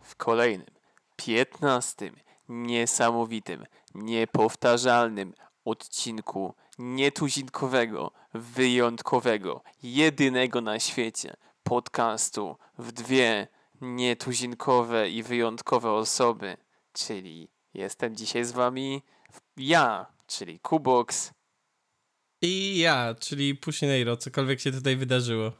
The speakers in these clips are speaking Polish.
W kolejnym, piętnastym, niesamowitym, niepowtarzalnym odcinku nietuzinkowego, wyjątkowego, jedynego na świecie podcastu w dwie nietuzinkowe i wyjątkowe osoby, czyli jestem dzisiaj z wami ja, czyli Kubox I ja, czyli Pushineiro, cokolwiek się tutaj wydarzyło.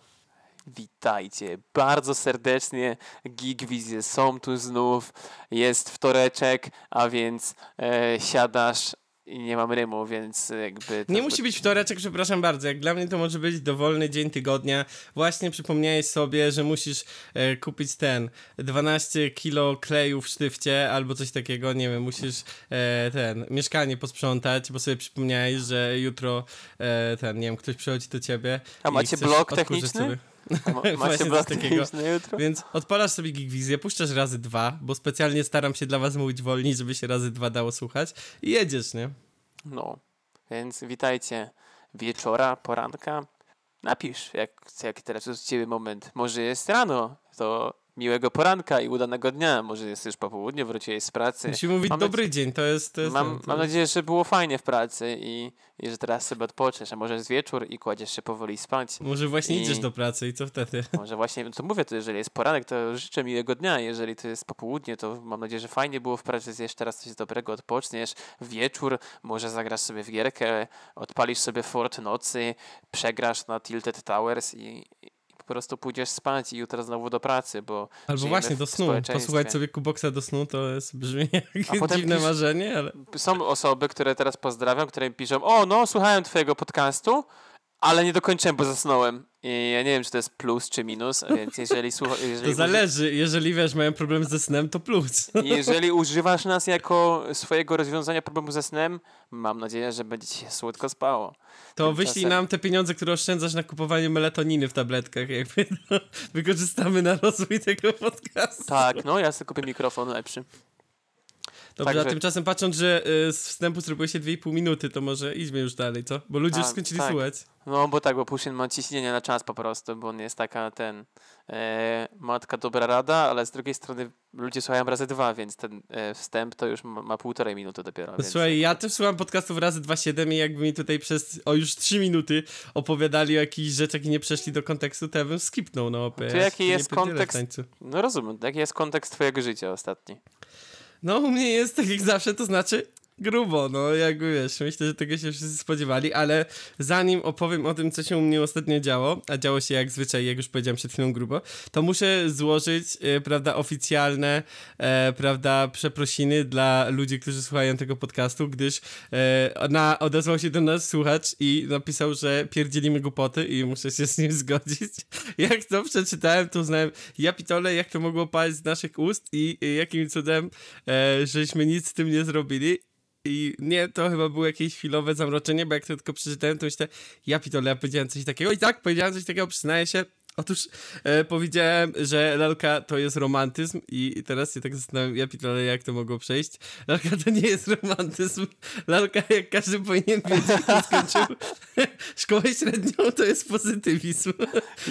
Witajcie bardzo serdecznie. Geekwizje są tu znów. Jest wtoreczek, a więc e, siadasz i nie mam rymu, więc jakby... Nie musi być wtoreczek, przepraszam bardzo. Jak dla mnie to może być dowolny dzień tygodnia. Właśnie przypomniałeś sobie, że musisz e, kupić ten 12 kilo kleju w sztywcie albo coś takiego, nie wiem, musisz e, ten mieszkanie posprzątać, bo sobie przypomniałeś, że jutro e, ten, nie wiem, ktoś przychodzi do ciebie. A macie blok techniczny? Sobie. Ma, coś takiego. techniczny jutro? Więc odpalasz sobie Geekwizję, puszczasz razy dwa, bo specjalnie staram się dla was mówić wolniej, żeby się razy dwa dało słuchać i jedziesz, nie? No, więc witajcie wieczora, poranka. Napisz, jak, jak teraz jest u ciebie moment. Może jest rano, to miłego poranka i udanego dnia. Może jest już po południu, wróciłeś z pracy. Musimy mówić Mam dobry dzień, to jest... To jest Mam, mam nadzieję, że było fajnie w pracy i, i że teraz sobie odpoczniesz, a może jest wieczór i kładziesz się powoli spać. Może właśnie I- idziesz do pracy i co wtedy? Może właśnie, to mówię, to jeżeli jest poranek, to życzę miłego dnia. Jeżeli to jest popołudnie, to mam nadzieję, że fajnie było w pracy, zjesz teraz coś dobrego, odpoczniesz. Wieczór, może zagrasz sobie w gierkę, odpalisz sobie Fort Nocy, przegrasz na Tilted Towers i po prostu pójdziesz spać i jutro znowu do pracy, bo Albo właśnie do snu. Posłuchać sobie Kuboksa do snu to jest brzmi jak dziwne pisz- marzenie, ale... Są osoby, które teraz pozdrawiam, które mi piszą, o no, słuchałem twojego podcastu, ale nie dokończyłem, bo zasnąłem. I ja nie wiem, czy to jest plus czy minus, więc jeżeli słucha, jeżeli, To zależy, jeżeli wiesz, mają problem ze snem, to plus. jeżeli używasz nas jako swojego rozwiązania problemu ze snem, mam nadzieję, że będzie ci się słodko spało. To Tymczasem- wyślij nam te pieniądze, które oszczędzasz na kupowaniu melatoniny w tabletkach, jakby no, wykorzystamy na rozwój tego podcastu. Tak, no ja sobie kupię mikrofon lepszy. Dobrze, a także- tymczasem patrząc, że y, z wstępu zrobiło się 2,5 minuty, to może idźmy już dalej, co? Bo ludzie już Tak, skończyli tak. słuchać. No bo tak, bo Puszyn ma ciśnienie na czas po prostu, bo on jest taka ten e, matka dobra rada, ale z drugiej strony ludzie słuchają razy dwa, więc ten e, wstęp to już ma, ma półtorej minuty dopiero. Więc... Słuchaj, ja też słucham podcastów razy 2.7 i jakby mi tutaj przez o już 3 minuty opowiadali o jakichś rzeczach i nie przeszli do kontekstu, to ja bym skipnął, no. To ja jaki jest kontekst? No rozumiem, jaki jest kontekst twojego życia ostatni? No, u mnie jest tak jak zawsze, to znaczy grubo, no jakby wiesz, myślę, że tego się wszyscy spodziewali, ale zanim opowiem o tym, co się u mnie ostatnio działo, a działo się jak zwyczaj, jak już powiedziałem przed chwilą grubo, to muszę złożyć, e, prawda, oficjalne, e, prawda, przeprosiny dla ludzi, którzy słuchają tego podcastu, gdyż e, na, odezwał się do nas słuchacz i napisał, że pierdzielimy głupoty i muszę się z nim zgodzić. Jak to przeczytałem, to uznałem, ja pitole, jak to mogło paść z naszych ust i, jakim cudem, żeśmy nic z tym nie zrobili. I nie, to chyba było jakieś chwilowe zamroczenie, bo jak to tylko przeczytałem, to myślę, ja pitole, ja powiedziałem coś takiego. I tak, powiedziałem coś takiego, przyznaję się. Otóż e, powiedziałem, że lalka to jest romantyzm i, teraz się tak zastanawiam, ja pitole, jak to mogło przejść. Lalka to nie jest romantyzm. Lalka, jak każdy powinien wiedzieć, kto skończył szkołę średnią, to jest pozytywizm.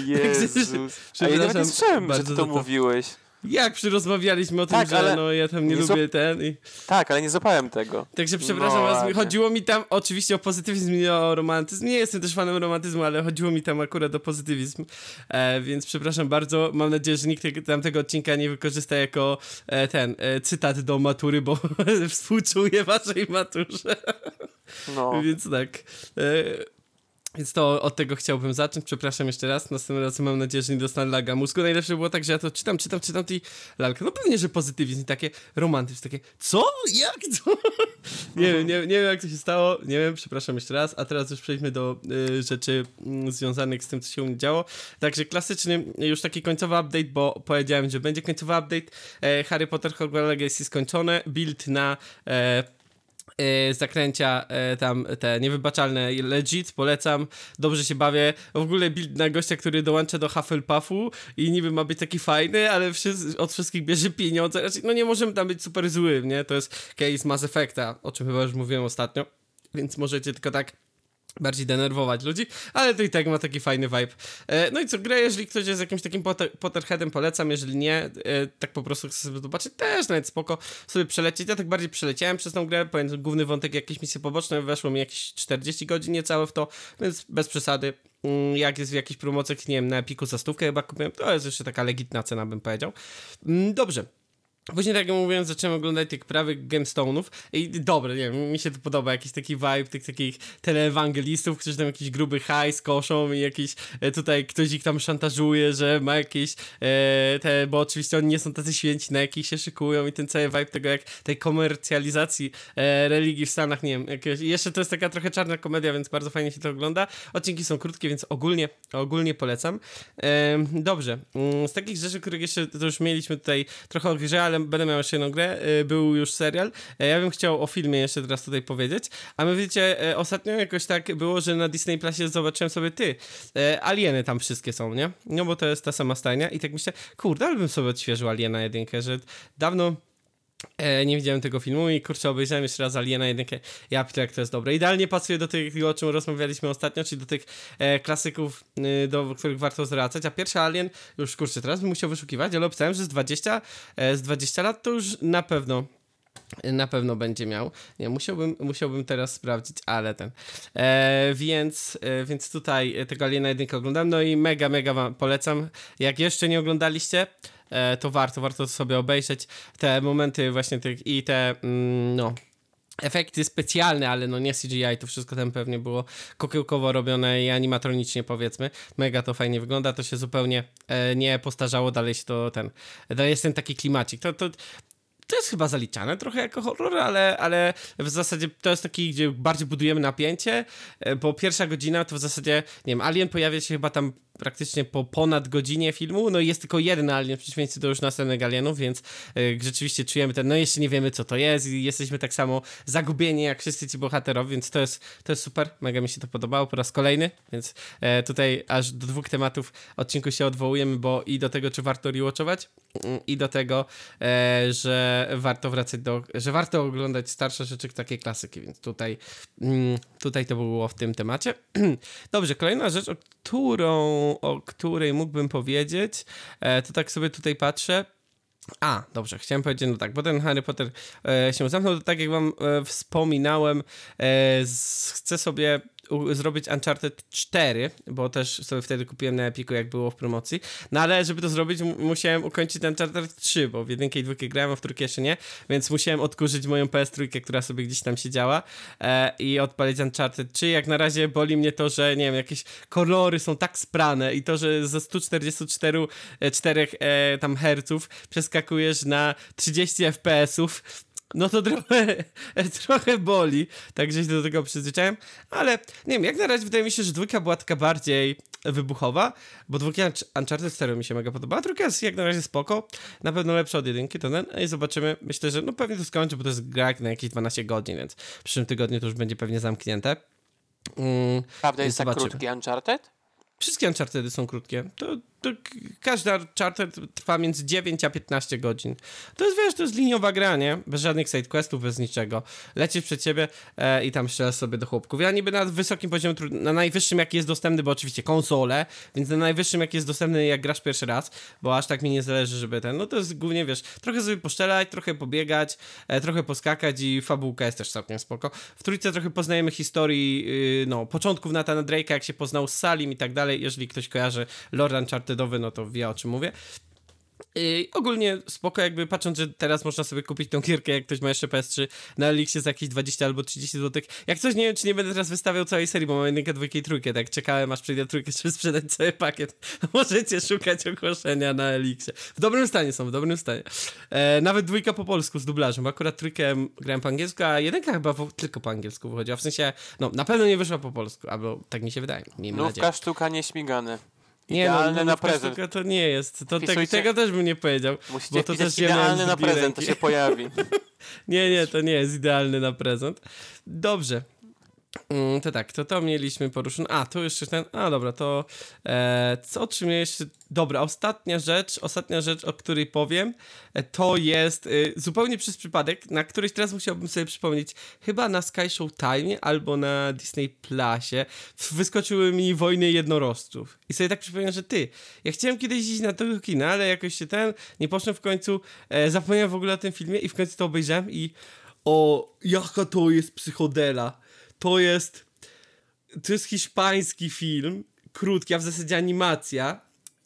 Jezus. A ja nie słyszałem, że to to. mówiłeś. Jak przyrozmawialiśmy o tym, Tak, że ale no ja tam nie, nie lubię ten i... Tak, ale nie złapałem tego. Także przepraszam No was, chodziło mi tam oczywiście o pozytywizm i o romantyzm. Nie jestem też fanem romantyzmu, ale chodziło mi tam akurat o pozytywizm. E, więc przepraszam bardzo. Mam nadzieję, że nikt tego, tamtego odcinka nie wykorzysta jako e, ten e, cytat do matury, bo współczuję waszej maturze. No. Więc tak. Więc to od tego chciałbym zacząć. Przepraszam jeszcze raz. Następnym razem mam nadzieję, że nie dostanę laga mózgu. Najlepsze było tak, że ja to czytam, czytam, czytam i lalka. No pewnie, że pozytywizm takie romantyzm, takie co? Jak to? nie wiem, nie, nie wiem jak to się stało. Nie wiem, przepraszam jeszcze raz. A teraz już przejdźmy do y, rzeczy mm, związanych z tym, co się u mnie działo. Także klasyczny, już taki końcowy update, bo powiedziałem, że będzie końcowy update. E, Harry Potter Hogwarts Legacy skończone. Build na... E, zakręcia e, tam te niewybaczalne legit, polecam, dobrze się bawię. W ogóle build na gościa, który dołącza do Hufflepuffu i niby ma być taki fajny, ale od wszystkich bierze pieniądze. Znaczy, no nie możemy tam być super zły, nie? To jest case Mass Effecta, o czym chyba już mówiłem ostatnio, więc możecie tylko tak bardziej denerwować ludzi, ale to i tak ma taki fajny vibe. E, no i co, grę, jeżeli ktoś jest jakimś takim Potter, Potterheadem, polecam, jeżeli nie, e, tak po prostu chcę sobie zobaczyć, też nawet spoko sobie przelecieć. Ja tak bardziej przeleciałem przez tą grę, pamiętam główny wątek, jakieś misje poboczne, weszło mi jakieś 40 godzin niecałe w to, więc bez przesady. Mm, jak jest w jakichś promocjach, nie wiem, na Epiku za stówkę chyba kupiłem, to jest jeszcze taka legitna cena, bym powiedział. Mm, dobrze. Później, tak jak mówiłem, zacząłem oglądać tych prawych gemstone'ów i dobre, nie wiem, mi się to podoba, jakiś taki vibe tych takich teleewangelistów, którzy tam jakiś gruby hajs koszą i jakiś e, tutaj ktoś ich tam szantażuje, że ma jakieś e, te, bo oczywiście oni nie są tacy święci, na jakich się szykują i ten cały vibe tego, jak tej komercjalizacji e, religii w Stanach, nie wiem, jeszcze to jest taka trochę czarna komedia, więc bardzo fajnie się to ogląda. Odcinki są krótkie, więc ogólnie, ogólnie polecam. E, dobrze, mm, z takich rzeczy, których jeszcze, to już mieliśmy tutaj trochę o ale będę miał jeszcze jedną grę, y, był już serial. E, ja bym chciał o filmie jeszcze teraz tutaj powiedzieć, a my wiecie, e, ostatnio jakoś tak było, że na Disney Plusie zobaczyłem sobie ty, e, alieny tam wszystkie są, nie? No bo to jest ta sama stajnia i tak myślę, kurde, ale bym sobie odświeżył Aliena jedynkę, że dawno nie widziałem tego filmu i kurczę, obejrzałem jeszcze raz Aliena jedynkę. Ja piszę, jak to jest dobre. Idealnie pasuje do tych, o czym rozmawialiśmy ostatnio, czyli do tych e, klasyków, y, do których warto zwracać. A pierwszy Alien, już kurczę, teraz bym musiał wyszukiwać, ale obstałem, że z 20, e, z 20 lat to już na pewno na pewno będzie miał. Nie, musiałbym, musiałbym teraz sprawdzić, ale ten. E, więc, e, więc tutaj tego Aliena jedynkę oglądam, no i mega, mega wam polecam. Jak jeszcze nie oglądaliście, E, to warto, warto sobie obejrzeć te momenty właśnie tych i te, mm, no, efekty specjalne, ale no nie CGI, to wszystko tam pewnie było kokiełkowo robione i animatronicznie powiedzmy. Mega to fajnie wygląda, to się zupełnie e, nie postarzało, dalej się to ten, dalej jest ten taki klimacik. To, to, to jest chyba zaliczane trochę jako horror, ale, ale w zasadzie to jest taki, gdzie bardziej budujemy napięcie, e, bo pierwsza godzina to w zasadzie, nie wiem, Alien pojawia się chyba tam praktycznie po ponad godzinie filmu, no i jest tylko jeden alien w przeciwieństwie do już następnych alienów, więc y, rzeczywiście czujemy ten, no jeszcze nie wiemy co to jest i jesteśmy tak samo zagubieni jak wszyscy ci bohaterowie, więc to jest, to jest super, mega mi się to podobało po raz kolejny, więc e, tutaj aż do dwóch tematów odcinku się odwołujemy, bo i do tego, czy warto rewatchować mm, i do tego, e, że warto wracać do, że warto oglądać starsze rzeczy, takie klasyki, więc tutaj, mm, tutaj to było w tym temacie. Dobrze, kolejna rzecz, którą o której mógłbym powiedzieć, e, to tak sobie tutaj patrzę. A, dobrze, chciałem powiedzieć, no tak, bo ten Harry Potter e, się zamknął, to tak jak wam e, wspominałem, e, z, chcę sobie zrobić Uncharted 4, bo też sobie wtedy kupiłem na Epiku, jak było w promocji. No ale żeby to zrobić, musiałem ukończyć Uncharted 3, bo w jedynkę i dwójkę grałem, a w trójkę jeszcze nie, więc musiałem odkurzyć moją PS3, która sobie gdzieś tam siedziała e, i odpalić Uncharted 3. Jak na razie boli mnie to, że nie wiem, jakieś kolory są tak sprane i to, że ze 144 4 e, tam herców przeskakujesz na 30 FPS-ów, no to trochę, trochę boli, także się do tego przyzwyczaiłem, ale nie wiem, jak na razie wydaje mi się, że dwójka była taka bardziej wybuchowa, bo dwójka Uncharted 4 mi się mega podoba, a trójka jest jak na razie spoko, na pewno lepsza od jedynki, to ten, i zobaczymy, myślę, że no pewnie to skończę, bo to jest gra na jakieś 12 godzin, więc w przyszłym tygodniu to już będzie pewnie zamknięte. Mm, Prawda jest tak krótki Uncharted? Wszystkie Unchartedy są krótkie. To to każda charter trwa między 9 a 15 godzin. To jest, wiesz, to jest liniowa gra, nie? Bez żadnych sidequestów, bez niczego. Lecisz przed ciebie e, i tam strzelasz sobie do chłopków. Ja niby na wysokim poziomie, na najwyższym jaki jest dostępny, bo oczywiście konsole, więc na najwyższym jaki jest dostępny jak grasz pierwszy raz, bo aż tak mi nie zależy, żeby ten, no to jest głównie, wiesz, trochę sobie poszczelać, trochę pobiegać, e, trochę poskakać i fabułka jest też całkiem spoko. W trójce trochę poznajemy historii, yy, no, początków Natana Drake'a, jak się poznał z Salim i tak dalej, jeżeli ktoś kojarzy Lord Uncharted wtedy no to wie o czym mówię. I ogólnie spoko, jakby patrząc, że teraz można sobie kupić tą gierkę, jak ktoś ma jeszcze PS3 na Elixie za jakieś 20 albo 30 zł. Jak coś nie wiem, czy nie będę teraz wystawiał całej serii, bo mam jedynkę, dwójkę i trójkę, tak czekałem aż przyjdzie trójkę, żeby sprzedać cały pakiet. Możecie szukać ogłoszenia na Elixie. W dobrym stanie są, w dobrym stanie. E, nawet dwójka po polsku z dublażem, bo akurat trójkę grałem po angielsku, a jedynka chyba po, tylko po angielsku wychodziła. W sensie, no na pewno nie wyszła po polsku, albo tak mi się wydaje. Miejmy Nówka nadzieję. sztuka nieśmigane. Nie, no, idealny no, na prezent. To nie jest. To te, tego też bym nie powiedział. Musicie bo to też idealny na prezent, to się pojawi. nie, nie, to nie jest idealny na prezent. Dobrze. Mm, to tak, to to mieliśmy poruszone. A, tu jeszcze ten. A, dobra, to. E, co czym. Dobra, ostatnia rzecz, ostatnia rzecz, o której powiem, e, to jest e, zupełnie przez przypadek, na któryś teraz musiałbym sobie przypomnieć, chyba na Sky Show Time albo na Disney Plusie wyskoczyły mi wojny jednorożców. I sobie tak przypomniałem, że ty, ja chciałem kiedyś iść na tego kina, ale jakoś się ten, nie poszłem w końcu, e, zapomniałem w ogóle o tym filmie i w końcu to obejrzałem i o, jaka to jest psychodela to jest. To jest hiszpański film, krótki, a w zasadzie animacja,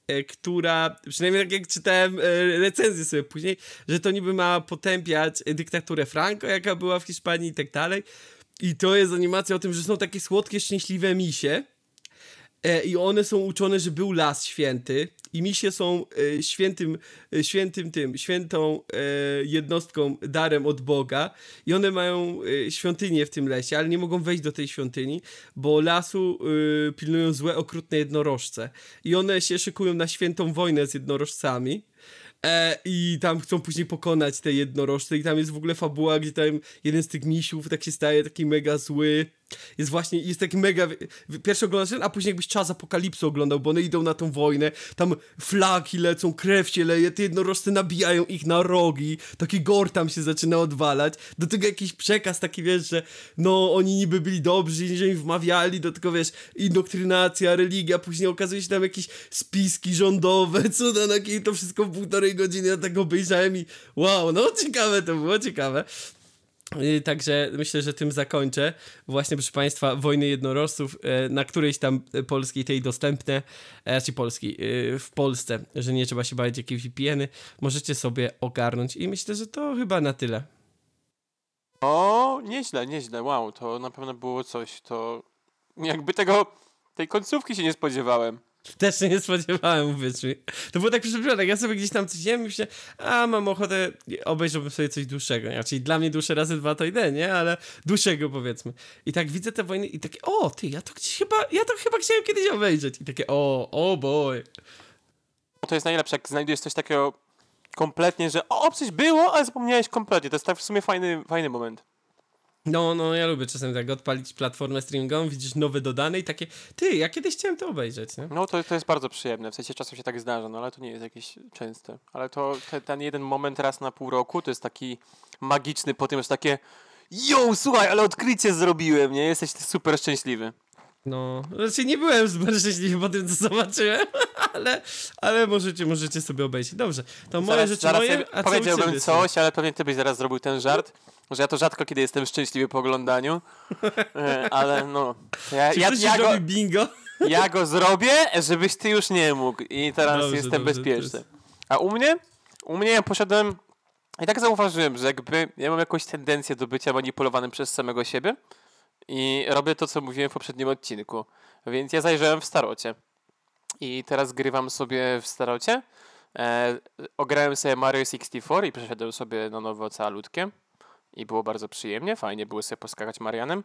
e, która, przynajmniej tak jak czytałem e, recenzję sobie później, że to niby ma potępiać dyktaturę Franco, jaka była w Hiszpanii i tak dalej. I to jest animacja o tym, że są takie słodkie, szczęśliwe misie. E, I one są uczone, że był las święty i misie są e, świętym, e, świętym tym, świętą e, jednostką, darem od Boga i one mają świątynię w tym lesie, ale nie mogą wejść do tej świątyni, bo lasu pilnują złe, okrutne jednorożce i one się szykują na świętą wojnę z jednorożcami. E, I tam chcą później pokonać te jednorożce i tam jest w ogóle fabuła, gdzie tam jeden z tych misiów tak się staje taki mega zły jest właśnie, jest taki mega, pierwszy oglądasz ten, a później jakbyś czas apokalipsy oglądał, bo one idą na tą wojnę, tam flaki lecą, krew się leje, te jednorożce nabijają ich na rogi, taki gor tam się zaczyna odwalać, do tego jakiś przekaz taki, wiesz, że no, oni niby byli dobrzy, że im wmawiali, do tego, wiesz, indoktrynacja, religia, później okazuje się tam jakieś spiski rządowe, cuda, na to wszystko w półtorej godziny, ja tak obejrzałem i wow, no ciekawe to było, ciekawe. Także myślę, że tym zakończę. Właśnie, proszę Państwa, Wojny Jednorożców, e, na którejś tam polskiej tej dostępne, e, znaczy polskiej, w Polsce, że nie trzeba się bać jakieś VPN-y, możecie sobie ogarnąć i myślę, że to chyba na tyle. O, nieźle, nieźle, wow, to na pewno było coś, to jakby tego, tej końcówki się nie spodziewałem. Też się nie spodziewałem, uwierz mi. To było tak przypadek. Ja sobie gdzieś tam coś jem i myślę, a mam ochotę, obejrzałbym sobie coś dłuższego. Nie? Czyli dla mnie dłuższe razy dwa to idę, nie? Ale dłuższego powiedzmy. I tak widzę te wojny i takie, o ty, ja to gdzieś chyba, ja to chyba chciałem kiedyś obejrzeć. I takie, o, o boy. To jest najlepsze, jak znajdujesz coś takiego kompletnie, że o, coś było, ale zapomniałeś kompletnie. To jest tak w sumie fajny, fajny moment. No, no, ja lubię czasem tak odpalić platformę streamingową, widzisz nowe dodane i takie, ty, ja kiedyś chciałem to obejrzeć, nie? No, to, to jest bardzo przyjemne, w sensie czasem się tak zdarza, no ale to nie jest jakieś częste. Ale to te, ten jeden moment raz na pół roku to jest taki magiczny, po tym jest takie jo, słuchaj, ale odkrycie zrobiłem, nie? Jesteś super szczęśliwy. No, znaczy nie byłem zbyt szczęśliwy po tym, co zobaczyłem, ale, ale możecie, możecie sobie obejrzeć. Dobrze, to moje zaraz, rzeczy zaraz moje, Powiedziałbym coś, ale pewnie ty byś zaraz zrobił ten żart, że ja to rzadko kiedy jestem szczęśliwy po oglądaniu, e, ale no... Ja, Czy ja, ja go, bingo? Ja go zrobię, żebyś ty już nie mógł i teraz dobrze, jestem dobrze, bezpieczny. A u mnie? U mnie ja poszedłem i tak zauważyłem, że jakby ja mam jakąś tendencję do bycia manipulowanym przez samego siebie i robię to, co mówiłem w poprzednim odcinku. Więc ja zajrzałem w starocie. I teraz grywam sobie w starocie. E, ograłem sobie Mario 64 i przeszedłem sobie na nowo calutkie. I było bardzo przyjemnie, fajnie było sobie poskakać Marianem.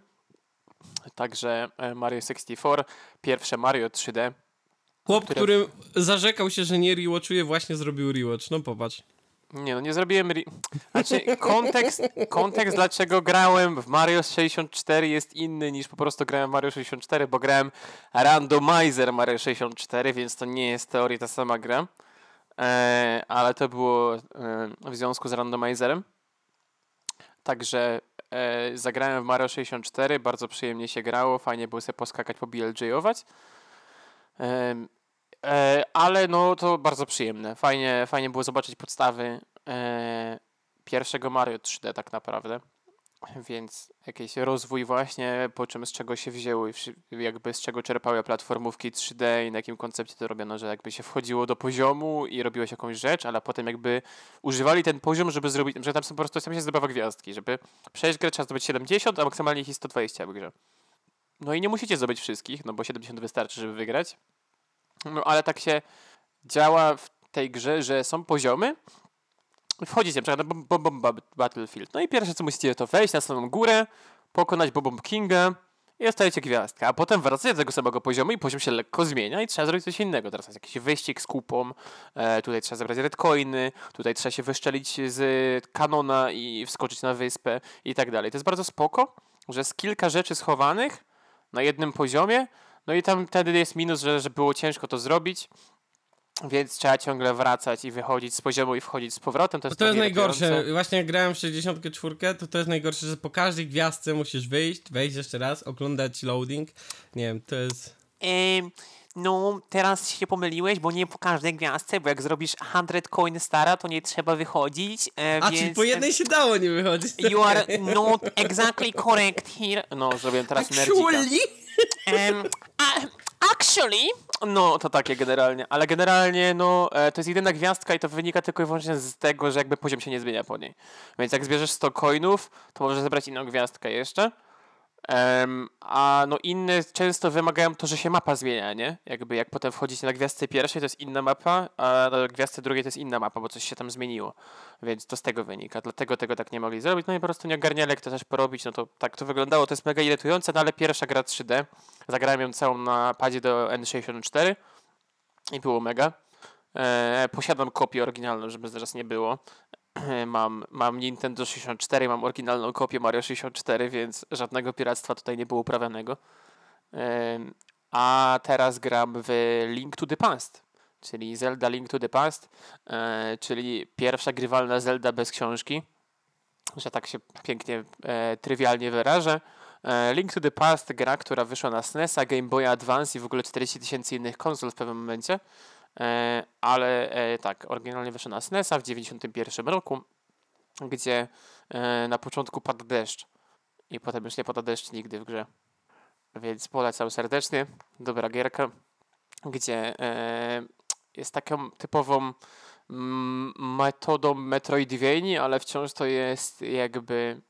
Także e, Mario 64, pierwsze Mario 3D. Chłop, które... który zarzekał się, że nie rewatchuje, właśnie zrobił rewatch. No popatrz. Nie, no nie zrobiłem. Re... Znaczy, kontekst, kontekst, dlaczego grałem w Mario 64 jest inny niż po prostu grałem w Mario 64, bo grałem randomizer Mario 64, więc to nie jest teorii ta sama gra. E, ale to było e, w związku z randomizerem. Także e, zagrałem w Mario 64, bardzo przyjemnie się grało, fajnie było sobie poskakać, po BLJ-ować. E, ale no to bardzo przyjemne. Fajnie, fajnie było zobaczyć podstawy e, pierwszego Mario 3D tak naprawdę. Więc jakiś rozwój właśnie, po czym z czego się wzięły, jakby z czego czerpały platformówki 3D i na jakim koncepcie to robiono, że jakby się wchodziło do poziomu i robiło się jakąś rzecz, ale potem jakby używali ten poziom, żeby zrobić, że tam są po prostu tam się zdobywa gwiazdki, żeby przejść grę trzeba zdobyć 70, a maksymalnie ich 120 w grze. No i nie musicie zdobyć wszystkich, no bo 70 wystarczy, żeby wygrać, no ale tak się działa w tej grze, że są poziomy. Wchodzicie na przykład na Bomb Battlefield. No i pierwsze co musicie to wejść na samą górę, pokonać Bomb Kinga i dostajecie gwiazdkę. A potem wracacie do tego samego poziomu i poziom się lekko zmienia i trzeba zrobić coś innego. Teraz jest jakiś wyścig z kupą, e, tutaj trzeba zebrać redcoiny, tutaj trzeba się wyszczelić z kanona i wskoczyć na wyspę i tak dalej. To jest bardzo spoko że jest kilka rzeczy schowanych na jednym poziomie, no i tam wtedy jest minus, że, że było ciężko to zrobić, więc trzeba ciągle wracać i wychodzić z poziomu i wchodzić z powrotem. To jest, To jest najgorsze. Właśnie jak grałem w 64, to to jest najgorsze, że po każdej gwiazdce musisz wyjść, wejść jeszcze raz, oglądać loading. Nie wiem, to jest... Ym, no, teraz się pomyliłeś, bo nie po każdej gwiazdce, bo jak zrobisz 100 coin stara, to nie trzeba wychodzić, e, A, więc... czyli po jednej się dało nie wychodzić. You are not exactly correct here. No, zrobiłem teraz. Actually? A, actually, no to takie generalnie, ale generalnie no e, to jest jedyna gwiazdka i to wynika tylko i wyłącznie z tego, że jakby poziom się nie zmienia po niej. Więc jak zbierzesz 100 coinów, to możesz zebrać inną gwiazdkę jeszcze. Em, a no inne często wymagają to, że się mapa zmienia, nie? Jakby jak potem wchodzicie na gwiazdce pierwszej, to jest inna mapa, a na gwiazdce drugiej to jest inna mapa, bo coś się tam zmieniło. Więc to z tego wynika. Dlatego tego tak nie mogli zrobić. No i po prostu nie ogarniali, jak to też porobić. No to tak to wyglądało. To jest mega irytujące, no ale pierwsza gra 3D. Zagrałem ją całą na padzie do N64 i było mega. E, posiadam kopię oryginalną, żeby zaraz nie było. Mam, mam Nintendo 64, mam oryginalną kopię Mario 64, więc żadnego piractwa tutaj nie było uprawianego. A teraz gram w Link to the Past, czyli Zelda Link to the Past, e, czyli pierwsza grywalna Zelda bez książki, że tak się pięknie, e, trywialnie wyrażę. E, Link to the Past, gra, która wyszła na SNES-a, Game Boy Advance i w ogóle 40 tysięcy innych konsol w pewnym momencie. E, ale e, tak, oryginalnie wyszła na SNES-a w 91 roku, gdzie e, na początku pada deszcz i potem już nie pada deszcz nigdy w grze. Więc polecam serdecznie. Dobra gierka, gdzie jest taką typową mm, metodą Metroidvanii, ale wciąż to jest jakby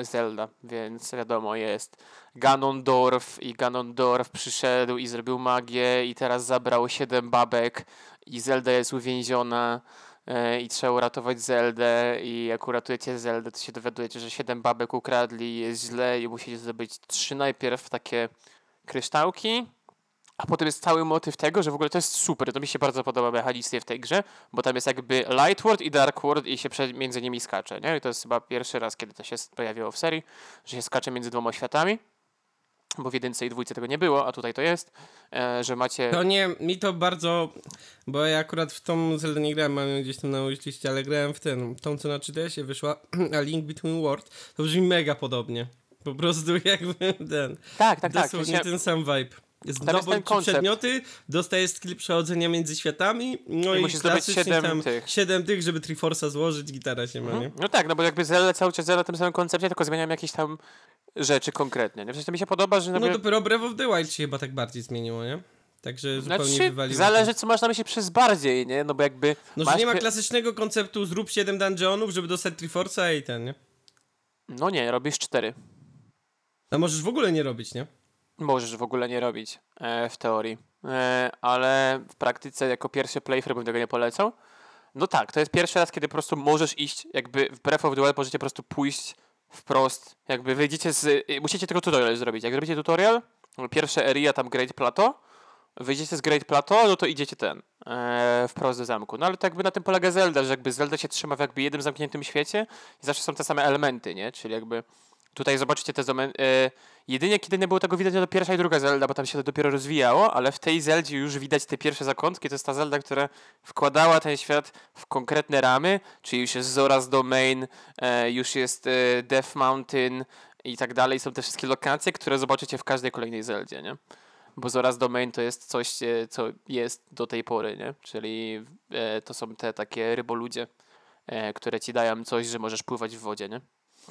Zelda, więc wiadomo jest Ganondorf i Ganondorf przyszedł i zrobił magię i teraz zabrał siedem babek i Zelda jest uwięziona e, i trzeba uratować Zeldę i jak uratujecie Zeldę, to się dowiadujecie, że siedem babek ukradli, jest źle i musicie zdobyć trzy najpierw takie kryształki, a potem jest cały motyw tego, że w ogóle to jest super, to mi się bardzo podoba mechanicznie w tej grze, bo tam jest jakby Light World i Dark World i się między nimi skacze, nie? I to jest chyba pierwszy raz, kiedy to się pojawiło w serii, że się skacze między dwoma światami, bo w jedynce i dwójce tego nie było, a tutaj to jest, e, że macie... To nie, mi to bardzo, bo ja akurat w tą Zelda nie grałem, mam ją gdzieś tam na liście, ale grałem w ten, tą co na 3DS-ie wyszła, a Link Between Worlds, to brzmi mega podobnie. Po prostu jakby ten, Tak, tak, tak. dosłownie Się- ten sam vibe. Zdobądź przedmioty, dostajesz skill przechodzenia między światami, no I i, musisz zdobyć klasycznie siedem tam tych. siedem tych, żeby Triforce'a złożyć, gitara się ma, nie? No tak, no bo jakby Zelda cały czas Zelda tym samym koncepcie, tylko zmieniam jakieś tam rzeczy konkretnie. Nie? Przecież to mi się podoba, że... No jakby- dopiero Breath of the Wild się chyba tak bardziej zmieniło, nie? Także zupełnie Znaczy, wywaliło. zależy co masz na myśli przez bardziej, nie? No bo jakby... No, że nie ma klasycznego konceptu zrób 7 dungeonów, żeby dostać Triforce'a i ten, nie? No nie, robisz cztery. A możesz w ogóle nie robić, nie? Możesz w ogóle nie robić e, w teorii, e, ale w praktyce jako pierwszy playthrough bym tego nie polecał. No tak, to jest pierwszy raz, kiedy po prostu możesz iść, jakby w Breath of the Wild możecie po prostu pójść wprost, jakby wyjdziecie z... y, Musicie tylko tutorial zrobić. Jak zrobicie tutorial, pierwsze area tam Great Plateau, wyjdziecie z Great Plateau, no to idziecie ten, e, wprost do zamku. No ale to jakby na tym polega Zelda, że jakby Zelda się trzyma w jakby jednym zamkniętym świecie i zawsze są te same elementy, nie? Czyli jakby tutaj zobaczycie te e, jedynie kiedy nie było tego widać, no to pierwsza i druga Zelda, bo tam się to dopiero rozwijało, ale w tej Zeldzie już widać te pierwsze zakątki, to jest ta Zelda, która wkładała ten świat w konkretne ramy, czyli już jest Zora's Domain, e, już jest e, Death Mountain i tak dalej, są te wszystkie lokacje, które zobaczycie w każdej kolejnej Zeldzie, nie? Bo Zora's Domain to jest coś, co jest do tej pory, nie? Czyli to są te takie ryboludzie, które ci dają coś, że możesz pływać w wodzie, nie?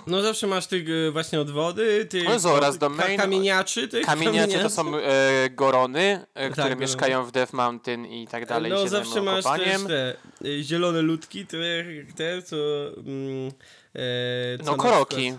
No zawsze masz tych y, właśnie od wody, tych No, Zoras od- Domain, kamieniaczy, tych Kamieniacze to są e, gorony, e, które gorony. mieszkają w Death Mountain i tak dalej. No zawsze masz kopaniem. też te y, zielone ludki, te, te co... Mm, e, co No koroki.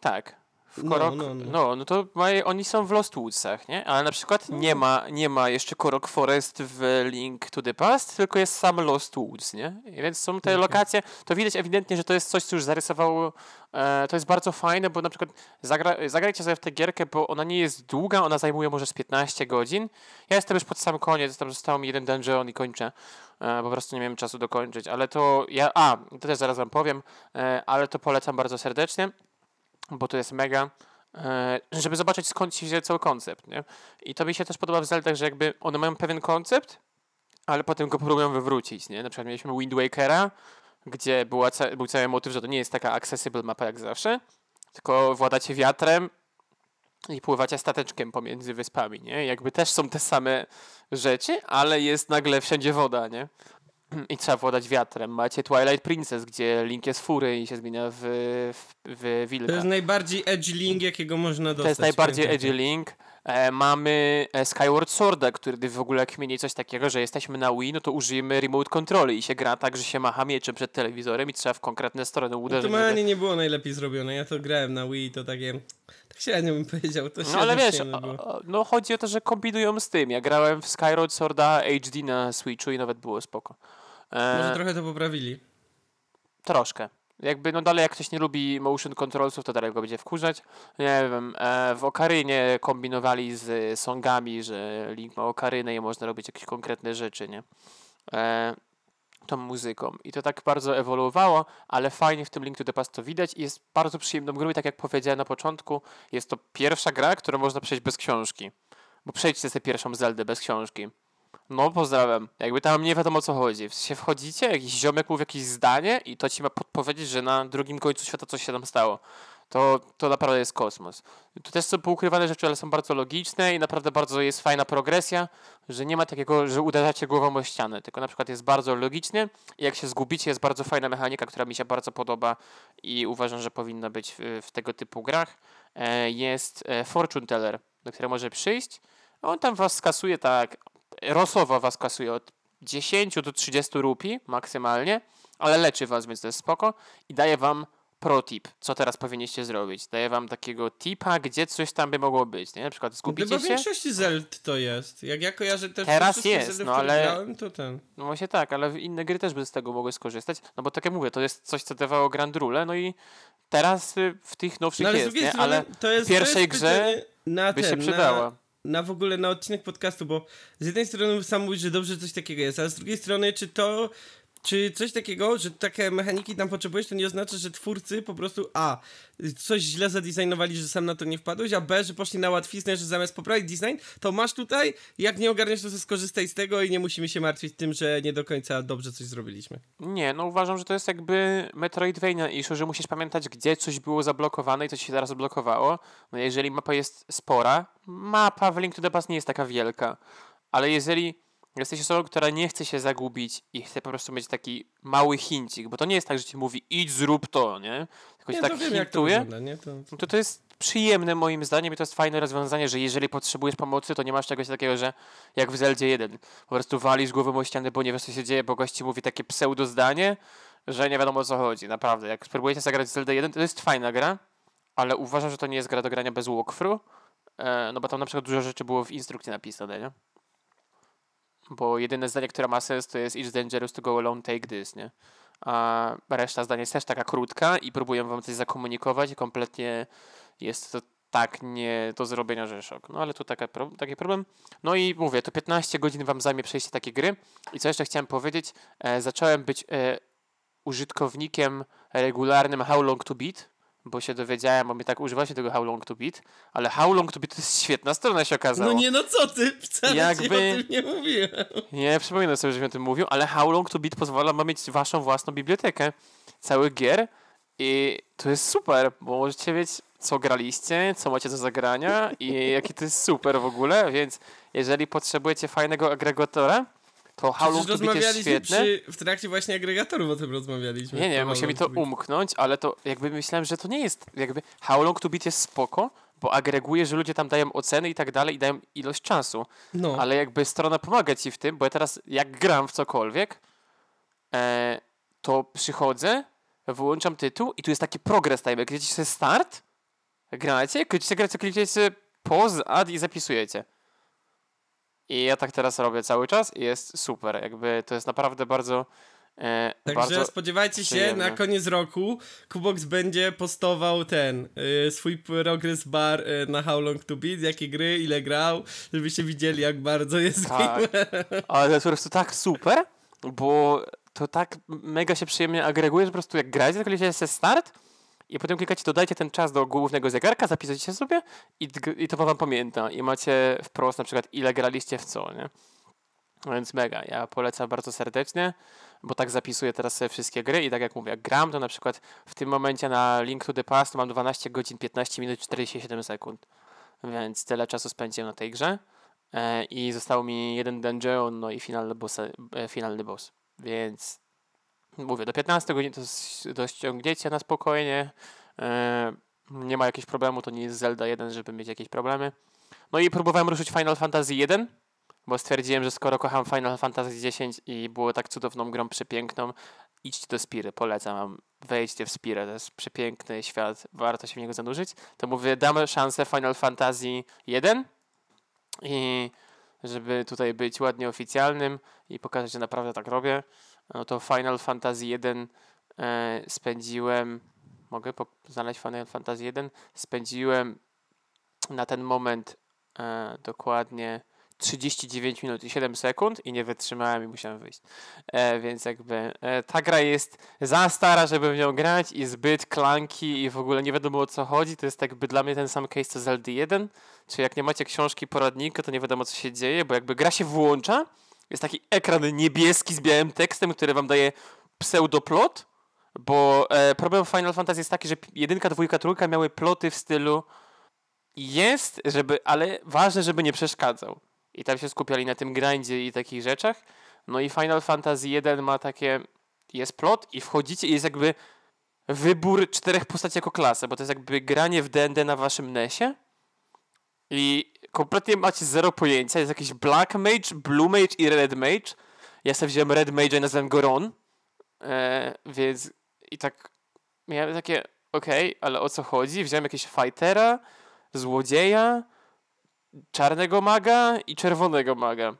Tak. W No, korok, no, no, no. no. to mają, oni są w Lost Woodsach, nie? Ale na przykład No. nie, ma, nie ma jeszcze Korok Forest w Link to the Past, tylko jest sam Lost Woods, nie? I Więc są te Okej. lokacje, to widać ewidentnie, że to jest coś, co już zarysowało, e, to jest bardzo fajne, bo na przykład zagra, zagrajcie sobie w tę gierkę, bo ona nie jest długa, ona zajmuje może z 15 godzin. Ja jestem już pod sam koniec, tam zostało mi jeden dungeon i kończę. E, po prostu nie miałem czasu dokończyć, ale to ja, a, to też zaraz wam powiem, e, ale to polecam bardzo serdecznie. Bo to jest mega, e, żeby zobaczyć skąd się wziął cały koncept, nie? I to mi się też podoba w Zeldach, że jakby one mają pewien koncept, ale potem go próbują wywrócić, nie? Na przykład mieliśmy Wind Wakera, gdzie była był cały motyw, że to nie jest taka accessible mapa jak zawsze, tylko władacie wiatrem i pływacie stateczkiem pomiędzy wyspami, nie? Jakby też są te same rzeczy, ale jest nagle wszędzie woda, nie? I trzeba władać wiatrem. Macie Twilight Princess, gdzie Link jest fury i się zmienia w, w, w wilka. To jest najbardziej edgy link, jakiego można dostać. To jest najbardziej edgy Link. E, mamy e, Skyward Sworda, który w ogóle kmieni coś takiego, że jesteśmy na Wii, no to użyjemy remote controlli i się gra tak, że się macha mieczem przed telewizorem i trzeba w konkretne strony No uderzyć. to żeby- manie nie było najlepiej zrobione. Ja to grałem na Wii, to takie... Tak średnio bym powiedział, to No ale wiesz, o, no chodzi o to, że kombinują z tym. Ja grałem w Skyward Sworda HD na Switchu i nawet było spoko. E, Może trochę to poprawili. Troszkę. Jakby, no dalej jak ktoś nie lubi motion controlsów, to dalej go będzie wkurzać. Nie wiem, e, w Okarynie kombinowali z songami, że Link ma Okarynę i można robić jakieś konkretne rzeczy, nie? E, tą muzyką. I to tak bardzo ewoluowało, ale fajnie w tym Link to the Past to widać i jest bardzo przyjemną grą i tak jak powiedziałem na początku, jest to pierwsza gra, którą można przejść bez książki. Bo przejdźcie sobie pierwszą Zeldę bez książki. No, pozdrawiam. Jakby tam nie wiadomo o co chodzi. W sensie wchodzicie, jakiś ziomek mówi jakieś zdanie i to ci ma podpowiedzieć, że na drugim końcu świata coś się tam stało. To, to naprawdę jest kosmos. Tu też są poukrywane rzeczy, ale są bardzo logiczne i naprawdę bardzo jest fajna progresja, że nie ma takiego, że uderzacie głową o ścianę, tylko na przykład jest bardzo logicznie i jak się zgubicie, jest bardzo fajna mechanika, która mi się bardzo podoba i uważam, że powinna być w, w tego typu grach. E, Jest e, Fortune Teller, do którego może przyjść. On tam was skasuje tak, rosowo was kasuje od 10 do 30 rupi maksymalnie, ale leczy was, więc to jest spoko i daje wam protip, co teraz powinniście zrobić. Daje wam takiego tipa, gdzie coś tam by mogło być, nie? Na przykład zgubicie Chyba w się, większości Zeld to jest. Jak ja kojarzę też Teraz jest, Zeldy, w no ale- grałem, to ten. no właśnie tak, ale inne gry też by z tego mogły skorzystać, no bo tak jak mówię, to jest coś, co dawało Grand Rule, no i teraz y, w tych nowszych No ale jest, nie? Ale to jest w pierwszej grze by się przydała. Na, na w ogóle na odcinek podcastu, bo z jednej strony sam mówisz, że dobrze coś takiego jest, ale z drugiej strony czy to czy coś takiego, że takie mechaniki tam potrzebujesz, to nie oznacza, że twórcy po prostu A. Coś źle zadesignowali, że sam na to nie wpadłeś, a B, że poszli na łatwiznę, że zamiast poprawić design, to masz tutaj, jak nie ogarniesz, to skorzystaj z tego i nie musimy się martwić tym, że nie do końca dobrze coś zrobiliśmy. Nie, no uważam, że to jest jakby Metroidvania issue, że musisz pamiętać, gdzie coś było zablokowane i coś się zaraz odblokowało. No jeżeli mapa jest spora, mapa w Link to the Past nie jest taka wielka, ale jeżeli jesteś osobą, która nie chce się zagubić i chce po prostu mieć taki mały hincik, bo to nie jest tak, że ci mówi idź zrób to, nie? Tylko Nie, to tak wiem, jak to hintuje, wygląda? To, to to jest przyjemne moim zdaniem i to jest fajne rozwiązanie, że jeżeli potrzebujesz pomocy, to nie masz czegoś takiego, że jak w Zeldzie 1, po prostu walisz głową o ścianę, bo nie wiesz co się dzieje, bo gości mówi takie pseudo zdanie, że nie wiadomo o co chodzi, naprawdę. Jak spróbujecie zagrać Zelda 1, to jest fajna gra, ale uważam, że to nie jest gra do grania bez walkthrough, e, no bo tam na przykład dużo rzeczy było w instrukcji napisane, nie? Bo jedyne zdanie, które ma sens, to jest It's dangerous to go alone, take this, nie? A reszta zdań jest też taka krótka i próbuję wam coś zakomunikować i kompletnie jest to tak nie do zrobienia, że szok. No ale tu taka, pro- taki problem. No i mówię, to 15 godzin wam zajmie przejście takiej gry. I co jeszcze chciałem powiedzieć, e, zacząłem być e, użytkownikiem regularnym How Long to Beat, bo się dowiedziałem, bo mnie tak używa się tego How Long to Beat, ale How Long to Beat to jest świetna strona się okazało. No nie, no co ty? Wcale Jakby- o tym nie mówiłem. Nie przypominam sobie, żebym o tym mówił, ale How Long to Beat pozwala wam mieć waszą własną bibliotekę całych gier i to jest super, bo możecie wiedzieć, co graliście, co macie do zagrania i jaki to jest super w ogóle, więc jeżeli potrzebujecie fajnego agregatora, to How Long to Beat jest świetne. przy, w trakcie właśnie agregatorów o tym rozmawialiśmy. Nie, nie, How musi mi to umknąć, ale to jakby myślałem, że to nie jest jakby How Long to Beat jest spoko, bo agreguje, że ludzie tam dają oceny i tak dalej i dają ilość czasu. No, Ale jakby strona pomaga ci w tym, bo ja teraz jak gram w cokolwiek, e, to przychodzę, wyłączam tytuł i tu jest taki progress time. Klikniecie start, gracie, klikniecie grać, klikniecie pause, add i zapisujecie. I ja tak teraz robię cały czas i jest super. Jakby to jest naprawdę bardzo e, Także bardzo spodziewajcie się, przyjemne. na koniec roku Kubox będzie postował ten y, swój progress bar y, na How Long to Beat, jakie gry, ile grał, żebyście widzieli jak bardzo jest Tak. Ale to jest po prostu tak super, bo to tak mega się przyjemnie agreguje, że po prostu jak to klikniecie sobie start i potem klikacie, dodajcie ten czas do głównego zegarka, zapisujecie sobie i, i to wam pamięta. I macie wprost na przykład ile graliście w co, nie? Więc mega, ja polecam bardzo serdecznie, bo tak zapisuję teraz sobie wszystkie gry i tak jak mówię, jak gram, to na przykład w tym momencie na Link to the Past mam 12 godzin, 15 minut, 47 sekund. Więc tyle czasu spędziłem na tej grze e, i został mi jeden dungeon, no i finalny boss, e, finalny boss. Więc mówię, do 15 godzin to dościągniecie na spokojnie. E, nie ma jakiegoś problemu, to nie jest Zelda 1, żeby mieć jakieś problemy. No i próbowałem ruszyć Final Fantasy 1, bo stwierdziłem, że skoro kocham Final Fantasy X i było tak cudowną grą przepiękną, idźcie do Spiry, polecam wam, wejdźcie w Spirę, to jest przepiękny świat, warto się w niego zanurzyć. To mówię, damy szansę Final Fantasy 1 i żeby tutaj być ładnie oficjalnym i pokazać, że naprawdę tak robię, no to Final Fantasy 1 e, spędziłem, mogę znaleźć Final Fantasy 1? Spędziłem na ten moment e, dokładnie 39 minut i 7 sekund i nie wytrzymałem i musiałem wyjść. E, więc jakby e, ta gra jest za stara, żeby w nią grać i zbyt klanki i w ogóle nie wiadomo o co chodzi. To jest jakby dla mnie ten sam case co Zelda 1. Czyli jak nie macie książki poradnika, to nie wiadomo co się dzieje, bo jakby gra się włącza, jest taki ekran niebieski z białym tekstem, który wam daje pseudoplot, bo e, problem Final Fantasy jest taki, że jedynka, dwójka, trójka miały ploty w stylu jest, żeby, ale ważne, żeby nie przeszkadzał. I tam się skupiali na tym grindzie i takich rzeczach. No i Final Fantasy 1 ma takie, jest plot i wchodzicie i jest jakby wybór czterech postaci jako klasę, bo to jest jakby granie w D&D na waszym nesie i kompletnie macie zero pojęcia. Jest jakiś Black Mage, Blue Mage i Red Mage. Ja sobie wziąłem Red Mage i nazwałem go Ron. E, więc i tak miałem takie, okej, okay, ale o co chodzi? Wziąłem jakiegoś fightera, złodzieja, czarnego maga i czerwonego maga.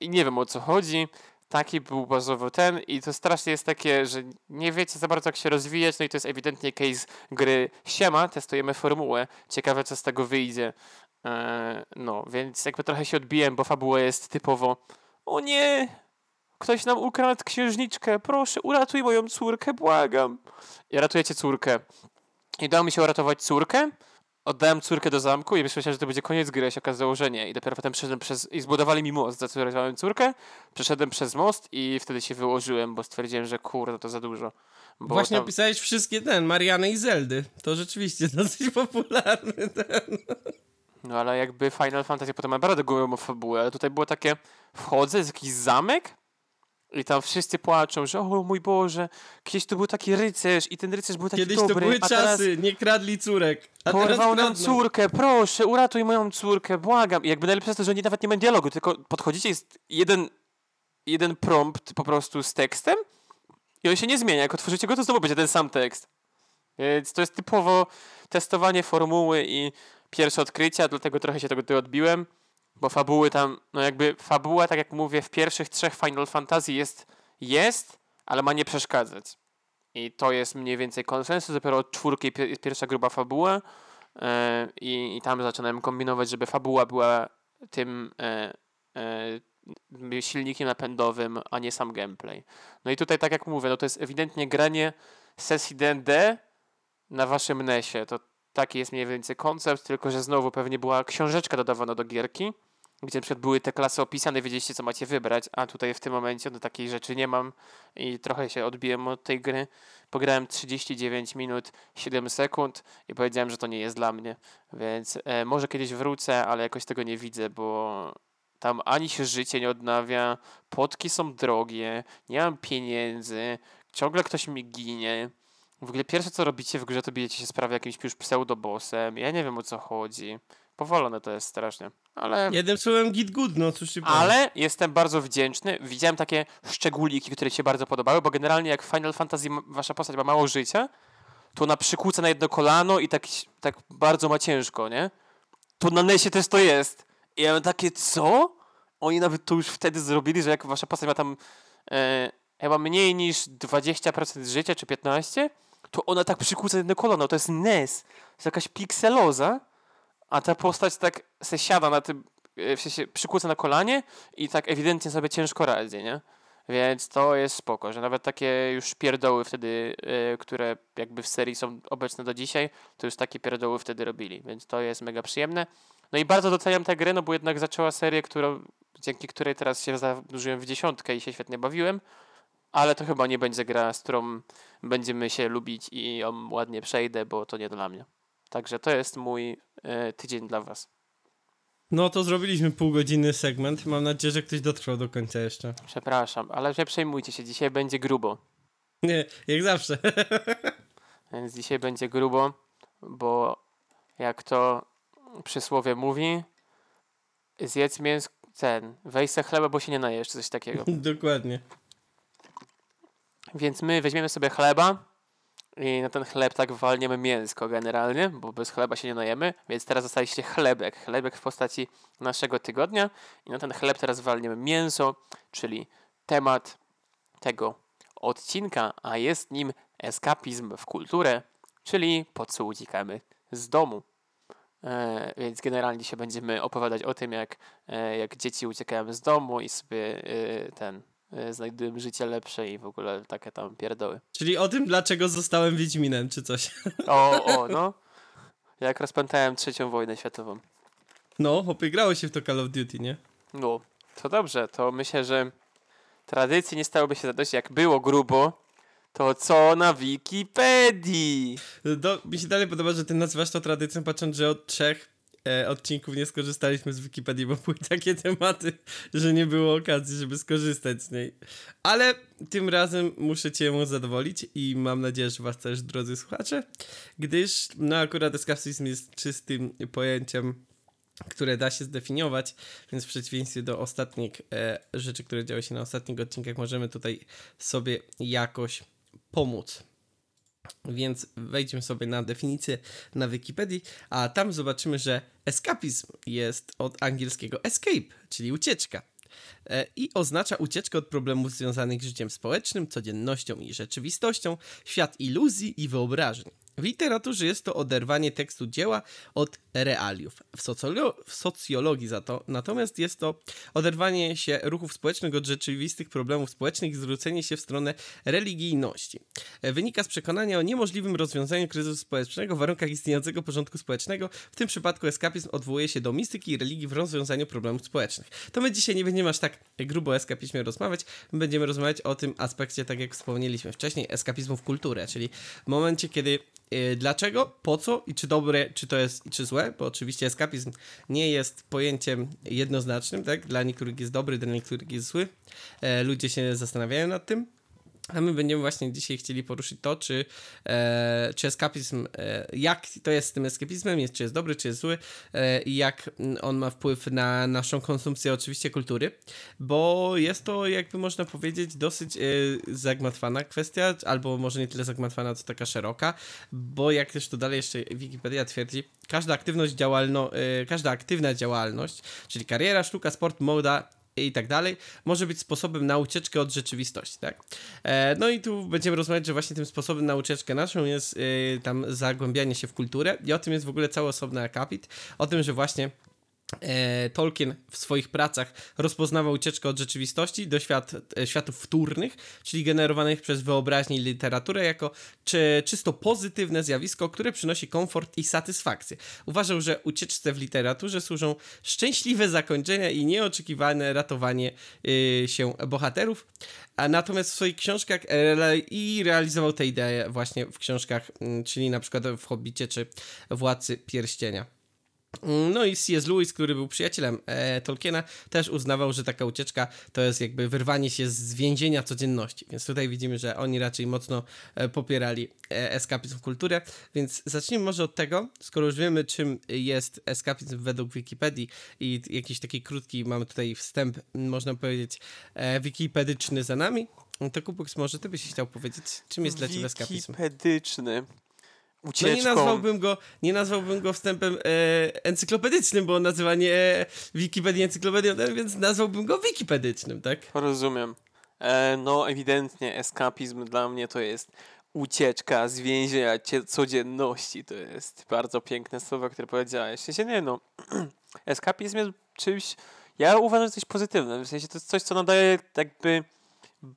I nie wiem o co chodzi. Taki był bazowy ten i to strasznie jest takie, że nie wiecie za bardzo jak się rozwijać, no i to jest ewidentnie case gry Siema, testujemy formułę. Ciekawe co z tego wyjdzie. Eee, no, więc jakby trochę się odbiłem, bo fabuła jest typowo o nie, ktoś nam ukradł księżniczkę, proszę uratuj moją córkę, błagam. I ratujecie córkę. I udało mi się uratować córkę, oddałem córkę do zamku i myślałem, że to będzie koniec gry, a się okazało, że nie. I dopiero potem przeszedłem przez... i zbudowali mi most, za co uratowałem córkę, przeszedłem przez most i wtedy się wyłożyłem, bo stwierdziłem, że kurde, to za dużo. Właśnie tam... opisałeś wszystkie ten, Mariany i Zeldy. To rzeczywiście dosyć popularny ten. No ale jakby Final Fantasy potem ma bardzo głęboką fabułę, ale tutaj było takie, wchodzę, jest jakiś zamek i tam wszyscy płaczą, że o mój Boże, kiedyś to był taki rycerz i ten rycerz był taki kiedyś dobry. Kiedyś to były czasy, nie kradli córek. A porwał nam córkę, proszę, uratuj moją córkę, błagam. I jakby najlepsze jest to, że oni nawet nie mają dialogu, tylko podchodzicie, jest jeden, jeden prompt po prostu z tekstem i on się nie zmienia. Jak otworzycie go, to znowu będzie ten sam tekst. Więc to jest typowo testowanie formuły i pierwsze odkrycia, dlatego trochę się tego odbiłem, bo fabuły tam, no jakby fabuła, tak jak mówię, w pierwszych trzech Final Fantasy jest, jest, ale ma nie przeszkadzać. I to jest mniej więcej konsensus, dopiero od czwórki jest pierwsza gruba fabuła yy, i, i tam zaczynałem kombinować, żeby fabuła była tym yy, yy, silnikiem napędowym, a nie sam gameplay. No i tutaj, tak jak mówię, no to jest ewidentnie granie sesji D&D na waszym NESie. To taki jest mniej więcej koncept, tylko że znowu pewnie była książeczka dodawana do gierki, gdzie na przykład były te klasy opisane, wiedzieliście co macie wybrać, a tutaj w tym momencie no, takiej rzeczy nie mam i trochę się odbiłem od tej gry. Pograłem 39 minut 7 sekund i powiedziałem, że to nie jest dla mnie, więc e, może kiedyś wrócę, ale jakoś tego nie widzę, bo tam ani się życie nie odnawia, potki są drogie, nie mam pieniędzy, ciągle ktoś mi ginie. W ogóle pierwsze co robicie w grze to bijecie się sprawy jakimś już pseudobossem. Ja nie wiem o co chodzi. Powolone to jest strasznie. Ale... Jednym słowem git good, no cóż ci Ale powiem. jestem bardzo wdzięczny. Widziałem takie szczególiki, które się bardzo podobały, bo generalnie jak Final Fantasy wasza postać ma mało życia, to ona przykłóca na jedno kolano i tak, tak bardzo ma ciężko, nie? To na Nesie też to jest. I ja mam takie, co? Oni nawet to już wtedy zrobili, że jak wasza postać ma tam e, chyba mniej niż 20% życia, czy 15%, to ona tak przykłóca jedno kolano. To jest NES. To jest jakaś pikseloza, a ta postać tak se siada na tym, e, w sensie na kolanie i tak ewidentnie sobie ciężko radzi, nie? Więc to jest spoko, że nawet takie już pierdoły wtedy, y, które jakby w serii są obecne do dzisiaj, to już takie pierdoły wtedy robili, więc to jest mega przyjemne. No i bardzo doceniam tę grę, no bo jednak zaczęła serię, którą, dzięki której teraz się zanurzyłem w dziesiątkę i się świetnie bawiłem, ale to chyba nie będzie gra, z którą będziemy się lubić i ją ładnie przejdę, bo to nie dla mnie. Także to jest mój y, tydzień dla was. No to zrobiliśmy półgodzinny segment. Mam nadzieję, że ktoś dotrwał do końca jeszcze. Przepraszam, ale nie przejmujcie się, dzisiaj będzie grubo. Nie, jak zawsze. Więc dzisiaj będzie grubo, bo jak to przysłowie mówi, zjedz mięsko, ten, weź se chleba, bo się nie najesz, coś takiego. Dokładnie. Więc my weźmiemy sobie chleba i na ten chleb tak walniemy mięsko generalnie, bo bez chleba się nie najemy, więc teraz się chlebek, chlebek w postaci naszego tygodnia. I na ten chleb teraz walniemy mięso, czyli temat tego odcinka, a jest nim eskapizm w kulturę, czyli po co uciekamy z domu. E, więc generalnie dzisiaj będziemy opowiadać o tym, jak, e, jak dzieci uciekają z domu i sobie e, ten znajdują życie lepsze i w ogóle takie tam pierdoły. Czyli o tym, dlaczego zostałem Wiedźminem, czy coś. O, o, no. Jak rozpętałem trzecią wojnę światową. No, chłopie, grało się w to Call of Duty, nie? No, to dobrze, to myślę, że tradycji nie stałoby się zadość, jak było grubo, to co na Wikipedii? Do, mi się dalej podoba, że ty nazywasz to tradycją, patrząc, że od trzech e, odcinków nie skorzystaliśmy z Wikipedii, bo były takie tematy, że nie było okazji, żeby skorzystać z niej. Ale tym razem muszę cię zadowolić i mam nadzieję, że was też, drodzy słuchacze, gdyż no akurat eskapsizm jest czystym pojęciem, które da się zdefiniować, więc w przeciwieństwie do ostatnich e, rzeczy, które działy się na ostatnich odcinkach, możemy tutaj sobie jakoś pomóc. Więc wejdźmy sobie na definicję na Wikipedii, a tam zobaczymy, że escapizm jest od angielskiego escape, czyli ucieczka. E, I oznacza ucieczkę od problemów związanych z życiem społecznym, codziennością i rzeczywistością, świat iluzji i wyobrażeń. W literaturze jest to oderwanie tekstu dzieła od realiów. W, socjolo- w socjologii za to natomiast jest to oderwanie się ruchów społecznych od rzeczywistych problemów społecznych i zwrócenie się w stronę religijności. Wynika z przekonania o niemożliwym rozwiązaniu kryzysu społecznego w warunkach istniejącego porządku społecznego. W tym przypadku eskapizm odwołuje się do mistyki i religii w rozwiązaniu problemów społecznych. To my dzisiaj nie będziemy aż tak grubo o eskapizmie rozmawiać, my będziemy rozmawiać o tym aspekcie, tak jak wspomnieliśmy wcześniej, eskapizmu w kulturę, czyli w momencie, kiedy Dlaczego, po co i czy dobre, czy to jest, czy złe, bo oczywiście eskapizm nie jest pojęciem jednoznacznym, tak? Dla niektórych jest dobry, dla niektórych jest zły. E, ludzie się zastanawiają nad tym. A my będziemy właśnie dzisiaj chcieli poruszyć to, czy, e, czy eskapizm, e, jak to jest z tym eskapizmem, jest, czy jest dobry, czy jest zły e, i jak on ma wpływ na naszą konsumpcję oczywiście kultury, bo jest to jakby można powiedzieć dosyć e, zagmatwana kwestia, albo może nie tyle zagmatwana, co taka szeroka, bo jak też to dalej jeszcze Wikipedia twierdzi, każda aktywność działalno, e, każda aktywna działalność, czyli kariera, sztuka, sport, moda, i tak dalej, może być sposobem na ucieczkę od rzeczywistości, tak? E, no i tu będziemy rozmawiać, że właśnie tym sposobem na ucieczkę naszą jest e, tam zagłębianie się w kulturę i o tym jest w ogóle cały osobny akapit, o tym, że właśnie Tolkien w swoich pracach rozpoznawał ucieczkę od rzeczywistości do świat, e, światów wtórnych, czyli generowanych przez wyobraźnię i literaturę jako czy, czysto pozytywne zjawisko, które przynosi komfort i satysfakcję. Uważał, że ucieczce w literaturze służą szczęśliwe zakończenia i nieoczekiwane ratowanie y, się bohaterów, a natomiast w swoich książkach e, i realizował te idee właśnie w książkach, mm, czyli na przykład w Hobbicie czy Władcy Pierścienia. No i C.S. Lewis, który był przyjacielem e, Tolkiena, też uznawał, że taka ucieczka to jest jakby wyrwanie się z więzienia codzienności. Więc tutaj widzimy, że oni raczej mocno e, popierali e, eskapizm w kulturę. Więc zacznijmy może od tego, skoro już wiemy, czym jest eskapizm według Wikipedii i jakiś taki krótki, mamy tutaj wstęp, można powiedzieć, e, wikipedyczny za nami, to Kubuks, może ty byś chciał powiedzieć, czym jest dla ciebie eskapizm? Wikipedyczny. No Ucieczką. nie nazwałbym go, nie nazwałbym go wstępem e, encyklopedycznym, bo nazywanie e, Wikipedii encyklopedią, ten, więc nazwałbym go wikipedycznym, tak? Rozumiem. E, no ewidentnie eskapizm dla mnie to jest ucieczka z więzienia codzienności. To jest bardzo piękne słowo, które powiedziałeś. W sensie nie no, eskapizm jest czymś, ja uważam, że coś pozytywne. W sensie to jest coś, co nadaje jakby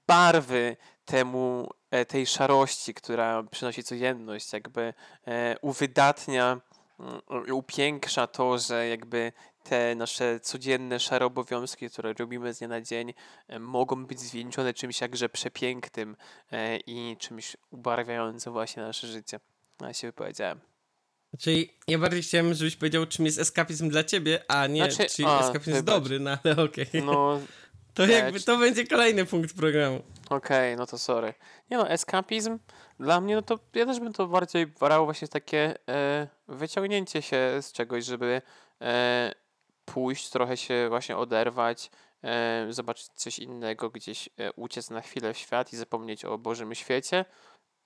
barwy temu, e, tej szarości, która przynosi codzienność, jakby e, uwydatnia, mm, upiększa to, że jakby te nasze codzienne szare obowiązki, które robimy z dnia na dzień, e, mogą być zwieńczone czymś jakże przepięknym i czymś ubarwiającym właśnie nasze życie. Ja się wypowiedziałem. Czyli ja bardziej chciałem, żebyś powiedział, czym jest eskapizm dla ciebie, a nie znaczy, czy a, eskapizm jest dobry, no ale okej. Okay. No, to jakby to będzie kolejny punkt programu. Okej, okay, no to sorry. Nie no, eskapizm dla mnie, no to ja też bym to bardziej brał właśnie takie e, wyciągnięcie się z czegoś, żeby e, pójść, trochę się właśnie oderwać, e, zobaczyć coś innego, gdzieś e, uciec na chwilę w świat i zapomnieć o Bożym świecie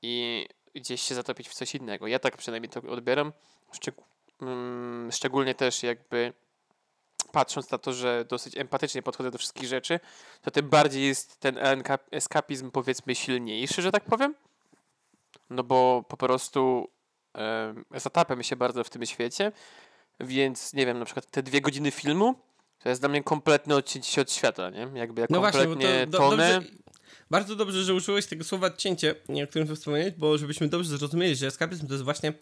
i gdzieś się zatopić w coś innego. Ja tak przynajmniej to odbieram. Szczeg- mm, szczególnie też jakby patrząc na to, że dosyć empatycznie podchodzę do wszystkich rzeczy, to tym bardziej jest ten eskapizm powiedzmy silniejszy, że tak powiem. No bo po prostu e, zatapiam się bardzo w tym świecie, więc nie wiem, na przykład te dwie godziny filmu to jest dla mnie kompletne odcięcie się od świata, nie? Jakby ja no kompletnie właśnie, to, do, tonę. Dobrze, bardzo dobrze, że użyłeś tego słowa odcięcie, o którym wspomniałeś, bo żebyśmy dobrze zrozumieli, że eskapizm to jest właśnie,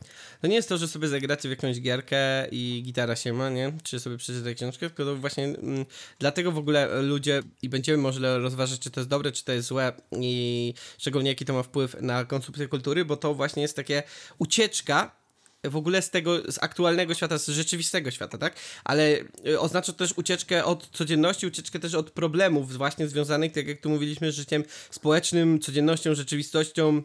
to nie jest to, że sobie zagracie w jakąś gierkę i gitara się ma, nie? Czy sobie przeczytacie książkę, tylko to właśnie mm, dlatego w ogóle ludzie i będziemy może rozważać, czy to jest dobre, czy to jest złe i szczególnie jaki to ma wpływ na konsumpcję kultury, bo to właśnie jest takie ucieczka w ogóle z tego, z aktualnego świata, z rzeczywistego świata, tak? Ale y, oznacza to też ucieczkę od codzienności, ucieczkę też od problemów właśnie związanych, tak jak tu mówiliśmy, z życiem społecznym, codziennością, rzeczywistością,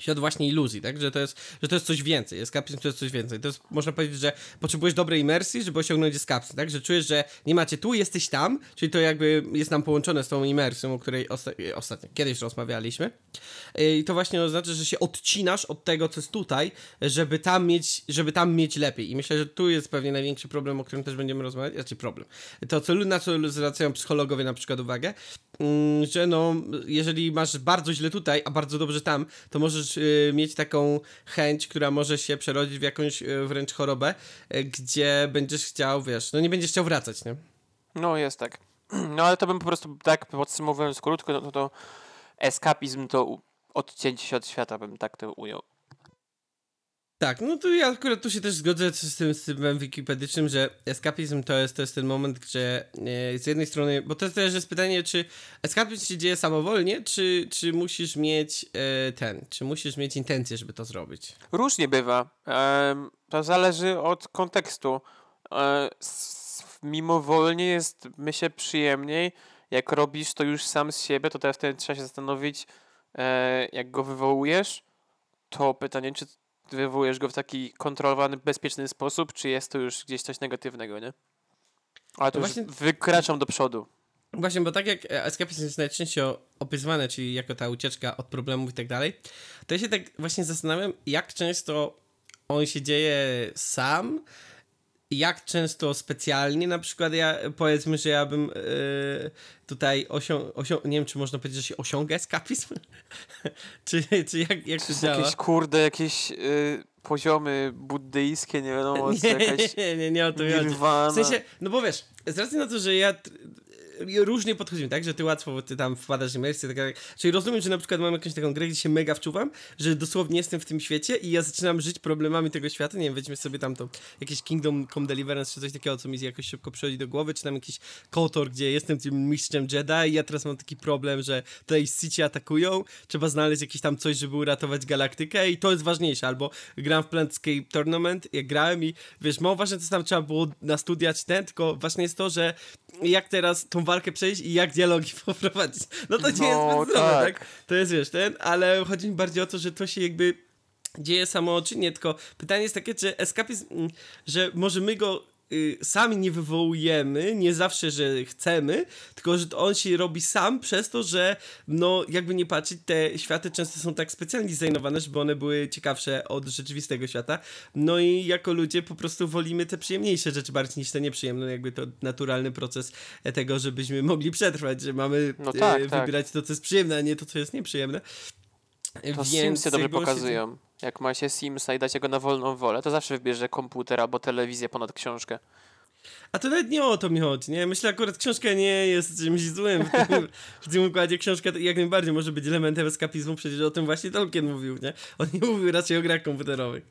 świat właśnie iluzji, tak? Że to jest, że to jest coś więcej. Eskapizm to jest coś więcej. To jest, można powiedzieć, że potrzebujesz dobrej imersji, żeby osiągnąć eskapizm, tak? Że czujesz, że nie macie tu, jesteś tam, czyli to jakby jest nam połączone z tą imersją, o której osta ostatnio, kiedyś rozmawialiśmy. I to właśnie oznacza, że się odcinasz od tego, co jest tutaj, żeby tam mieć, żeby tam mieć lepiej. I myślę, że tu jest pewnie największy problem, o którym też będziemy rozmawiać, znaczy problem. To, co, na co zwracają psychologowie na przykład uwagę, że no, jeżeli masz bardzo źle tutaj, a bardzo dobrze tam, to możesz y, mieć taką chęć, która może się przerodzić w jakąś y, wręcz chorobę, y, gdzie będziesz chciał, wiesz, no nie będziesz chciał wracać, nie? No jest tak. No ale to bym po prostu tak podsumowując krótko, no to, to eskapizm to odcięcie się od świata, bym tak to ujął. Tak, no to ja akurat tu się też zgodzę z tym, z tym wikipedycznym, że eskapizm to jest, to jest ten moment, gdzie e, z jednej strony, bo to też jest pytanie, czy eskapizm się dzieje samowolnie, czy, czy musisz mieć e, ten, czy musisz mieć intencję, żeby to zrobić? Różnie bywa. E, to zależy od kontekstu. E, mimowolnie jest, myślę, przyjemniej. Jak robisz to już sam z siebie, to teraz wtedy trzeba się zastanowić, e, jak go wywołujesz. To pytanie, czy wywołujesz go w taki kontrolowany, bezpieczny sposób, czy jest to już gdzieś coś negatywnego, nie? Ale to właśnie... wykraczam do przodu. Właśnie, bo tak jak escapizm jest najczęściej opisywany, czyli jako ta ucieczka od problemów i tak dalej, to ja się tak właśnie zastanawiam, jak często on się dzieje sam, jak często specjalnie, na przykład ja, powiedzmy, że ja bym yy, tutaj osiągnął, osią nie wiem, czy można powiedzieć, że się osiąga eskapizm? czy, czy jak, jak to działa? Jakieś, kurde, jakieś yy, poziomy buddyjskie, nie wiadomo, nie, jakaś nie, nie, nie o to chodzi. W sensie, no bo wiesz, z racji na to, że ja różnie podchodzimy, tak? Że ty łatwo ty tam wpadasz w imersję, tak. Czyli rozumiem, że na przykład mam jakąś taką grę, gdzie się mega wczuwam, że dosłownie jestem w tym świecie i ja zaczynam żyć problemami tego świata. Nie wiem, weźmy sobie tam to jakieś Kingdom Come Deliverance czy coś takiego, co mi jakoś szybko przychodzi do głowy, czy tam jakiś KOTOR, gdzie jestem tym mistrzem Jedi i ja teraz mam taki problem, że tutaj City atakują, trzeba znaleźć jakieś tam coś, żeby uratować galaktykę i to jest ważniejsze. Albo gram w Planscape Tournament, jak grałem i wiesz, mało ważne, co tam trzeba było na studiać ten, tylko ważne jest to, że jak teraz tą walkę przejść i jak dialogi poprowadzić. No to nie no, jest zbyt tak. tak? To jest, wiesz, ten, ale chodzi mi bardziej o to, że to się jakby dzieje samoczynnie, tylko pytanie jest takie, czy eskapizm, mm, że może my go y, sami nie wywołujemy, nie zawsze, że chcemy, tylko że on się robi sam przez to, że no jakby nie patrzeć, te światy często są tak specjalnie designowane, żeby one były ciekawsze od rzeczywistego świata. No i jako ludzie po prostu wolimy te przyjemniejsze rzeczy bardziej niż te nieprzyjemne, jakby to naturalny proces tego, żebyśmy mogli przetrwać, że mamy no tak, y, wybierać tak. to, co jest przyjemne, a nie to, co jest nieprzyjemne. To Więc Simsy dobrze pokazują. Jak ma się Simsa i dać go na wolną wolę, to zawsze wybierze komputer albo telewizję ponad książkę. A to nawet nie o to mi chodzi, nie? Myślę akurat książka nie jest czymś złym w tym, w tym układzie. Książka jak najbardziej może być elementem eskapizmu, przecież o tym właśnie Tolkien mówił, nie? On nie mówił raczej o grach komputerowych.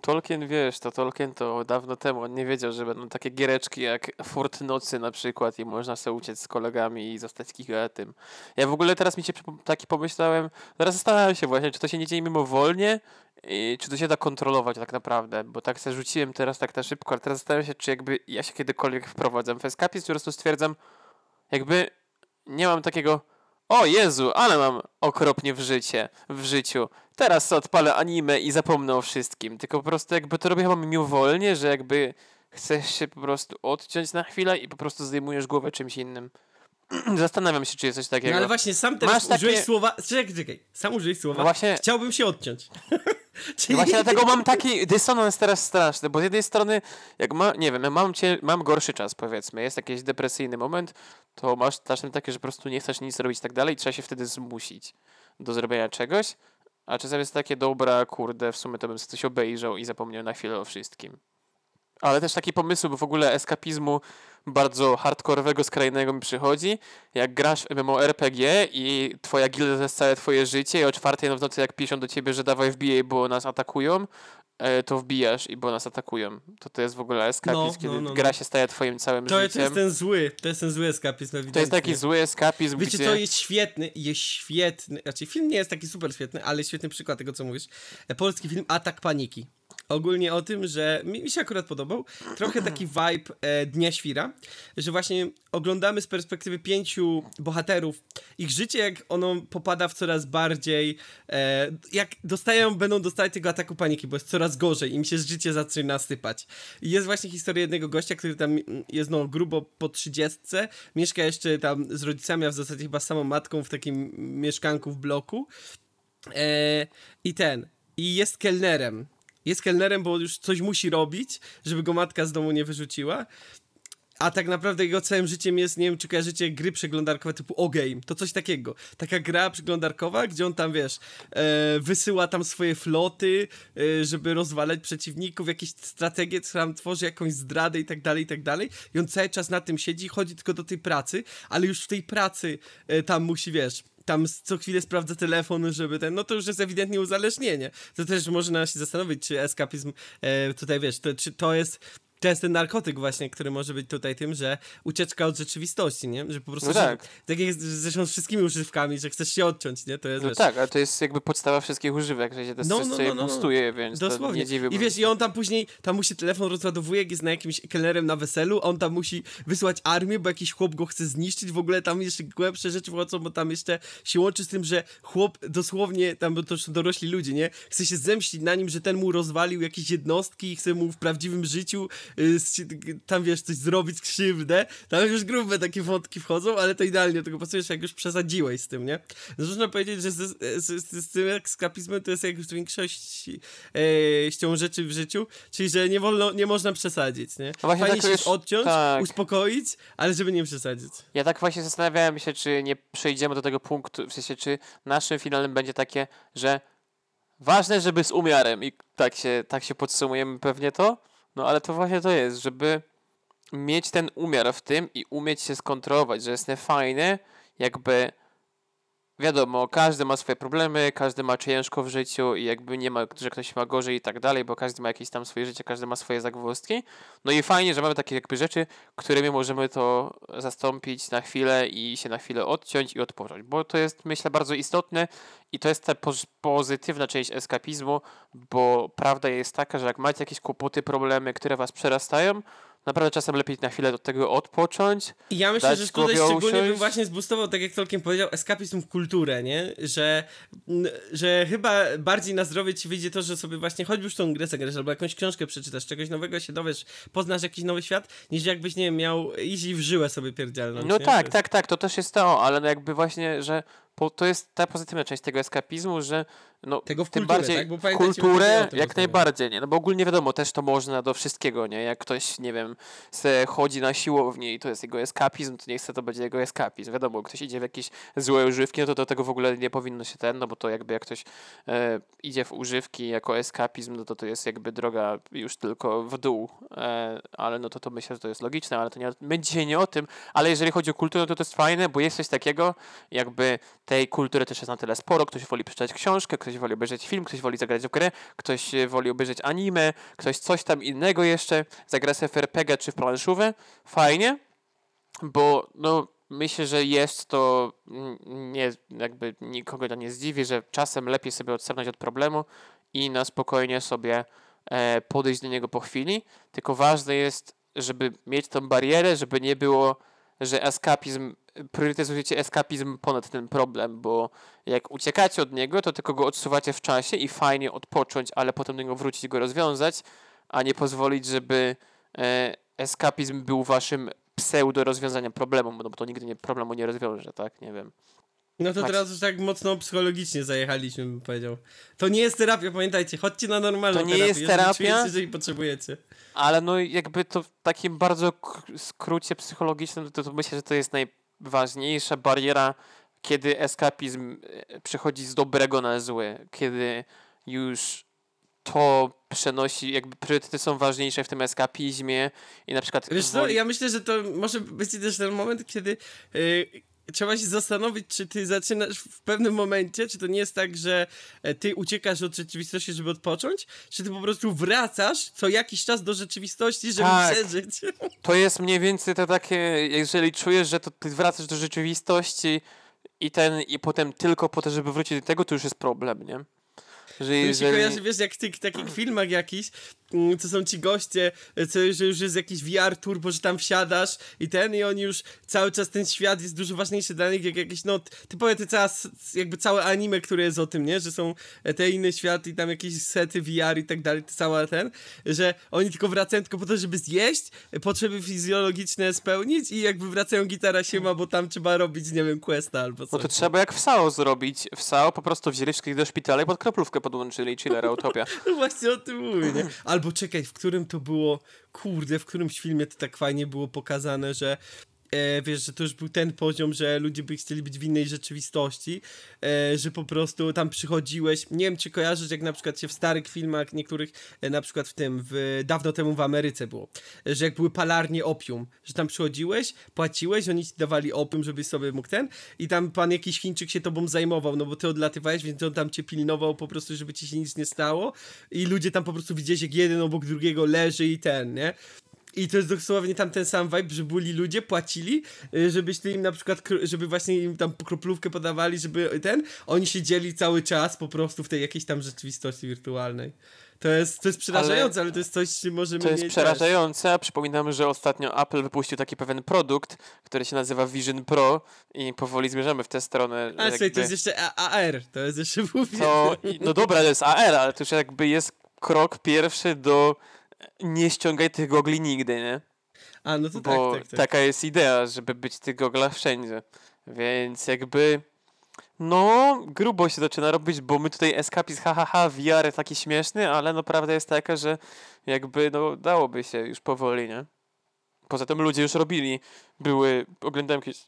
Tolkien, wiesz, to Tolkien to dawno temu, on nie wiedział, że będą takie giereczki jak Fort Nocy na przykład i można sobie uciec z kolegami i zostać gigatem. Ja w ogóle teraz mi się taki pomyślałem, teraz zastanawiam się właśnie, czy to się nie dzieje mimowolnie, i czy to się da kontrolować tak naprawdę, bo tak sobie rzuciłem teraz tak na szybko, ale teraz zastanawiam się, czy jakby ja się kiedykolwiek wprowadzam w escapizm, po prostu stwierdzam, jakby nie mam takiego o Jezu, ale mam okropnie w życie, w życiu. Teraz odpalę anime i zapomnę o wszystkim. Tylko po prostu jakby to robię chyba mimowolnie, że jakby chcesz się po prostu odciąć na chwilę i po prostu zdejmujesz głowę czymś innym. Zastanawiam się, czy jest coś takiego. No ale właśnie sam teraz Masz użyłeś takie... słowa... Czekaj, czekaj. Sam użyłeś słowa. No właśnie... Chciałbym się odciąć. Czyli... Właśnie dlatego mam taki dysonans teraz straszny, bo z jednej strony, jak ma, nie wiem, mam, cię, mam gorszy czas, powiedzmy, jest jakiś depresyjny moment, to masz czasem takie, że po prostu nie chcesz nic robić i tak dalej i trzeba się wtedy zmusić do zrobienia czegoś, a czasem jest takie, dobra, kurde, w sumie to bym coś obejrzał i zapomniał na chwilę o wszystkim. Ale też taki pomysł w ogóle eskapizmu bardzo hardkorowego, skrajnego mi przychodzi, jak grasz w MMORPG i twoja gilda to jest całe twoje życie i o czwartej w nocy jak piszą do ciebie, że dawaj wbijaj, bo nas atakują, e, to wbijasz i bo nas atakują. To to jest w ogóle eskapizm, no, kiedy no, no, gra no. się staje twoim całym to, życiem. To jest ten zły, to jest ten zły eskapizm ewidentnie. To jest taki zły eskapizm, Wiecie, gdzie... to jest świetny, jest świetny, znaczy film nie jest taki super świetny, ale świetny przykład tego, co mówisz. E, polski film Atak Paniki ogólnie o tym, że mi, mi się akurat podobał. Trochę taki vibe e, Dnia Świra, że właśnie oglądamy z perspektywy pięciu bohaterów ich życie, jak ono popada w coraz bardziej. E, jak dostają, będą dostawać tego ataku paniki, bo jest coraz gorzej, im się życie zaczyna sypać. I jest właśnie historia jednego gościa, który tam jest no grubo po trzydziestce, mieszka jeszcze tam z rodzicami, a w zasadzie chyba samą matką w takim mieszkanku w bloku. E, I ten. I jest kelnerem jest kelnerem, bo już coś musi robić, żeby go matka z domu nie wyrzuciła. A tak naprawdę jego całym życiem jest, nie wiem czy kojarzycie gry przeglądarkowe typu O-Game, to coś takiego. Taka gra przeglądarkowa, gdzie on tam, wiesz, e, wysyła tam swoje floty, e, żeby rozwalać przeciwników, jakieś strategie, tam tworzy jakąś zdradę i tak dalej, i tak dalej. I on cały czas na tym siedzi, chodzi tylko do tej pracy, ale już w tej pracy e, tam musi, wiesz, tam co chwilę sprawdza telefon, żeby ten, no to już jest ewidentnie uzależnienie. To też można się zastanowić, czy eskapizm e, tutaj, wiesz, to, czy to jest to jest ten narkotyk właśnie, który może być tutaj tym, że ucieczka od rzeczywistości, nie? Że po prostu, no tak. Że, tak jak zresztą z wszystkimi używkami, że chcesz się odciąć, nie? To jest, no wiesz, tak, ale to jest jakby podstawa wszystkich używek, że się to no, no, no, no, boostuje, więc Dosłownie. nie dziwię. I wiesz, i on tam później, tam musi telefon rozładowuje, jest na jakimś kelnerem na weselu, on tam musi wysłać armię, bo jakiś chłop go chce zniszczyć, w ogóle tam jeszcze głębsze rzeczy wchodzą, bo tam jeszcze się łączy z tym, że chłop dosłownie, tam bo to już dorośli ludzie, nie? Chce się zemścić na nim, że ten mu rozwalił jakieś jednostki i chce mu w prawdziwym życiu y, tam wiesz, coś zrobić krzywdę, tam już grube takie wątki wchodzą, ale to idealnie tylko pasujesz, jak już przesadziłeś z tym, nie? No, można powiedzieć, że z, z, z, z tym ekskapizmem to jest jak już większość e, rzeczy w życiu, czyli że nie wolno, nie można przesadzić, nie? No Fajnie tak się już, odciąć, tak. uspokoić, ale żeby nie przesadzić. Ja tak właśnie zastanawiałem się, czy nie przejdziemy do tego punktu, w sensie, czy naszym finalem będzie takie, że ważne, żeby z umiarem i tak się, tak się podsumujemy pewnie to, no ale to właśnie to jest, żeby mieć ten umiar w tym i umieć się skontrolować, że jest niefajne, jakby wiadomo, każdy ma swoje problemy, każdy ma ciężko w życiu i jakby nie ma, że ktoś ma gorzej i tak dalej, bo każdy ma jakieś tam swoje życie, każdy ma swoje zagwozdki. No i fajnie, że mamy takie jakby rzeczy, którymi możemy to zastąpić na chwilę i się na chwilę odciąć i odpocząć, bo to jest myślę bardzo istotne i to jest ta pozytywna część eskapizmu, bo prawda jest taka, że jak macie jakieś kłopoty, problemy, które was przerastają, naprawdę czasem lepiej na chwilę do tego odpocząć. Ja myślę, że tutaj szczególnie bym właśnie zbustował, tak jak Tolkien powiedział, eskapizm w kulturę, nie? Że, że chyba bardziej na zdrowie ci wyjdzie to, że sobie właśnie choćby już tą grę zagrasz, albo jakąś książkę przeczytasz, czegoś nowego się dowiesz, poznasz jakiś nowy świat, niż jakbyś, nie wiem, miał iść i w żyłę sobie pierdzielnąć. No nie? tak, tak, tak, to też jest to, ale no jakby właśnie, że po, to jest ta pozytywna część tego eskapizmu, że no, Tego w tym kulturę, bardziej tak? Bo kulturę jak najbardziej, nie? No bo ogólnie wiadomo, też to można do wszystkiego, nie? Jak ktoś, nie wiem, se chodzi na siłownię i to jest jego eskapizm, to nie chce, to będzie jego eskapizm. Wiadomo, ktoś idzie w jakieś złe używki, no to do tego w ogóle nie powinno się ten, no bo to jakby jak ktoś e, idzie w używki jako eskapizm, no to to jest jakby droga już tylko w dół. E, ale no to to myślę, że to jest logiczne, ale to nie, my dzisiaj nie o tym, ale jeżeli chodzi o kulturę, no to to jest fajne, bo jest coś takiego, jakby tej kultury też jest na tyle sporo. Ktoś woli przeczytać książkę, ktoś woli obejrzeć film, ktoś woli zagrać w grę, ktoś e, woli obejrzeć anime, ktoś coś tam innego jeszcze, zagra sobie w RPG czy w planszówę. Fajnie, bo no myślę, że jest to nie, jakby nikogo to nie zdziwi, że czasem lepiej sobie odstępnąć od problemu i na spokojnie sobie e, podejść do niego po chwili, tylko ważne jest, żeby mieć tą barierę, żeby nie było, że eskapizm, priorytetyzujecie eskapizm ponad ten problem, bo jak uciekacie od niego, to tylko go odsuwacie w czasie i fajnie odpocząć, ale potem do niego wrócić i go rozwiązać, a nie pozwolić, żeby e, eskapizm był waszym pseudo rozwiązaniem problemu, no bo to nigdy nie, problemu nie rozwiąże, tak? Nie wiem. No to Macie- teraz już tak mocno psychologicznie zajechaliśmy, bym powiedział. To nie jest terapia, pamiętajcie, chodźcie na normalną To nie terapię, jest terapia? czujecie, jeżeli potrzebujecie. Ale no jakby to w takim bardzo skrócie psychologicznym, to, to myślę, że to jest najważniejsza bariera, kiedy eskapizm e, przechodzi z dobrego na złe, kiedy już to przenosi, jakby priorytety są ważniejsze w tym eskapizmie i na przykład Wiesz co, woli- ja myślę, że to może być też ten moment, kiedy y, trzeba się zastanowić, czy ty zaczynasz w pewnym momencie, czy to nie jest tak, że e, ty uciekasz od rzeczywistości, żeby odpocząć, czy ty po prostu wracasz co jakiś czas do rzeczywistości, żeby Tak. przeżyć. To jest mniej więcej to takie, jeżeli czujesz, że to ty wracasz do rzeczywistości i ten, i potem tylko po to, żeby wrócić do tego, to już jest problem, nie? Że To mi się jeżeli... kojarzy, wiesz, jak w tych takich filmach jakichś, mm, co są ci goście, e, co, że już jest jakiś VR turbo, że tam wsiadasz i ten, i oni już cały czas ten świat jest dużo ważniejszy dla nich, jak jakieś, no, typowe te cała, jakby całe anime, które jest o tym, nie, że są e, te inne światy i tam jakieś sety VR i tak dalej, cała ten, że oni tylko wracają tylko po to, żeby zjeść, e, potrzeby fizjologiczne spełnić i jakby wracają gitara siema, bo tam trzeba robić, nie wiem, questa albo No coś. to trzeba jak w SAO zrobić. W SAO po prostu wzięli wszystkich do szpitala i pod kroplówkę podłączyli chillera utopia. No właśnie o tym mówię, nie? Albo czekaj, w którym to było, kurde, w którymś filmie to tak fajnie było pokazane, że e, wiesz, że to już był ten poziom, że ludzie by chcieli być w innej rzeczywistości, e, że po prostu tam przychodziłeś, nie wiem czy kojarzysz, jak na przykład się w starych filmach niektórych, e, na przykład w tym, w, dawno temu w Ameryce było, że jak były palarnie opium, że tam przychodziłeś, płaciłeś, oni ci dawali opium, żebyś sobie mógł ten i tam pan jakiś Chińczyk się tobą zajmował, no bo ty odlatywałeś, więc on tam cię pilnował po prostu, żeby ci się nic nie stało i ludzie tam po prostu widzieli, jak jeden obok drugiego leży i ten, nie? I to jest dosłownie tam ten sam vibe, że byli ludzie, płacili, y, żebyś ty im na przykład, żeby właśnie im tam kroplówkę podawali, żeby ten, oni siedzieli cały czas po prostu w tej jakiejś tam rzeczywistości wirtualnej. To jest, to jest przerażające, ale, to jest coś, czym możemy To jest mieć przerażające, a przypominam, że ostatnio Apple wypuścił taki pewien produkt, który się nazywa Vision Pro i powoli zmierzamy w tę stronę. Też. A słuchaj, to jakby jest jeszcze A- AR, to jest jeszcze mówię. to, no dobra, to jest AR, ale to już jakby jest krok pierwszy do nie ściągaj tych gogli nigdy, nie? A, no to Bo tak, tak, tak. taka jest idea, żeby być tych goglach wszędzie. Więc jakby no, grubo się zaczyna robić, bo my tutaj escapizm, ha, ha, ha, VR taki śmieszny, ale no prawda jest taka, że jakby no dałoby się już powoli, nie? Poza tym ludzie już robili, były, oglądałem jakiś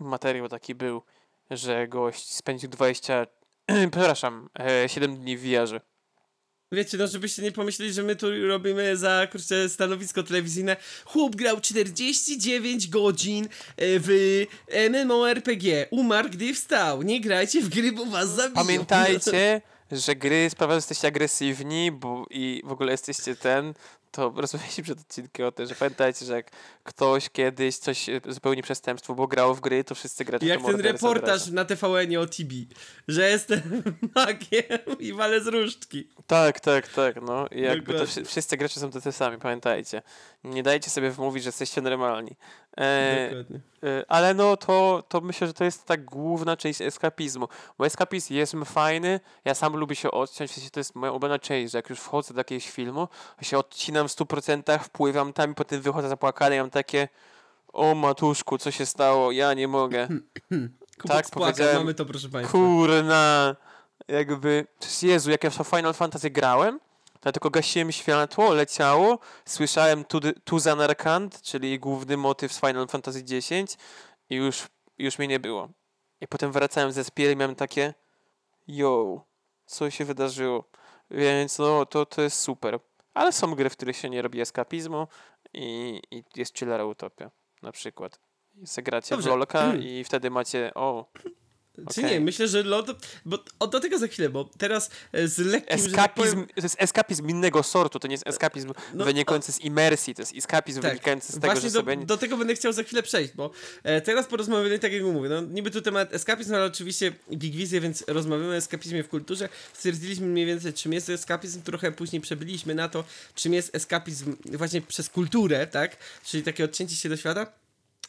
materiał taki był, że gość spędził 20, przepraszam, e, 7 dni w VR-ze. Wiecie, no żebyście nie pomyśleli, że my tu robimy za, kurczę, stanowisko telewizyjne. Chłop grał 49 godzin e, w MMORPG. Umarł, gdy wstał. Nie grajcie w gry, bo was zabiją. Pamiętajcie, że gry sprawiają, że jesteście agresywni bo i w ogóle jesteście ten, to rozmawialiśmy przed odcinkiem o tym, że pamiętajcie, że jak ktoś kiedyś coś e, zupełnie przestępstwo, bo grał w gry, to wszyscy gracze Jak ten reportaż na TVN-ie o Tibi, że jestem magiem i walę z różdżki. Tak, tak, tak, no. I jakby to wszyscy gracze są tacy sami, pamiętajcie. Nie dajcie sobie wmówić, że jesteście normalni. E. E, Ale no to, to myślę, że to jest ta główna część eskapizmu. Bo eskapizm jest fajny, ja sam lubię się odciąć, w sensie to jest moja ulubiona część, że jak już wchodzę do jakiegoś filmu, to się odcinam w 100%, wpływam tam i potem wychodzę zapłakany i mam takie o matuszku, co się stało, ja nie mogę. Tak, spłaka, powiedziałem- mamy to, proszę państwa. Kurna, jakby, Jezu, jak ja w Final Fantasy grałem, ja tylko gasiłem światło, leciało, słyszałem Tuzan Arkand, czyli główny motyw z Final Fantasy X i już, już mnie nie było. I potem wracałem ze Spiel i miałem takie yo, co się wydarzyło? Więc no, to, to jest super. Ale są gry, w których się nie robi eskapizmu i, i jest chillera utopia, na przykład. Zagracie Dobrze. w LoLka i wtedy macie, o, Czy okej. nie, myślę, że to, bo o, do tego za chwilę, bo teraz e, z lekkim, tak Eskapizm, powiem, to jest eskapizm innego sortu, to nie jest eskapizm no, wynikający z imersji, to jest eskapizm Tak, wynikający z tego, Właśnie że do, sobie... do tego będę chciał za chwilę przejść, bo e, teraz porozmawiamy, tak jak mówię, no niby tu temat eskapizm, ale oczywiście Big Wizje, więc rozmawiamy o eskapizmie w kulturze. Stwierdziliśmy mniej więcej, czym jest eskapizm, trochę później przebyliśmy na to, czym jest eskapizm właśnie przez kulturę, tak? Czyli takie odcięcie się do świata.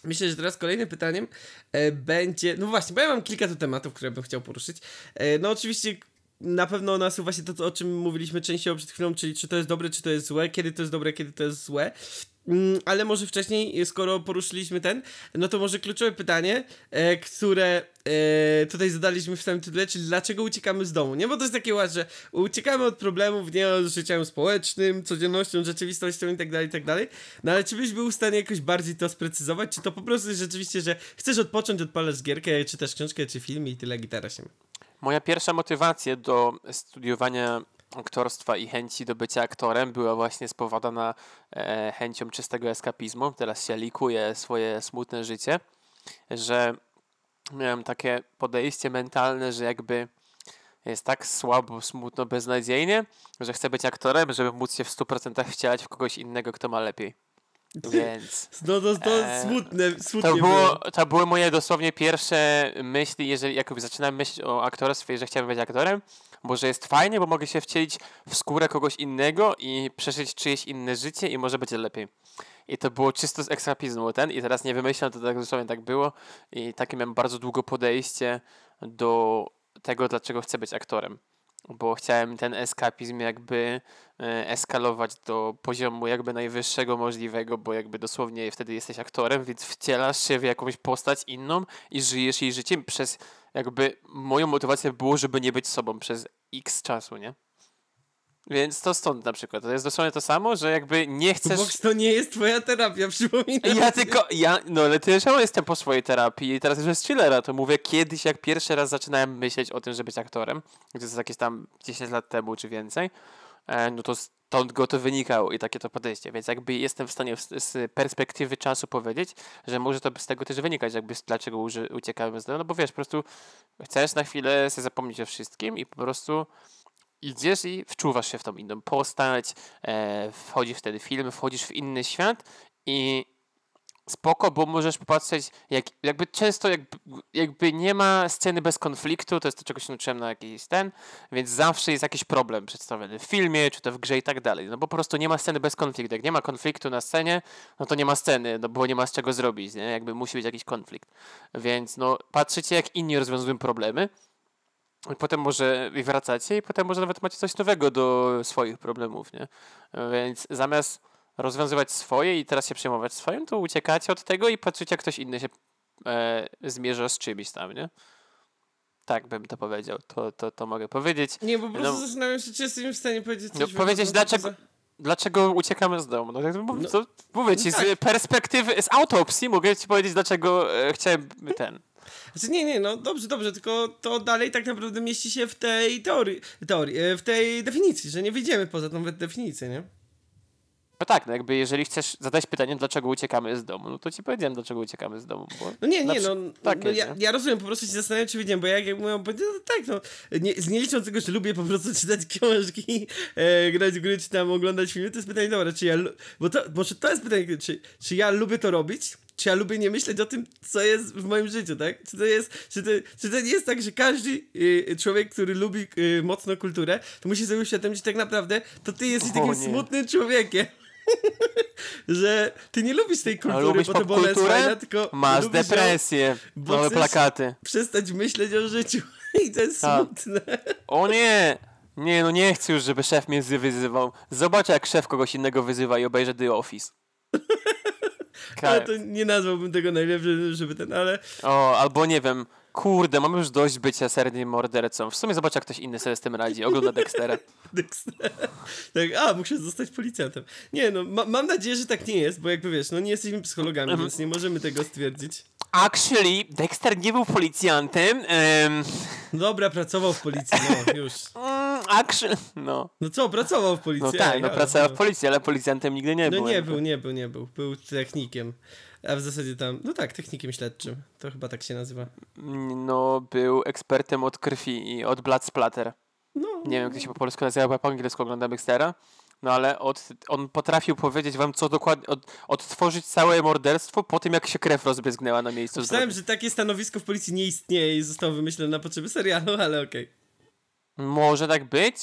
Myślę, że teraz kolejnym pytaniem e, będzie. No właśnie, bo ja mam kilka tu tematów, które bym chciał poruszyć. E, no oczywiście. Na pewno nasuwa się to, o czym mówiliśmy częściowo przed chwilą, czyli czy to jest dobre, czy to jest złe, kiedy to jest dobre, kiedy to jest złe. Mm, ale może wcześniej, skoro poruszyliśmy ten, no to może kluczowe pytanie, e, które e, tutaj zadaliśmy w samym tytule, czyli dlaczego uciekamy z domu, nie? Bo to jest takie ład, że uciekamy od problemów, nie od życiem społecznym, codziennością, rzeczywistością i tak dalej, i tak dalej. No ale czy byś był w stanie jakoś bardziej to sprecyzować, czy to po prostu jest rzeczywiście, że chcesz odpocząć, odpalasz gierkę, czy też książkę, czy film i tyle gitara się. Moja pierwsza motywacja do studiowania aktorstwa i chęci do bycia aktorem była właśnie spowodowana e, chęcią czystego eskapizmu. Teraz się likuję swoje smutne życie, że miałem takie podejście mentalne, że jakby jest tak słabo, smutno, beznadziejnie, że chcę być aktorem, żeby móc się w 100% wcielać w kogoś innego, kto ma lepiej. Więc... No to, to Eee, smutne, smutnie To, było, to były moje dosłownie pierwsze myśli, jeżeli jak zaczynałem myśleć o aktorstwie, że chciałbym być aktorem, bo że jest fajnie, bo mogę się wcielić w skórę kogoś innego i przeżyć czyjeś inne życie i może będzie lepiej. I to było czysto z ekstrapizmu ten i teraz nie wymyślam, to tak dosłownie tak było i takie miałem bardzo długo podejście do tego, dlaczego chcę być aktorem. Bo chciałem ten eskapizm jakby e, eskalować do poziomu jakby najwyższego możliwego, bo jakby dosłownie wtedy jesteś aktorem, więc wcielasz się w jakąś postać inną i żyjesz jej życiem przez jakby moją motywacją było, żeby nie być sobą przez x czasu, nie? Więc to stąd na przykład. To jest dosłownie to samo, że jakby nie chcesz... Box to nie jest twoja terapia, przypominam. Ja tylko, ja, no ale też ja jestem po swojej terapii i teraz już jest chillera, to mówię kiedyś, jak pierwszy raz zaczynałem myśleć o tym, żeby być aktorem, to jest jakieś tam 10 lat temu czy więcej, e, no to stąd go to wynikało i takie to podejście, więc jakby jestem w stanie z, perspektywy czasu powiedzieć, że może to z tego też wynikać, jakby dlaczego uciekałem z domu, no bo wiesz, po prostu chcesz na chwilę sobie zapomnieć o wszystkim i po prostu idziesz i wczuwasz się w tą inną postać, e, wchodzisz wtedy w film, wchodzisz w inny świat i spoko, bo możesz popatrzeć, jak, jakby często jakby, jakby nie ma sceny bez konfliktu, to jest to, czego się nauczyłem na jakiś ten, więc zawsze jest jakiś problem przedstawiony w filmie, czy to w grze i tak dalej, no bo po prostu nie ma sceny bez konfliktu, jak nie ma konfliktu na scenie, no to nie ma sceny, no bo nie ma z czego zrobić, nie, jakby musi być jakiś konflikt, więc no patrzycie, jak inni rozwiązują problemy, i potem może i wracacie i potem może nawet macie coś nowego do swoich problemów, nie? Więc zamiast rozwiązywać swoje i teraz się przejmować swoim, to uciekacie od tego i patrzycie, jak ktoś inny się e, zmierza z czymś tam, nie? Tak bym to powiedział, to, to, to mogę powiedzieć. Nie, po prostu No. zastanawiam się, czy jesteś w stanie powiedzieć coś No, powiedzieć, dlaczego- poza- Dlaczego uciekamy z domu? No, mów- No, to, mówię ci, no tak. z perspektywy, z autopsji mogę ci powiedzieć, dlaczego e, chciałem ten... Znaczy nie, nie, no dobrze, dobrze, tylko to dalej tak naprawdę mieści się w tej teorii, teorii e, w tej definicji, że nie wyjdziemy poza tą definicję, nie? No tak, no jakby jeżeli chcesz zadać pytanie, dlaczego uciekamy z domu, no to ci powiedziałem, dlaczego uciekamy z domu, bo... No nie, nie, no, takie, no ja, ja rozumiem, po prostu się zastanawiam, czy wiedziałem, bo jak, jak mówią, powiedzieć, no tak, no, nie, z nie licząc tego, że lubię po prostu czytać książki, e, grać w gry, czy tam oglądać filmy, to jest pytanie, dobra, czy ja, bo to, może to jest pytanie, czy, czy ja lubię to robić, czy ja lubię nie myśleć o tym, co jest w moim życiu, tak? Czy to jest, czy to, czy to nie jest tak, że każdy y, człowiek, który lubi y, mocno kulturę, to musi sobie uświadomić, że tak naprawdę to ty jesteś O takim nie. smutnym człowiekiem. że ty nie lubisz tej kultury, lubisz bo to popkulturę? fajna, tylko Masz ją depresję, nowe plakaty. przestać myśleć o życiu. I to jest Tak. smutne. O nie! Nie, no nie chcę już, żeby szef mnie zy- wyzywał. Zobacz, jak szef kogoś innego wyzywa i obejrzy The Office. Ale to nie nazwałbym tego najlepsze, żeby ten, ale o, albo nie wiem, Kurde, mam już dość bycia seryjnym mordercą. W sumie zobacz, jak ktoś inny sobie z tym radzi. Ogląda Dextera. Dexter. Tak, a, muszę zostać policjantem. Nie, no, ma, mam nadzieję, że tak nie jest, bo jakby wiesz, no nie jesteśmy psychologami, Mhm. więc nie możemy tego stwierdzić. Actually, Dexter nie był policjantem. Um, No dobra, pracował w policji, no, już. actually, no. No co, pracował w policji. No tak, no ale- pracował w policji, ale policjantem nigdy nie No był. nie jakby. był, nie był, nie był. Był technikiem. A w zasadzie tam, no tak, technikiem śledczym. To chyba tak się nazywa. No, był ekspertem od krwi i od blood splatter. No, Nie wiem, jak się po polsku nazywa, bo po angielsku oglądam Dextera. No ale od, on potrafił powiedzieć wam, co dokładnie, od, odtworzyć całe morderstwo po tym, jak się krew rozbryzgnęła na miejscu Myślałem, że takie stanowisko w policji nie istnieje i zostało wymyślone na potrzeby serialu, ale okej. Może tak być,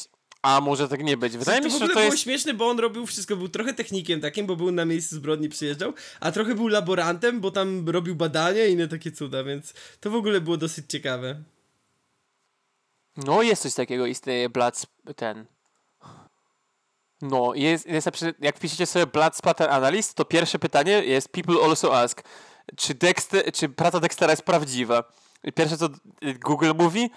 a może tak nie być. Wydaje to mi w się, że to było jest... śmieszne, bo on robił wszystko, był trochę technikiem takim, bo był na miejscu zbrodni, przyjeżdżał, a trochę był laborantem, bo tam robił badania i inne takie cuda, więc to w ogóle było dosyć ciekawe. No, jest coś takiego, istnieje Blood... Ten... No, jest, jest jak wpiszecie sobie Blood Splatter Analyst, to pierwsze pytanie jest People also ask, czy, Dexter, czy praca Dextera jest prawdziwa? I pierwsze, co Google mówi,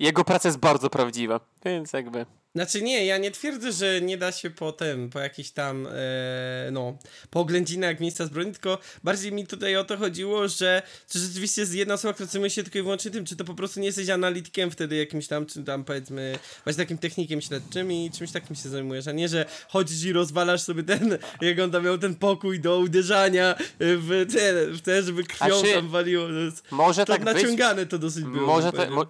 jego praca jest bardzo prawdziwa, więc jakby... Znaczy nie, ja nie twierdzę, że nie da się potem, po jakichś tam, e, no, po oględzinach miejsca zbrodni, tylko bardziej mi tutaj o to chodziło, że to rzeczywiście jest jedna osoba, która zajmuje się tylko i wyłącznie tym, czy to po prostu nie jesteś analitykiem wtedy jakimś tam, czy tam powiedzmy, właśnie takim technikiem śledczym i czymś takim się zajmujesz, a nie, że chodzisz i rozwalasz sobie ten, jak on tam miał ten pokój do uderzania w te, w te żeby krwią czy- tam waliło. Może to tak być... naciągane to dosyć było. Może, te, mo,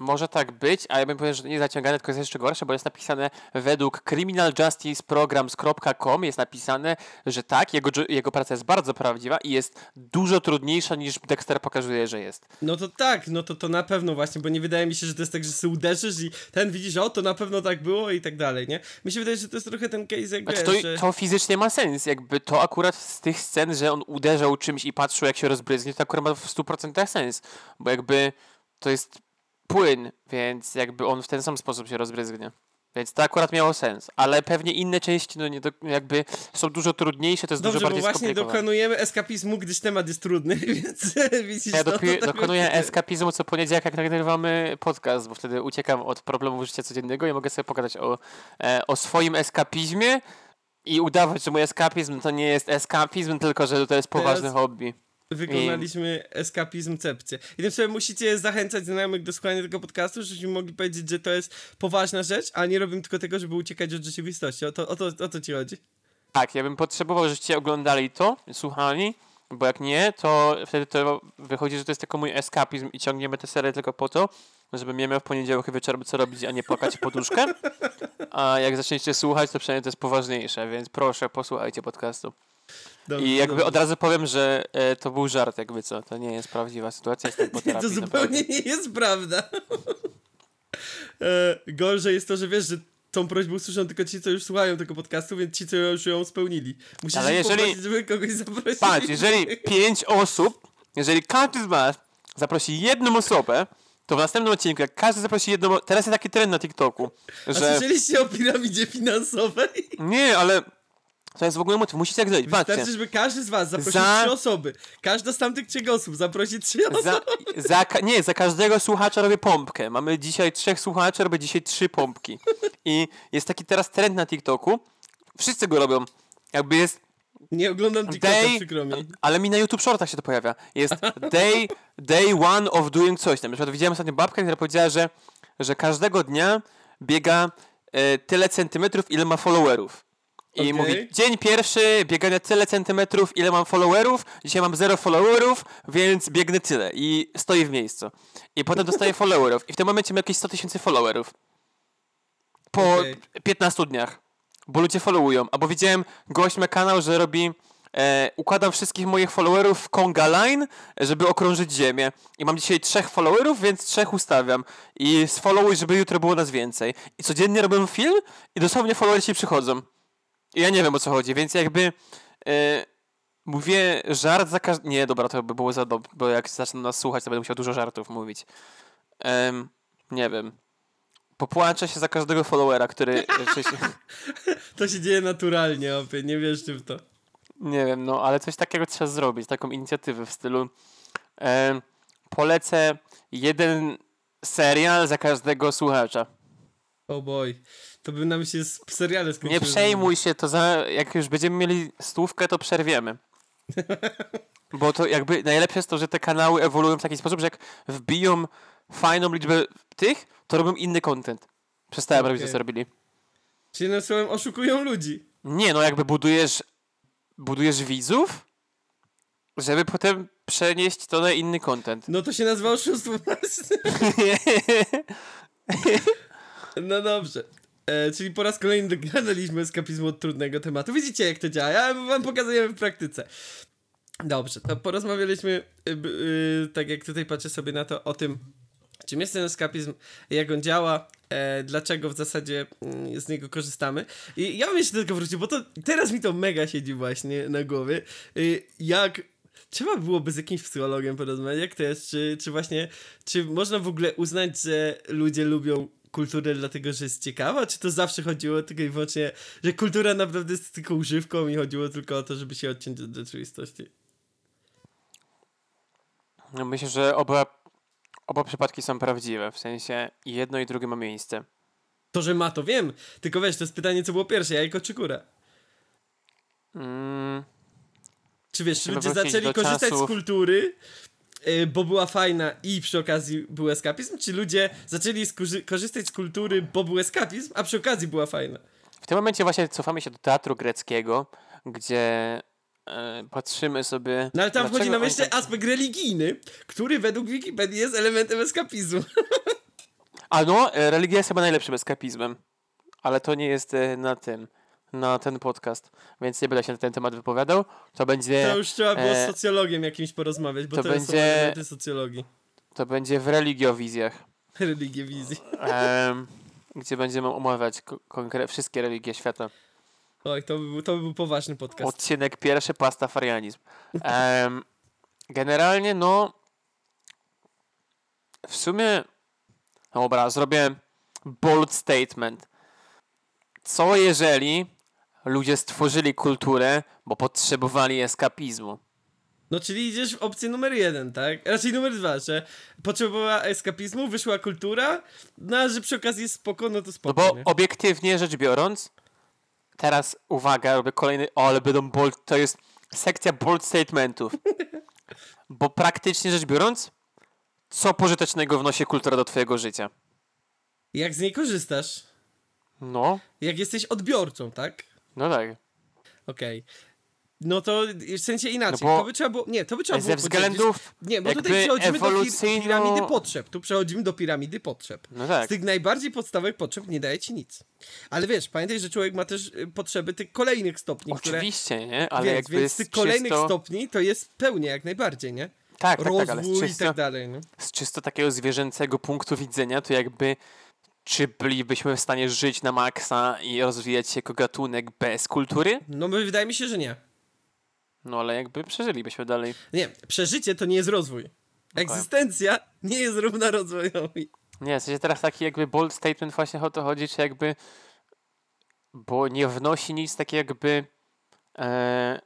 może tak być, a ja bym powiedział, że to nie jest zaciągane, tylko jest jeszcze gorsze, bo jest napisane według criminaljusticeprograms.com jest napisane, że tak, jego, jego praca jest bardzo prawdziwa i jest dużo trudniejsza niż Dexter pokazuje, że jest. No to tak, no to to na pewno właśnie, bo nie wydaje mi się, że to jest tak, że sobie uderzysz i ten widzisz, o to na pewno tak było i tak dalej, nie? Mi się wydaje, że to jest trochę ten case jak Znaczy, to, że... to fizycznie ma sens, jakby to akurat z tych scen, że on uderzał czymś i patrzył jak się rozbryznie, to akurat ma w 100% sens, bo jakby to jest płyn, więc jakby on w ten sam sposób się rozbryzgnie. Więc to akurat miało sens, ale pewnie inne części no nie do, jakby są dużo trudniejsze, to jest Dobrze, dużo bo bardziej właśnie skomplikowane. dokonujemy eskapizmu, gdyż temat jest trudny, więc widzisz... Ja no, dopi- tak dokonuję eskapizmu co poniedziałek, jak nagrywamy podcast, bo wtedy uciekam od problemów życia codziennego i mogę sobie pogadać o, e, o swoim eskapizmie i udawać, że mój eskapizm to nie jest eskapizm, tylko że to jest poważne Teraz- hobby. Wykonaliśmy eskapizm cepcie. I tym sobie musicie zachęcać znajomych do słuchania tego podcastu, żebyśmy mogli powiedzieć, że to jest poważna rzecz, a nie robimy tylko tego, żeby uciekać od rzeczywistości. O to, o to, o to ci chodzi. Tak, ja bym potrzebował, żebyście oglądali to, słuchali, bo jak nie, to wtedy to wychodzi, że to jest tylko mój eskapizm i ciągniemy tę serię tylko po to, żebym nie miał w poniedziałek wieczorem co robić, a nie płakać poduszkę. A jak zaczniecie słuchać, to przynajmniej to jest poważniejsze, więc proszę, posłuchajcie podcastu. Dobrze, I jakby dobrze. od razu powiem, że e, to był żart, jakby co, to nie jest prawdziwa sytuacja, jestem po Nie, terapii, to zupełnie naprawdę. nie jest prawda. e, gorzej jest to, że wiesz, że tą prośbę usłyszą tylko ci, co już słuchają tego podcastu, więc ci, co już ją spełnili. Musisz Ale jeżeli- poprosić, żeby kogoś zaprosić. Patrz, jeżeli pięć osób, jeżeli każdy z was zaprosi jedną osobę, to w następnym odcinku, jak każdy zaprosi jedną, teraz jest taki trend na TikToku, A że... słyszeliście o piramidzie finansowej? Nie, ale to jest w ogóle motyw, musicie tak zrobić, patrzcie. Wystarczy, żeby każdy z was zaprosił Za- trzy osoby. Każda z tamtych trzech osób zaprosi trzy osoby. Za, nie, za każdego słuchacza robię pompkę. Mamy dzisiaj trzech słuchaczy, robię dzisiaj trzy pompki. I jest taki teraz trend na TikToku. Wszyscy go robią. Jakby jest Nie oglądam TikToka, day, przykro mi. ale mi na YouTube Shortach się to pojawia. Jest day, day one of doing coś tam. Na przykład widziałem ostatnio babkę, która powiedziała, że, że każdego dnia biega e, tyle centymetrów, ile ma followerów. I Okej. mówi, dzień pierwszy, biegania tyle centymetrów, ile mam followerów, dzisiaj mam zero followerów, więc biegnę tyle. I stoi w miejscu. I potem dostaje followerów. I w tym momencie ma jakieś 100 tysięcy followerów. Po Okej. 15 dniach. Bo ludzie followują. Albo widziałem, gość ma kanał, że robi e, układam wszystkich moich followerów w Conga Line, żeby okrążyć ziemię. I mam dzisiaj trzech followerów, więc trzech ustawiam. I sfollowuj, żeby jutro było nas więcej. I codziennie robię film i dosłownie followersi przychodzą. Ja nie wiem o co chodzi, więc jakby e, mówię żart za każdym... Nie, dobra, to by było za dobre, bo jak zacznę nas słuchać, to będę musiał dużo żartów mówić. Nie wiem. Popłaczę się za każdego followera, który. To się dzieje naturalnie, opie, nie wierzcie w to. Nie wiem, no ale coś takiego trzeba zrobić, taką inicjatywę w stylu em, polecę jeden serial za każdego słuchacza. Oh boy. To by nam się z seriale skończyły. Nie przejmuj się, to za, jak już będziemy mieli stówkę, to przerwiemy. Bo to jakby najlepsze jest to, że te kanały ewoluują w taki sposób, że jak wbiją fajną liczbę tych, to robią inny content. Przestałem robić to, co robili. Czyli jednym słowem oszukują ludzi. Nie, no jakby budujesz budujesz widzów, żeby potem przenieść to na inny content. No to się nazywa oszustwo. No dobrze. E, czyli po raz kolejny dogadaliśmy eskapizmu od trudnego tematu. Widzicie, jak to działa. Ja wam pokazuję w praktyce. Dobrze, to porozmawialiśmy, y, b- y, tak jak tutaj patrzę sobie na to, o tym, czym jest ten eskapizm, jak on działa, e, dlaczego w zasadzie mm, z niego korzystamy. I ja bym jeszcze do tego wrócił, bo to teraz mi to mega siedzi właśnie na głowie. Y, jak trzeba byłoby z jakimś psychologiem porozmawiać, jak to jest, czy, czy właśnie, czy można w ogóle uznać, że ludzie lubią kulturę dlatego, że jest ciekawa, czy to zawsze chodziło tylko i wyłącznie, że kultura naprawdę jest tylko używką i chodziło tylko o to, żeby się odciąć od rzeczywistości. No myślę, że oba, oba przypadki są prawdziwe. W sensie i jedno i drugie ma miejsce. To, że ma, to wiem, tylko wiesz, to jest pytanie, co było pierwsze, jajko czy kura? Mm, Czy wiesz, czy ludzie zaczęli korzystać z czasów- kultury, y, bo była fajna i przy okazji był eskapizm, czy ludzie zaczęli korzystać z kultury, bo był eskapizm, a przy okazji była fajna? w tym momencie właśnie cofamy się do teatru greckiego, gdzie e, patrzymy sobie. No ale tam wchodzi oni jeszcze tak- aspekt religijny, który według Wikipedii jest elementem eskapizmu. A no, e, religia jest chyba najlepszym eskapizmem, ale to nie jest e, na tym, na ten podcast, więc nie będę się na ten temat wypowiadał. To będzie, To już trzeba było z e, socjologiem jakimś porozmawiać, bo to, to będzie- elementy socjologii. to będzie w religiowizjach, Religie wizji. em, gdzie będziemy omawiać wszystkie religie świata. Oj, to by, był, to by był poważny podcast. Odcinek pierwszy, pastafarianizm. Em, generalnie, no, w sumie, dobra, zrobię bold statement. Co jeżeli ludzie stworzyli kulturę, bo potrzebowali eskapizmu? No, czyli idziesz w opcję numer jeden, tak? Raczej numer dwa, że potrzebowała eskapizmu, wyszła kultura, no a że przy okazji jest spoko, no to No spoko, bo nie? obiektywnie rzecz biorąc, teraz uwaga, robię kolejny, o ale będą bold, to jest sekcja bold statementów. Bo praktycznie rzecz biorąc, co pożytecznego wnosi kultura do twojego życia? Jak z niej korzystasz? No, Jak jesteś odbiorcą, tak? No tak. Okej. No to w sensie inaczej. No to by trzeba było. Nie, to by trzeba było. Ze względów, Nie, bo tutaj przechodzimy do ewolucyjno- pir- piramidy potrzeb. Tu przechodzimy do piramidy potrzeb. no Z tak, tych najbardziej podstawowych potrzeb nie daje ci nic. Ale wiesz, pamiętaj, że człowiek ma też y, potrzeby tych kolejnych stopni, które. oczywiście, nie? Ale Więc, jakby więc z tych kolejnych czysto, stopni to jest pełnia jak najbardziej, nie? tak, tak, Rozwój tak, ale z i czysto, tak dalej, nie? z czysto takiego zwierzęcego punktu widzenia, to jakby czy bylibyśmy w stanie żyć na maksa i rozwijać się jako gatunek bez kultury? No wydaje mi się, że nie. No ale jakby przeżylibyśmy dalej. Nie, przeżycie to nie jest rozwój. Egzystencja nie jest równa rozwojowi. Nie, w sensie teraz taki jakby bold statement właśnie o to chodzi, czy jakby bo nie wnosi nic takiego jakby e,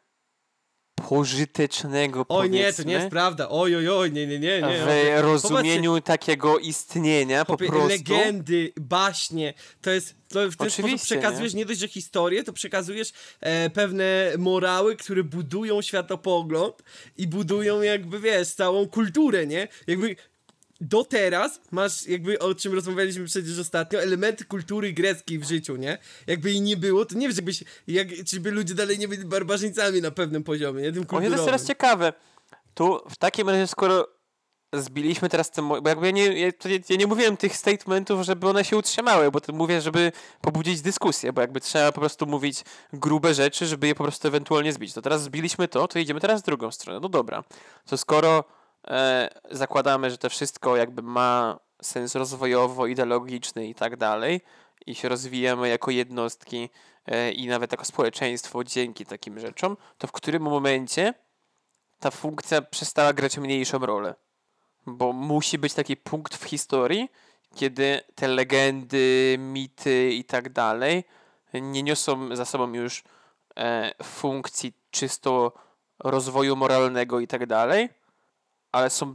pożytecznego Oj nie, to nie jest prawda. Oj, oj, oj, nie, nie, nie. nie. w rozumieniu takiego istnienia po prostu. legendy, baśnie, to jest, to w ten sposób przekazujesz nie? dość, że historię, to przekazujesz e, pewne morały, które budują światopogląd i budują jakby, wiesz, całą kulturę, nie? Jakby do teraz masz, jakby o czym rozmawialiśmy przecież ostatnio, elementy kultury greckiej w życiu, nie? Jakby jej nie było, to nie wiem, żebyś, jak, czy by ludzie dalej nie byli barbarzyńcami na pewnym poziomie, nie? Tym O nie, to kulturowym. jest teraz ciekawe. Tu w takim razie, skoro zbiliśmy teraz ten, bo jakby ja nie, ja, ja nie mówiłem tych statementów, żeby one się utrzymały, bo to mówię, żeby pobudzić dyskusję, bo jakby trzeba po prostu mówić grube rzeczy, żeby je po prostu ewentualnie zbić. To teraz zbiliśmy to, to idziemy teraz w drugą stronę. No dobra, to skoro zakładamy, że to wszystko jakby ma sens rozwojowo, ideologiczny i tak dalej i się rozwijamy jako jednostki e, i nawet jako społeczeństwo dzięki takim rzeczom, to w którym momencie ta funkcja przestała grać mniejszą rolę. Bo musi być taki punkt w historii, kiedy te legendy, mity i tak dalej nie niosą za sobą już e, funkcji czysto rozwoju moralnego i tak dalej, ale są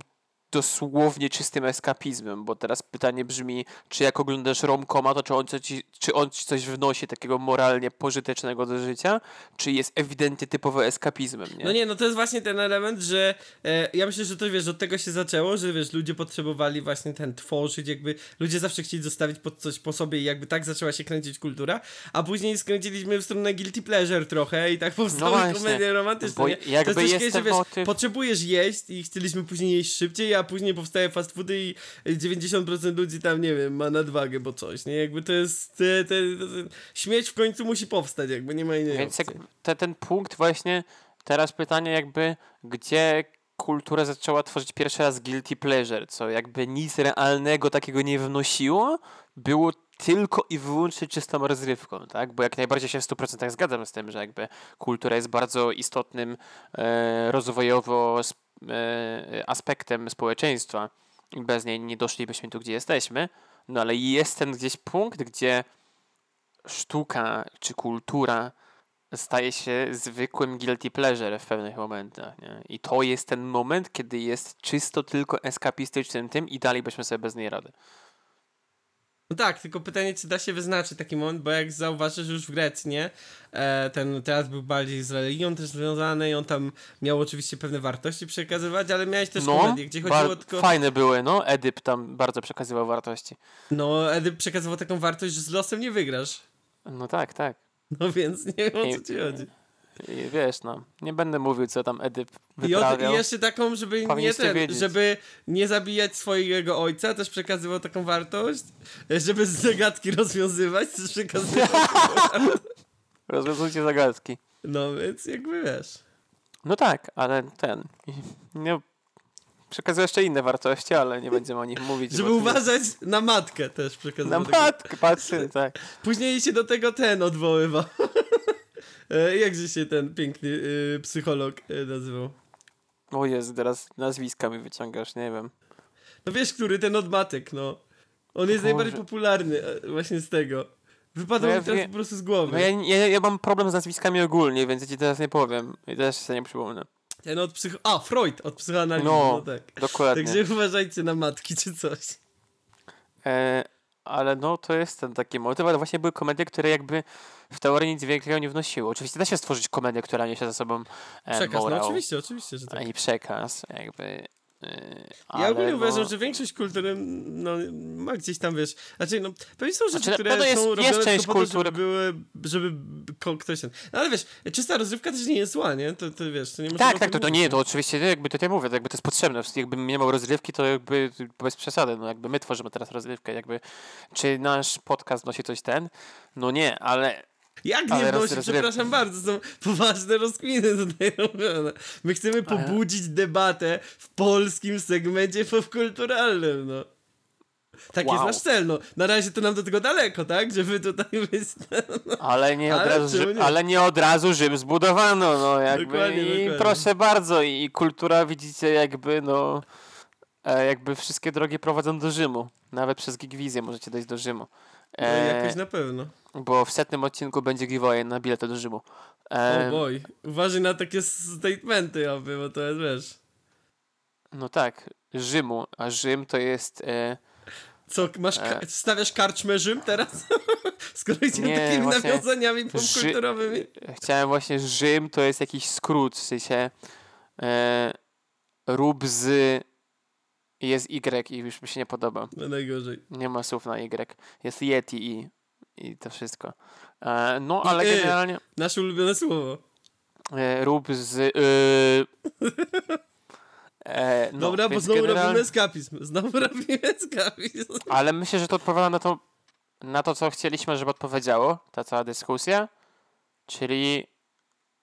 dosłownie czystym eskapizmem, bo teraz pytanie brzmi, czy jak oglądasz romkoma, to czy on, ci, czy on ci coś wnosi takiego moralnie pożytecznego do życia, czy jest ewidentnie typowo eskapizmem, nie? No nie, no to jest właśnie ten element, że e, ja myślę, że to wiesz, od tego się zaczęło, że wiesz, ludzie potrzebowali właśnie ten tworzyć, jakby ludzie zawsze chcieli zostawić pod coś po sobie i jakby tak zaczęła się kręcić kultura, a później skręciliśmy w stronę guilty pleasure trochę i tak powstały właśnie, komedie romantyczne. bo nie? jakby to jest coś, jest że wiesz, motyw- potrzebujesz jeść i chcieliśmy później jeść szybciej, a później powstaje fast foody i 90% ludzi tam, nie wiem, ma nadwagę, bo coś, nie? Jakby to jest, te, te, te, śmieć w końcu musi powstać, jakby nie ma innej Więc opcji. jak te, ten punkt właśnie, teraz pytanie jakby, gdzie kultura zaczęła tworzyć pierwszy raz guilty pleasure, co jakby nic realnego takiego nie wnosiło, było tylko i wyłącznie czystą rozrywką, tak? Bo jak najbardziej się w 100% zgadzam z tym, że jakby kultura jest bardzo istotnym e, rozwojowo aspektem społeczeństwa i bez niej nie doszlibyśmy tu, gdzie jesteśmy, no ale jest ten gdzieś punkt, gdzie sztuka czy kultura staje się zwykłym guilty pleasure w pewnych momentach. Nie? I to jest ten moment, kiedy jest czysto tylko eskapistycznym tym i dalej byśmy sobie bez niej rady. No tak, tylko pytanie, czy da się wyznaczyć taki moment, bo jak zauważysz już w Grecji, nie? E, ten teatr był bardziej z religią też związany i on tam miał oczywiście pewne wartości przekazywać, ale miałeś też No, komedię, gdzie chodziło tylko... fajne były, no. Edyp tam bardzo przekazywał wartości. No, Edyp przekazywał taką wartość, że z losem nie wygrasz. No tak, tak. No więc nie wiem o co ci chodzi. I wiesz, no, nie będę mówił, co tam Edyp I, od, wyprawiał. I jeszcze taką, żeby nie ten, wiedzieć. żeby nie zabijać swojego ojca, też przekazywał taką wartość, żeby zagadki rozwiązywać, też przekazywał Rozwiązujcie zagadki. No więc jakby wiesz. No tak, ale ten... Nie, przekazuje jeszcze inne wartości, ale nie będziemy o nich mówić. Żeby uważać na matkę też Na przekazywał. taką- matkę, patrzy, tak. Później się do tego ten odwoływał. E, Jakże się ten piękny y, psycholog y, nazywał? O Jezu, teraz nazwiska mi wyciągasz, nie wiem. No wiesz, który ten od matek, no. On jest Boże. najbardziej popularny e, właśnie z tego. Wypadł No ja mi teraz po prostu z głowy. No ja, ja, ja mam problem z nazwiskami ogólnie, więc ja ci teraz nie powiem. I też się nie przypomnę. Ten od psycho... A, Freud od psychoanalizy, No, no, tak. Dokładnie. Także uważajcie na matki czy coś. E, ale no, to jest ten taki motyw, ale właśnie były komedie, które jakby w teorii nic większego nie wnosiły. Oczywiście da się stworzyć komedię, która niesie za sobą e, Przekaz, morał no oczywiście, oczywiście, że tak. i przekaz, jakby. E, Ja ale ogólnie no, uważam, że większość kultury no, ma gdzieś tam, wiesz, znaczy no, pewnie są rzeczy, Znaczy, na które jest- są jest robione część tylko po to, kultury- żeby były, żeby ktoś ten... No ale wiesz, czysta rozrywka też nie jest zła, nie? To, to wiesz, to nie Tak, tak, to, to nie, to oczywiście jakby to ja mówię, to jakby to jest potrzebne. Jakbym nie miał rozrywki, to jakby bez przesady, no jakby my tworzymy teraz rozrywkę, jakby czy nasz podcast nosi coś ten? No nie, ale Jak Ale nie roz- przepraszam bardzo, są poważne rozkminy tutaj robione. My chcemy pobudzić debatę w polskim segmencie popkulturalnym, no. Tak jest Wow. nasz cel, no. Na razie to nam do tego daleko, tak? Żeby tutaj być... Ale nie, od Ale razu, Rzym, nie? ale nie od razu Rzym zbudowano, no jakby Dokładnie, i dokładnie. proszę bardzo i, i kultura widzicie jakby no e, jakby wszystkie drogi prowadzą do Rzymu. Nawet przez Gigwizję możecie dojść do Rzymu. No E, jakoś na pewno. Bo w setnym odcinku będzie giveaway na bilety do Rzymu. O E, boj. Uważaj na takie statementy, oby, bo to jest, wiesz... no tak, Rzymu, a Rzym to jest e, Co, masz, ka- E. stawiasz karczmę Rzym teraz? Skoro idziemy takimi właśnie nawiązaniami popkulturowymi. Chciałem właśnie Rzym to jest jakiś skrót, w sensie e, rób z jest Y i już mi się nie podoba. No najgorzej. Nie ma słów na Y. Jest Yeti i, i to wszystko. E, no, ale Y. generalnie Nasze ulubione słowo. e, rób z... E, e, no, Dobra, bo znowu generalnie- robimy eskapizm. Znowu robimy eskapizm. Ale myślę, że to odpowiada na to, na to, co chcieliśmy, żeby odpowiedziało, ta cała dyskusja. Czyli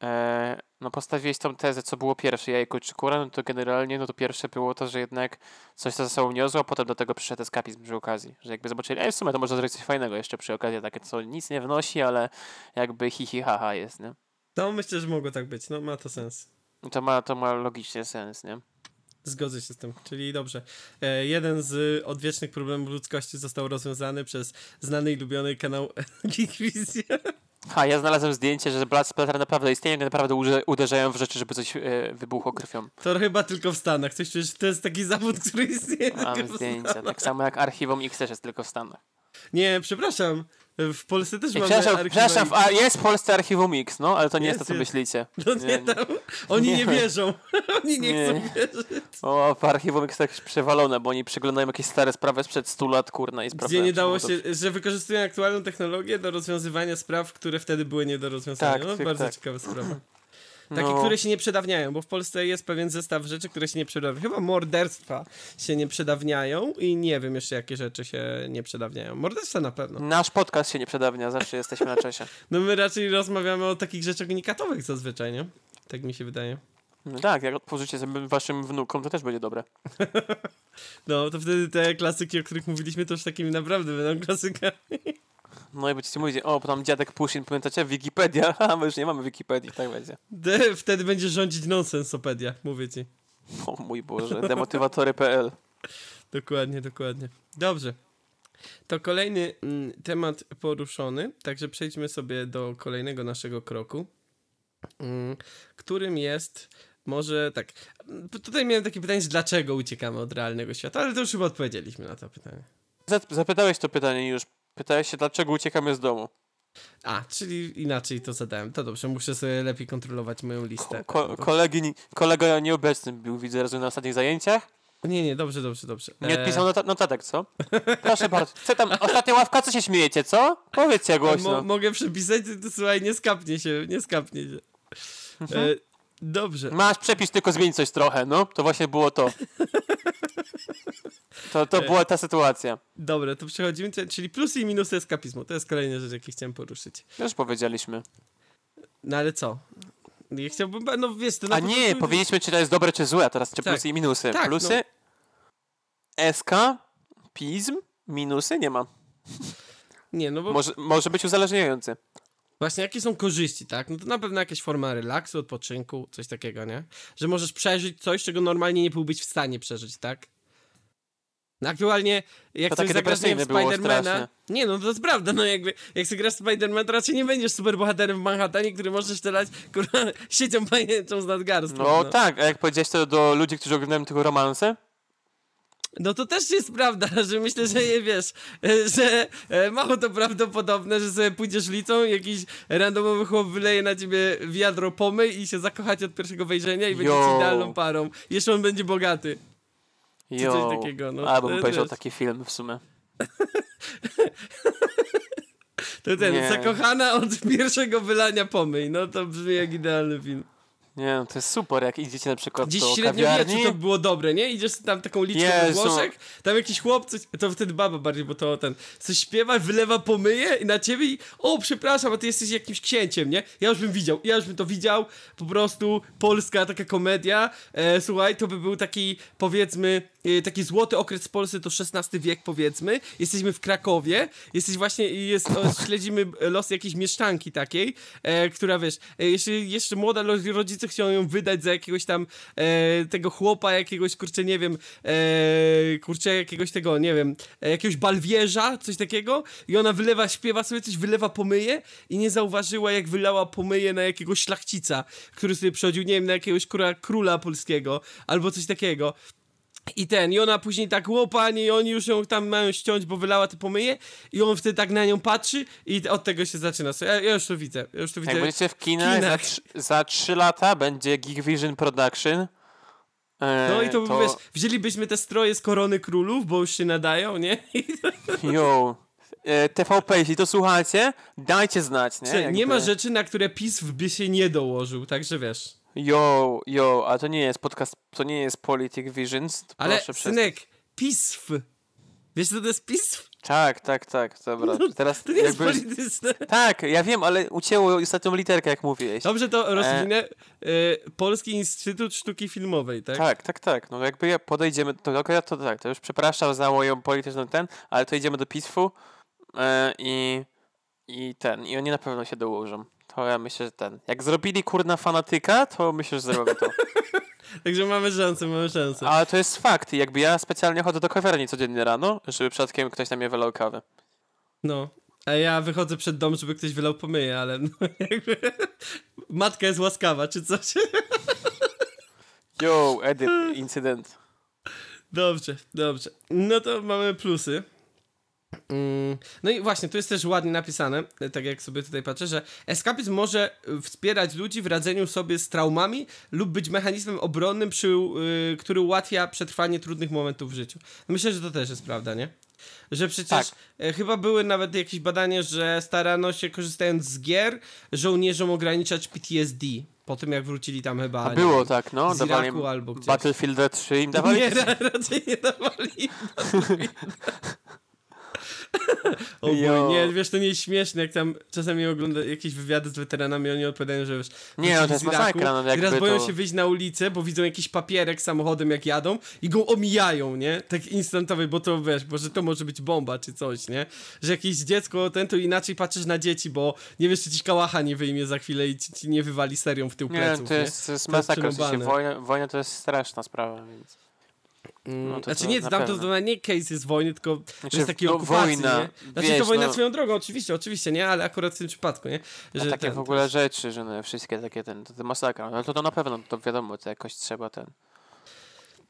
e, no postawiłeś tą tezę, co było pierwsze, jajko czy kura, no to generalnie no to pierwsze było to, że jednak coś to ze sobą niosło, a potem do tego przyszedł eskapizm przy okazji. Że jakby zobaczyli, ej w sumie to można zrobić coś fajnego jeszcze przy okazji, takie co nic nie wnosi, ale jakby hi hi ha ha jest, nie? No myślę, że mogło tak być. No ma to sens. I To ma, to ma logicznie sens, nie? Zgodzę się z tym. Czyli dobrze. E, jeden z odwiecznych problemów ludzkości został rozwiązany przez znany i lubiony kanał Geekwizja. Ha, ja znalazłem zdjęcie, że Blood Splatter naprawdę istnieje, naprawdę uderzają w rzeczy, żeby coś e, wybuchło krwią. To chyba tylko w Stanach. Coś to jest taki zawód, który istnieje Mam zdjęcia, tak samo jak Archiwum X też jest tylko w Stanach. Nie, przepraszam. W Polsce też Nie, mamy przepraszam, przepraszam, a jest w Polsce Archiwum X, no, ale to nie jest, Jest, to, co jest. myślicie. No nie, nie, nie. tam. Oni nie, Nie. wierzą. Oni nie, Nie. chcą wierzyć. O, Archiwum X tak przewalone, bo oni przyglądają jakieś stare sprawy sprzed 100 lat, kurna, i Gdzie sprawdzają. nie czy dało się, że wykorzystują aktualną technologię do rozwiązywania spraw, które wtedy były nie do rozwiązania. Tak, no, tak, bardzo tak. ciekawa sprawa. Takie, No. które się nie przedawniają, bo w Polsce jest pewien zestaw rzeczy, które się nie przedawniają. Chyba morderstwa się nie przedawniają i nie wiem jeszcze, jakie rzeczy się nie przedawniają. Morderstwa na pewno. Nasz podcast się nie przedawnia, zawsze jesteśmy na czasie. No my raczej rozmawiamy o takich rzeczach unikatowych zazwyczaj, nie? Tak mi się wydaje. No tak, jak otworzycie sobie waszym wnukom, to też będzie dobre. No, to wtedy te klasyki, o których mówiliśmy, to już takimi naprawdę będą klasykami. No i będziecie mówić, o, tam dziadek Pushin, pamiętacie? Wikipedia, a my już nie mamy Wikipedii, tak będzie. De, wtedy będzie rządzić nonsensopedia, mówię ci. O mój Boże, demotywatory.pl. Dokładnie, dokładnie. Dobrze. To kolejny mm, temat poruszony, także przejdźmy sobie do kolejnego naszego kroku, mm, którym jest może tak. Tutaj miałem takie pytanie, dlaczego uciekamy od realnego świata, ale to już chyba odpowiedzieliśmy na to pytanie. Zap- Zapytałeś to pytanie już. Pytałeś się, dlaczego uciekamy z domu. A, czyli inaczej to zadałem. To dobrze, muszę sobie lepiej kontrolować moją listę. Ko- ko- kolegi, kolega nieobecny był, widzę, rozumiem, na ostatnich zajęciach. Nie, nie, dobrze, dobrze, dobrze. Nie E, odpisał not- notatek, co? Proszę bardzo. Co tam, ostatnia ławka, co się śmiejecie, co? Powiedzcie głośno. mogę przepisać, to, słuchaj, nie skapnie się, nie skapnie się. Mhm. E, dobrze. Masz przepis, tylko zmień coś trochę, no. To właśnie było to. To, to była ta sytuacja. Dobra, to przechodzimy, czy- czyli plusy i minusy eskapizmu. To jest kolejna rzecz, jakie chciałem poruszyć. Już powiedzieliśmy. No ale co? Ja chciałbym, no wiesz, to A nie, początku- powiedzieliśmy, czy to jest dobre, czy złe, a teraz czy Tak. plusy i minusy. Tak, plusy, SK, pizm, minusy nie ma. Nie, no bo Może, może być uzależniający. właśnie jakie są korzyści, tak? No to na pewno jakaś forma relaksu, odpoczynku, coś takiego, nie? Że możesz przeżyć coś, czego normalnie nie byłbyś w stanie przeżyć, tak? No aktualnie, jak To coś zagrasz nie wiem, Spidermana... Nie, no to jest prawda, no jakby, jak sobie grasz Spiderman, to raczej nie będziesz superbohaterem w Manhattanie, który możesz strzelać, kurwa, siecią pajęczą z nadgarstką. No, tak, a jak powiedziałeś to do ludzi, którzy oglądają tylko romanse, No to też jest prawda, że myślę, że je wiesz, że e, mało to prawdopodobne, że sobie pójdziesz ulicą i jakiś randomowy chłop wyleje na ciebie wiadro pomy i się zakochacie od pierwszego wejrzenia i będziecie Yo. idealną parą. Jeszcze on będzie bogaty. Czy coś takiego, no. a bym jest- taki film w sumie. To ten, Nie. zakochana od pierwszego wylania pomy. No to brzmi jak idealny film. Nie, no to jest super, jak idziecie na przykład Gdzieś do średniowieczu to było dobre, nie? Idziesz tam taką liczbę Jezu. Włoszech, tam jakiś chłop, coś, to wtedy baba bardziej, bo to ten, coś śpiewa, wylewa pomyje i na ciebie i o, przepraszam, a ty jesteś jakimś księciem, nie? Ja już bym widział, ja już bym to widział, po prostu polska taka komedia, e, słuchaj, to by był taki, powiedzmy, taki złoty okres Polscy, to XVI wiek, powiedzmy, jesteśmy w Krakowie, jesteś właśnie, jest, śledzimy los jakiejś mieszczanki takiej, e, która, wiesz, e, jeszcze, jeszcze młoda, rodzice chcą ją wydać za jakiegoś tam e, tego chłopa, jakiegoś, kurczę, nie wiem, e, kurczę, jakiegoś tego, nie wiem, e, jakiegoś balwierza, coś takiego. I ona wylewa, śpiewa sobie coś, wylewa pomyje i nie zauważyła, jak wylała pomyje na jakiegoś szlachcica, który sobie przychodził, nie wiem, na jakiegoś króla, króla polskiego, albo coś takiego. I ten, i ona później tak, łopanie, i oni już ją tam mają ściąć, bo wylała te pomyje, i on wtedy tak na nią patrzy, i od tego się zaczyna. Ja, ja już to widzę, ja już to widzę. Jak będziecie w kinach, kinach. Za, za 3 lata będzie Geek Vision Production. E, No i to, to... wiesz, wzięlibyśmy te stroje z korony królów, bo już się nadają, nie? Yo. E, TVP, jeśli to słuchacie, dajcie znać, nie? Jakby- nie ma rzeczy, na które PiS by się nie dołożył, także wiesz. Yo, yo, a to nie jest podcast, to nie jest Politic Visions. To Ale synek, PISF. Wiesz co to jest PISF? Tak, tak, tak, dobra. Teraz To nie jest jakby... polityczne. Tak, ja wiem, ale ucięło ostatnią literkę, jak mówiłeś. Dobrze to rozwinę. E, Polski Instytut Sztuki Filmowej, tak? Tak, tak, tak. No jakby ja podejdziemy, to, to, to tak, to już przepraszam za moją polityczną ten, ale to idziemy do PISF-u e, i, i ten, i oni na pewno się dołożą. To ja myślę, że ten. Jak zrobili kurna fanatyka, to myślę, że zrobią to. Także mamy szansę, mamy szansę. Ale to jest fakt. Jakby ja specjalnie chodzę do kawiarni codziennie rano, żeby przypadkiem ktoś na mnie wylał kawę. No. A ja wychodzę przed dom, żeby ktoś wylał pomyje, ale no jakby... Matka jest łaskawa, czy coś? Yo, edit, incydent. Dobrze, dobrze. No to mamy plusy. Mm, No i właśnie, tu jest też ładnie napisane, tak jak sobie tutaj patrzę, że eskapizm może y, wspierać ludzi w radzeniu sobie z traumami lub być mechanizmem obronnym, przy, y, który ułatwia przetrwanie trudnych momentów w życiu. Myślę, że to też jest prawda, nie? Że przecież Tak. e, chyba były nawet jakieś badania, że starano się korzystając z gier żołnierzom ograniczać PTSD. Po tym jak wrócili tam chyba. A nie było wiem, tak, no. z Dawali Iraku albo gdzieś. Battlefield 3 im dawali. Nie, ra- raczej nie dawali. o Jo. boj, nie, wiesz, to nie jest śmieszne, jak tam czasami ogląda jakieś wywiady z weteranami, oni odpowiadają, że wiesz, Nie, no to jest Iraku masakra, no i teraz jakby boją to- się wyjść na ulicę, bo widzą jakiś papierek samochodem, jak jadą i go omijają, nie? Tak instantowy, bo to, wiesz, bo że to może być bomba czy coś, nie? Że jakieś dziecko, ten to inaczej patrzysz na dzieci, bo nie wiesz, czy ci kałacha nie wyjmie za chwilę i ci, ci nie wywali serią w tył Nie, pleców, to jest, to jest masakra. Wojna, wojna to jest straszna sprawa, więc... No znaczy nie, tam to, to nie case jest wojny, tylko Znaczy, jest takiej no, okupacji, wojna, nie? Znaczy wiesz, to wojna no- swoją drogą, oczywiście, oczywiście, nie? Ale akurat w tym przypadku, nie? A Że takie ten, w ogóle rzeczy, że no, wszystkie takie ten, to, to masakra. No to, to na pewno, to wiadomo, to jakoś trzeba ten...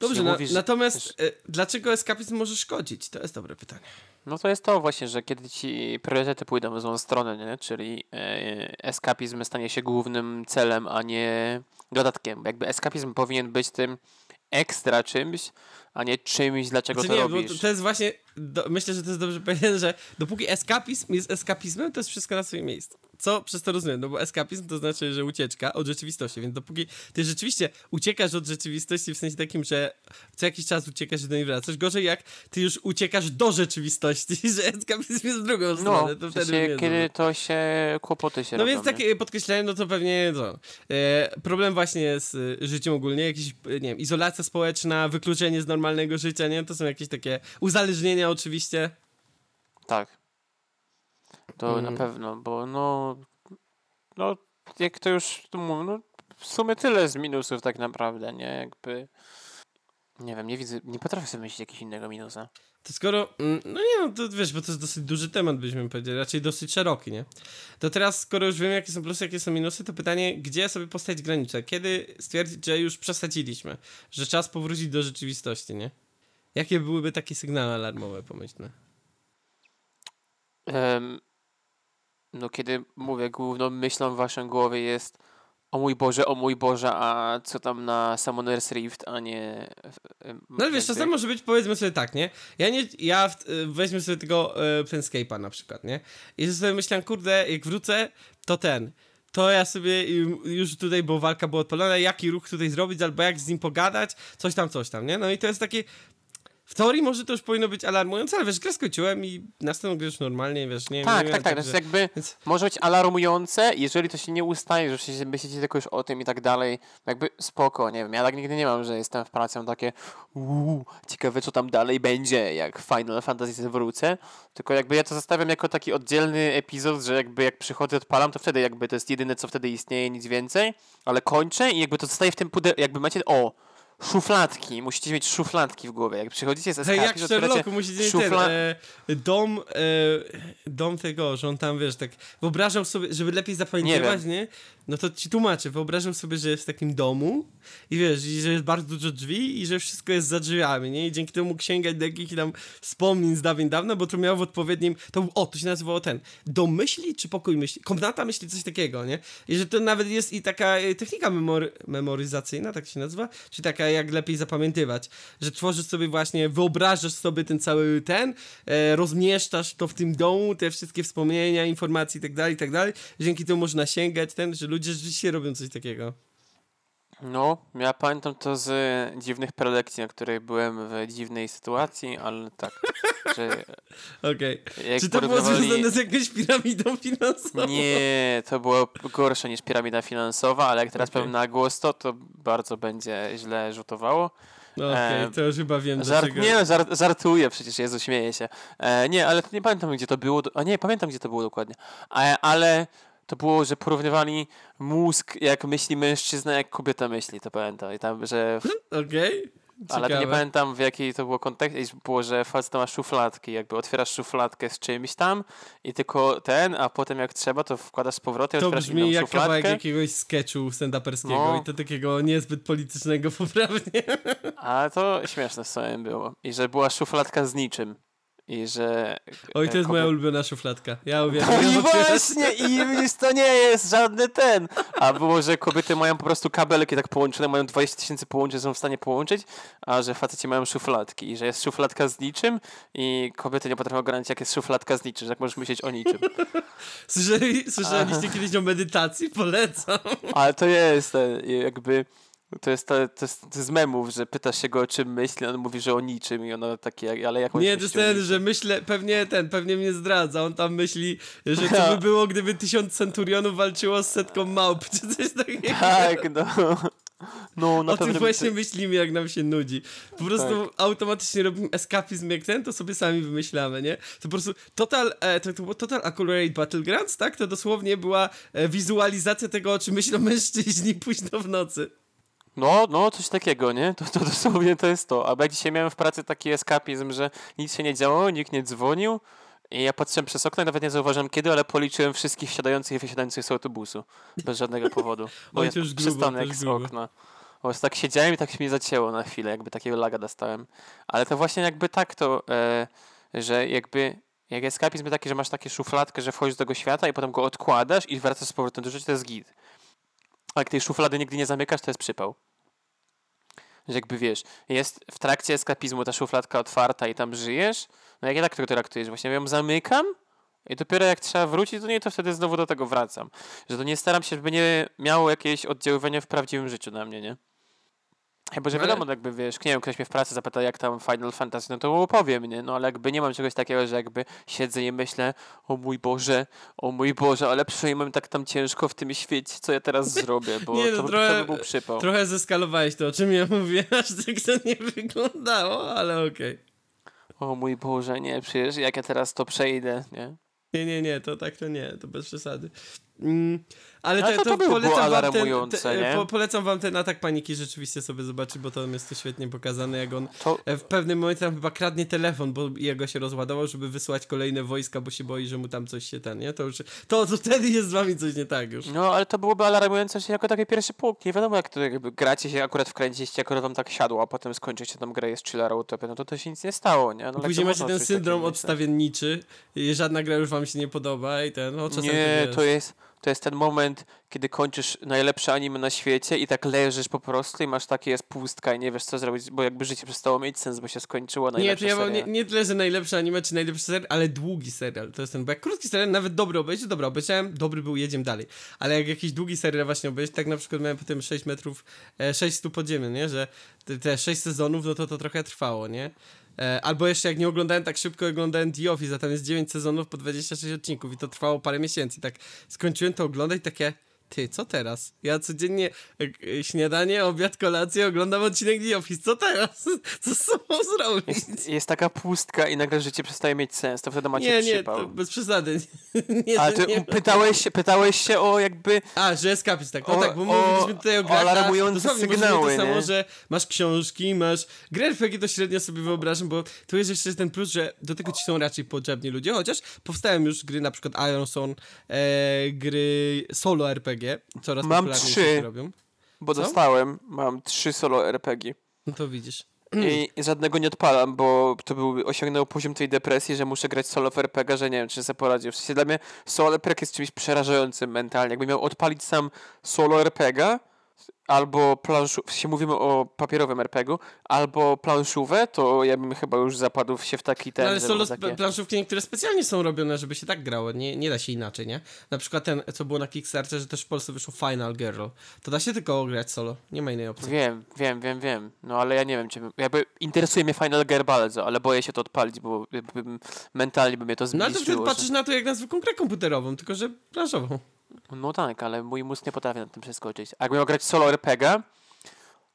Dobrze, na, mówi, że- natomiast e, dlaczego eskapizm może szkodzić? To jest dobre pytanie. No to jest to właśnie, że kiedy ci priorytety pójdą w złą stronę, nie? czyli e, eskapizm stanie się głównym celem, a nie dodatkiem. Jakby eskapizm powinien być tym ekstra czymś, a nie czymś, dlaczego Znaczy to nie, bo robisz. to, to jest właśnie, do, myślę, że to jest dobrze powiedziane, że dopóki eskapizm jest eskapizmem, to jest wszystko na swoim miejscu. Co przez to rozumiem? No bo eskapizm to znaczy, że ucieczka od rzeczywistości, więc dopóki ty rzeczywiście uciekasz od rzeczywistości w sensie takim, że co jakiś czas uciekasz i do niej wracasz, gorzej jak ty już uciekasz do rzeczywistości, że eskapizm jest w drugą no, stronę, to w wtedy sensie, nie kiedy to się kłopoty się No robią. więc takie podkreślenie, no to pewnie to. E, problem właśnie z e, życiem ogólnie, jakiś, e, nie wiem, izolacja społeczna, wykluczenie z normalnego życia, nie? To są jakieś takie uzależnienia oczywiście. Tak. To Mm. na pewno, bo no, no jak to już tu mówię, no w sumie tyle z minusów tak naprawdę, nie? Jakby, nie wiem, nie widzę, nie potrafię sobie myśleć jakiegoś innego minusa. To skoro, mm, no nie no, to wiesz, bo to jest dosyć duży temat, byśmy powiedzieli, raczej dosyć szeroki, nie? To teraz, skoro już wiemy, jakie są plusy, jakie są minusy, to pytanie, gdzie sobie postawić granicę? Kiedy stwierdzić, że już przesadziliśmy, że czas powrócić do rzeczywistości, nie? Jakie byłyby takie sygnały alarmowe, pomyślne? Em, no kiedy mówię, główną myślą w waszej głowie jest o mój Boże, o mój Boże, a co tam na Summoner's Rift, a nie... No ale wiesz, czasem może być, powiedzmy sobie tak, nie? Ja nie, ja w, y, weźmy sobie tego e, Planescape'a na przykład, nie? I sobie myślałem, kurde, jak wrócę, to ten, to ja sobie y, już tutaj, bo walka była odpalona, jaki ruch tutaj zrobić, albo jak z nim pogadać, coś tam, coś tam, nie? No i to jest takie, w teorii może to już powinno być alarmujące, ale wiesz, grę skończyłem i następną grę już normalnie, wiesz, nie Tak, nie tak, tak. że- Znaczy jakby więc- może być alarmujące, jeżeli to się nie ustaje, że się myślicie tylko już o tym i tak dalej. Jakby spoko, nie wiem. Ja tak nigdy nie mam, że jestem w pracy, mam takie uuu, ciekawe co tam dalej będzie, jak Final Fantasy wrócę. Tylko jakby ja to zostawiam jako taki oddzielny epizod, że jakby jak przychodzę, odpalam, to wtedy jakby to jest jedyne, co wtedy istnieje, nic więcej. Ale kończę i jakby to zostaje w tym pudełku, jakby macie, o, szufladki, musicie mieć szufladki w głowie. Jak przychodzicie z Hej, jak eskapizm, w Sherlocku musicie mieć szufla- ten, e, dom, e, dom tego, że on tam, wiesz, tak wyobrażał sobie, żeby lepiej zapamiętywać, nie, No to ci tłumaczę, wyobrażam sobie, że jest w takim domu i wiesz, i że jest bardzo dużo drzwi i że wszystko jest za drzwiami, nie, i dzięki temu mógł sięgać do jakichś tam wspomnień z dawien dawna, bo to miał w odpowiednim, to był, o, to się nazywało ten, dom myśli czy pokój myśli, komnata myśli, coś takiego, nie, i że to nawet jest i taka e, technika memor memoryzacyjna, tak się nazywa, czy taka jak lepiej zapamiętywać, że tworzysz sobie właśnie, wyobrażasz sobie ten cały ten, e, rozmieszczasz to w tym domu, te wszystkie wspomnienia, informacje i tak dalej, i tak dalej, dzięki temu można sięgać ten, że ludzie rzeczywiście robią coś takiego. No, ja pamiętam to z e, dziwnych prelekcji, na których byłem w dziwnej sytuacji, ale tak, że Okej. jak Czy to było związane z jakąś piramidą finansową? Nie, to było gorsze niż piramida finansowa, ale jak teraz Okej. powiem na głos to, to bardzo będzie źle rzutowało. No okej, Em, to już chyba wiem Żart, dlaczego. nie, żart, żartuję przecież, Jezu, śmieję się. E, nie, ale nie pamiętam, gdzie to było. do- A nie, pamiętam, gdzie to było dokładnie. A, ale to było, że porównywali mózg, jak myśli mężczyzna, jak kobieta myśli, to pamiętam. I tam, że w Okej. Ale to nie pamiętam w jakiej to było kontekście. Było, że facet ma szufladki. Jakby otwierasz szufladkę z czymś tam i tylko ten, a potem jak trzeba, to wkładasz z powrotem, To otwierasz brzmi jak kawałek szufladkę. jakiegoś sketchu stand-uperskiego No. i to takiego niezbyt politycznego poprawnie. A to śmieszne w sumie było. I że była szufladka z niczym. I że... Oj, to jest kobiet- moja ulubiona szufladka. Ja No uwielbiam i ją otwierać. właśnie, i to nie jest żadny ten. A było, że kobiety mają po prostu kabelki tak połączone, mają 20 tysięcy połączeń, są w stanie połączyć, a że faceci mają szufladki. I że jest szufladka z niczym i kobiety nie potrafią ogarnąć, jak jest szufladka z niczym, że jak możesz myśleć o niczym. Słyszeli, słyszeliście kiedyś o medytacji? Polecam. Ale to jest ten, jakby... To jest, to, to, jest, to jest z memów, że pytasz się go o czym myśli, on mówi, że o niczym i ono takie, ale jak on Nie, to jest ten, że myślę, pewnie ten, pewnie mnie zdradza. On tam myśli, że co by było, gdyby tysiąc centurionów walczyło z setką małp, czy coś takiego. Tak, no. No, na o tym właśnie myślimy, jak nam się nudzi. Po prostu automatycznie robimy eskapizm jak ten, to sobie sami wymyślamy, nie? To po prostu Total, e, to, to było Total Accurate Battlegrounds, tak? To dosłownie była e, wizualizacja tego, o czym myślą mężczyźni późno w nocy. No, no, coś takiego, nie? To, to dosłownie to jest to. Albo jak dzisiaj miałem w pracy taki eskapizm, że nic się nie działo, nikt nie dzwonił i ja patrzyłem przez okno i nawet nie zauważyłem kiedy, ale policzyłem wszystkich wsiadających i wysiadających z autobusu. Bez żadnego powodu. Bo jest grubo, przystanek z okna. Po prostu tak siedziałem i tak się mnie zacięło na chwilę, jakby takiego laga dostałem. Ale to właśnie jakby tak to, e, że jakby jak eskapizm jest taki, że masz takie szufladkę, że wchodzisz do tego świata i potem go odkładasz i wracasz z powrotem do życia, to jest git. A jak tej szuflady nigdy nie zamykasz, to jest przypał. Że jakby wiesz, jest w trakcie eskapizmu ta szufladka otwarta i tam żyjesz, no jak ja tak to traktujesz? Właśnie ją zamykam i dopiero jak trzeba wrócić do niej, to wtedy znowu do tego wracam. Że to nie staram się, żeby nie miało jakieś oddziaływania w prawdziwym życiu na mnie, nie? Chyba, że No ale- wiadomo, no jakby wiesz, nie wiem, ktoś mnie w pracy zapyta, jak tam Final Fantasy, no to opowiem, nie? No ale jakby nie mam czegoś takiego, że jakby siedzę i myślę, o mój Boże, o mój Boże, ale przynajmniej tak tam ciężko w tym świecie, co ja teraz zrobię, bo Nie, no to, trochę- to by był przypał. Trochę zeskalowałeś to, o czym ja mówię, aż tak to nie wyglądało, ale okej. O mój Boże, nie, przecież jak ja teraz to przejdę, nie? Nie, nie, nie, to tak to nie, to bez przesady. Mm, ale te, to to, to było polecam, wam ten, alarmujące, te, nie? po, polecam wam ten atak paniki rzeczywiście sobie zobaczyć, bo to jest to świetnie pokazane, jak on To, e, w pewnym momencie tam chyba kradnie telefon, bo jego się rozładował, żeby wysłać kolejne wojska, bo się boi, że mu tam coś się ten, nie? To już, to, to wtedy jest z wami coś nie tak już. no, ale to byłoby alarmujące się jako taki pierwszy punkt. Nie wiadomo, jak to jakby gracie się akurat wkręciliście, akurat wam tak siadło, a potem skończycie tam grę jest chillera utopia, no to to się nic nie stało, nie? No, Później to macie ten syndrom myśleć. odstawienniczy i żadna gra już wam się nie podoba i ten, no czasem Nie, to, to wiesz. jest, to jest ten moment, kiedy kończysz najlepsze anime na świecie i tak leżysz po prostu i masz takie jest pustka i nie wiesz co zrobić, bo jakby życie przestało mieć sens, bo się skończyło Nie, najlepsza to ja mam nie, nie tyle, że najlepszy anime czy najlepszy serial, ale długi serial. To jest ten, bo jak krótki serial, nawet dobry obejrzeć, dobra, obejrzałem, dobry był, jedziemy dalej. Ale jak jakiś długi serial właśnie obejrzeć, tak na przykład miałem potem 6 metrów, e, 6 stóp podziemny, nie, że te, te 6 sezonów, no to to trochę trwało, nie? E, albo jeszcze jak nie oglądałem tak szybko, oglądałem The Office, a tam jest 9 sezonów po 26 odcinków i to trwało parę miesięcy. Tak skończyłem to oglądać takie, ty, co teraz? Ja codziennie e, śniadanie, obiad, kolację, oglądam odcinek The Office, co teraz? Co z sobą zrobić? Jest, jest taka pustka i nagle życie przestaje mieć sens, to wtedy macie Nie, nie, przypał. to bez przesady. Nie, Ale ty nie. pytałeś, się- pytałeś się o jakby A, że escapist, tak. No O- tak, bo o- mówiliśmy tutaj o grach. a alarmujące może sygnały, nie to samo, nie? że masz książki, masz... Grę RPG to średnio sobie wyobrażam, bo tu jest jeszcze ten plus, że do tego ci są raczej potrzebni ludzie, chociaż powstają już gry, na przykład Iron Son, e, gry solo RPG, coraz Mam trzy. robią. Bo Co? dostałem, mam trzy solo RPG No to widzisz. i żadnego nie odpalam, bo to był, osiągnął poziom tej depresji, że muszę grać solo w RPG, że nie wiem, czy sobie poradził. W sensie dla mnie solo RPG jest czymś przerażającym mentalnie. Jakbym miał odpalić sam solo RPG, albo planszu, w sensie mówimy o papierowym RPG-u, albo planszówę, to ja bym chyba już zapadł się w taki ten, No ale sp- takie... planszówki niektóre specjalnie są robione, żeby się tak grało. Nie, nie da się inaczej, nie? Na przykład ten, co było na Kickstarterze, że też w Polsce wyszło Final Girl. To da się tylko grać solo. Nie ma innej opcji. Wiem, wiem, wiem, wiem. No ale ja nie wiem, czy bym, jakby interesuje mnie Final Gear bardzo, ale boję się to odpalić, bo jakby mentalnie by mnie to No ale to zbliżyło. wtedy patrzysz na to jak na zwykłą grę komputerową, tylko że planszową. No tak, ale mój mózg nie potrafi na tym przeskoczyć. A jakbym miał grać solo RPG,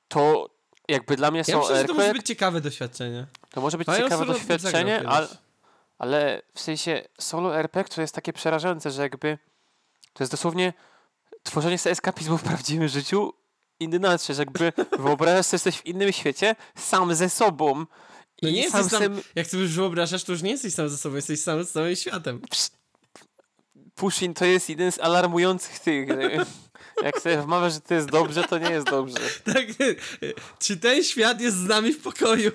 to jakby dla mnie Ja myślę, że to może RPG być ciekawe doświadczenie. to może być ciekawe doświadczenie, ale, ale w sensie solo RPG to jest takie przerażające, że jakby to jest dosłownie tworzenie sobie eskapizmu w prawdziwym życiu inaczej, że jakby wyobrażasz sobie, jesteś w innym świecie, sam ze sobą. No I nie sam jesteś sam, sem- jak sobie już wyobrażasz, to już nie jesteś sam ze sobą, jesteś sam z całym światem. Pushin to jest jeden z alarmujących tych. Jak sobie wmawiasz, że to jest dobrze, to nie jest dobrze. Tak, czy ten świat jest z nami w pokoju?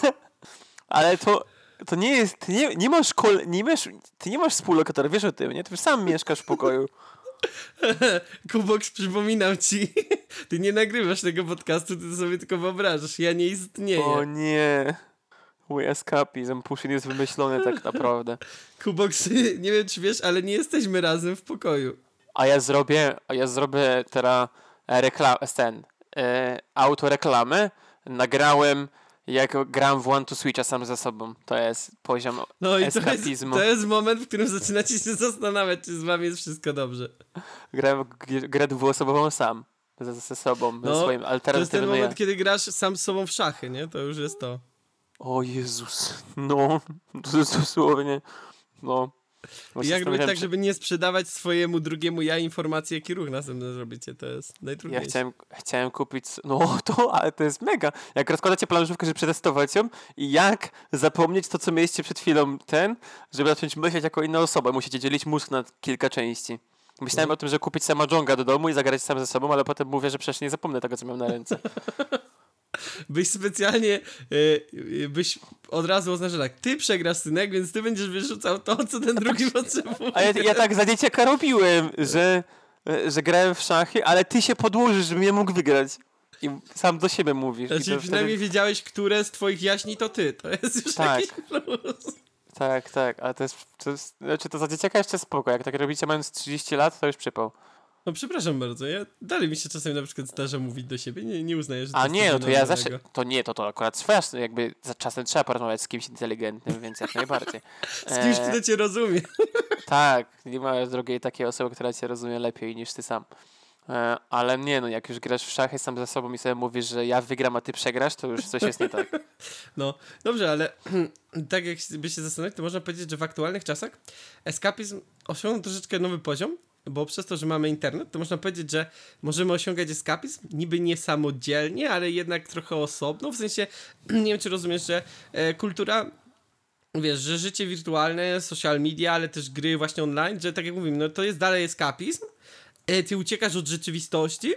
Ale to, to nie jest, ty nie, nie masz kol, nie masz, ty nie masz współlokatora, wiesz o tym, nie? Ty sam mieszkasz w pokoju. Kubox, przypominam ci, ty nie nagrywasz tego podcastu, ty sobie tylko wyobrażasz, ja nie istnieję. O nie. Mój escapizm, Pushin jest wymyślony tak naprawdę. Kubox, nie wiem czy wiesz, ale nie jesteśmy razem w pokoju. A ja zrobię, a ja zrobię teraz reklam, ten, e, autoreklamę. Nagrałem jak gram w One to Switcha sam ze sobą. To jest poziom No i to jest, eskapizmu. to jest moment, w którym zaczynacie się zastanawiać, czy z wami jest wszystko dobrze. Grałem grę dwuosobową sam. Ze, ze sobą, No, ze swoim To jest ten alternatywnym ja. moment, kiedy grasz sam z sobą w szachy, nie? To już jest to. O Jezus. No, dosłownie. No. Właśnie jak robić tak, żeby nie sprzedawać swojemu drugiemu ja informacji, jaki ruch następny zrobicie, to jest Ja najtrudniejsze. chciałem, chciałem kupić. No to, ale to jest mega. Jak rozkładacie planszówkę, żeby przetestować ją i jak zapomnieć to, co mieliście przed chwilą ten, żeby zacząć myśleć jako inna osoba. Musicie dzielić mózg na kilka części. Myślałem No. o tym, że kupić sama Jonga do domu i zagrać sam ze sobą, ale potem mówię, że przecież nie zapomnę tego, co miałem na ręce. Byś specjalnie, y, y, byś od razu oznaczył tak, ty przegrasz synek, więc ty będziesz wyrzucał to, co ten drugi potrzebuje. A ja, ja tak za dzieciaka robiłem, że, że grałem w szachy, ale ty się podłożysz, żebym ja mógł wygrać. I sam do siebie mówisz. Znaczy to przynajmniej wtedy... wiedziałeś, które z twoich jaśni to ty. To jest już Tak. jakiś plus. Tak, tak, ale to jest, to jest, znaczy to za dzieciaka jeszcze spoko, jak tak robicie mając 30 lat, to już przypał. No przepraszam bardzo, ja dalej mi się czasami na przykład zdarza mówić do siebie, nie, nie uznaję, że to A jest nie, no to ja zawsze, to nie, to to akurat swoja, jakby za czasem trzeba porozmawiać z kimś inteligentnym, więc jak najbardziej. Z kimś, E, kto cię rozumie. Tak, nie ma drugiej takiej osoby, która cię rozumie lepiej niż ty sam. E, ale nie, no jak już grasz w szachy sam ze sobą i sobie mówisz, że ja wygram, a ty przegrasz, to już coś jest nie tak. No, dobrze, ale tak jak by się zastanowić, to można powiedzieć, że w aktualnych czasach eskapizm osiągnął troszeczkę nowy poziom, bo przez to, że mamy internet, to można powiedzieć, że możemy osiągać eskapizm niby nie samodzielnie, ale jednak trochę osobno, w sensie, nie wiem czy rozumiesz, że e, kultura wiesz, że życie wirtualne, social media, ale też gry właśnie online, że tak jak mówimy, no to jest dalej eskapizm, e, ty uciekasz od rzeczywistości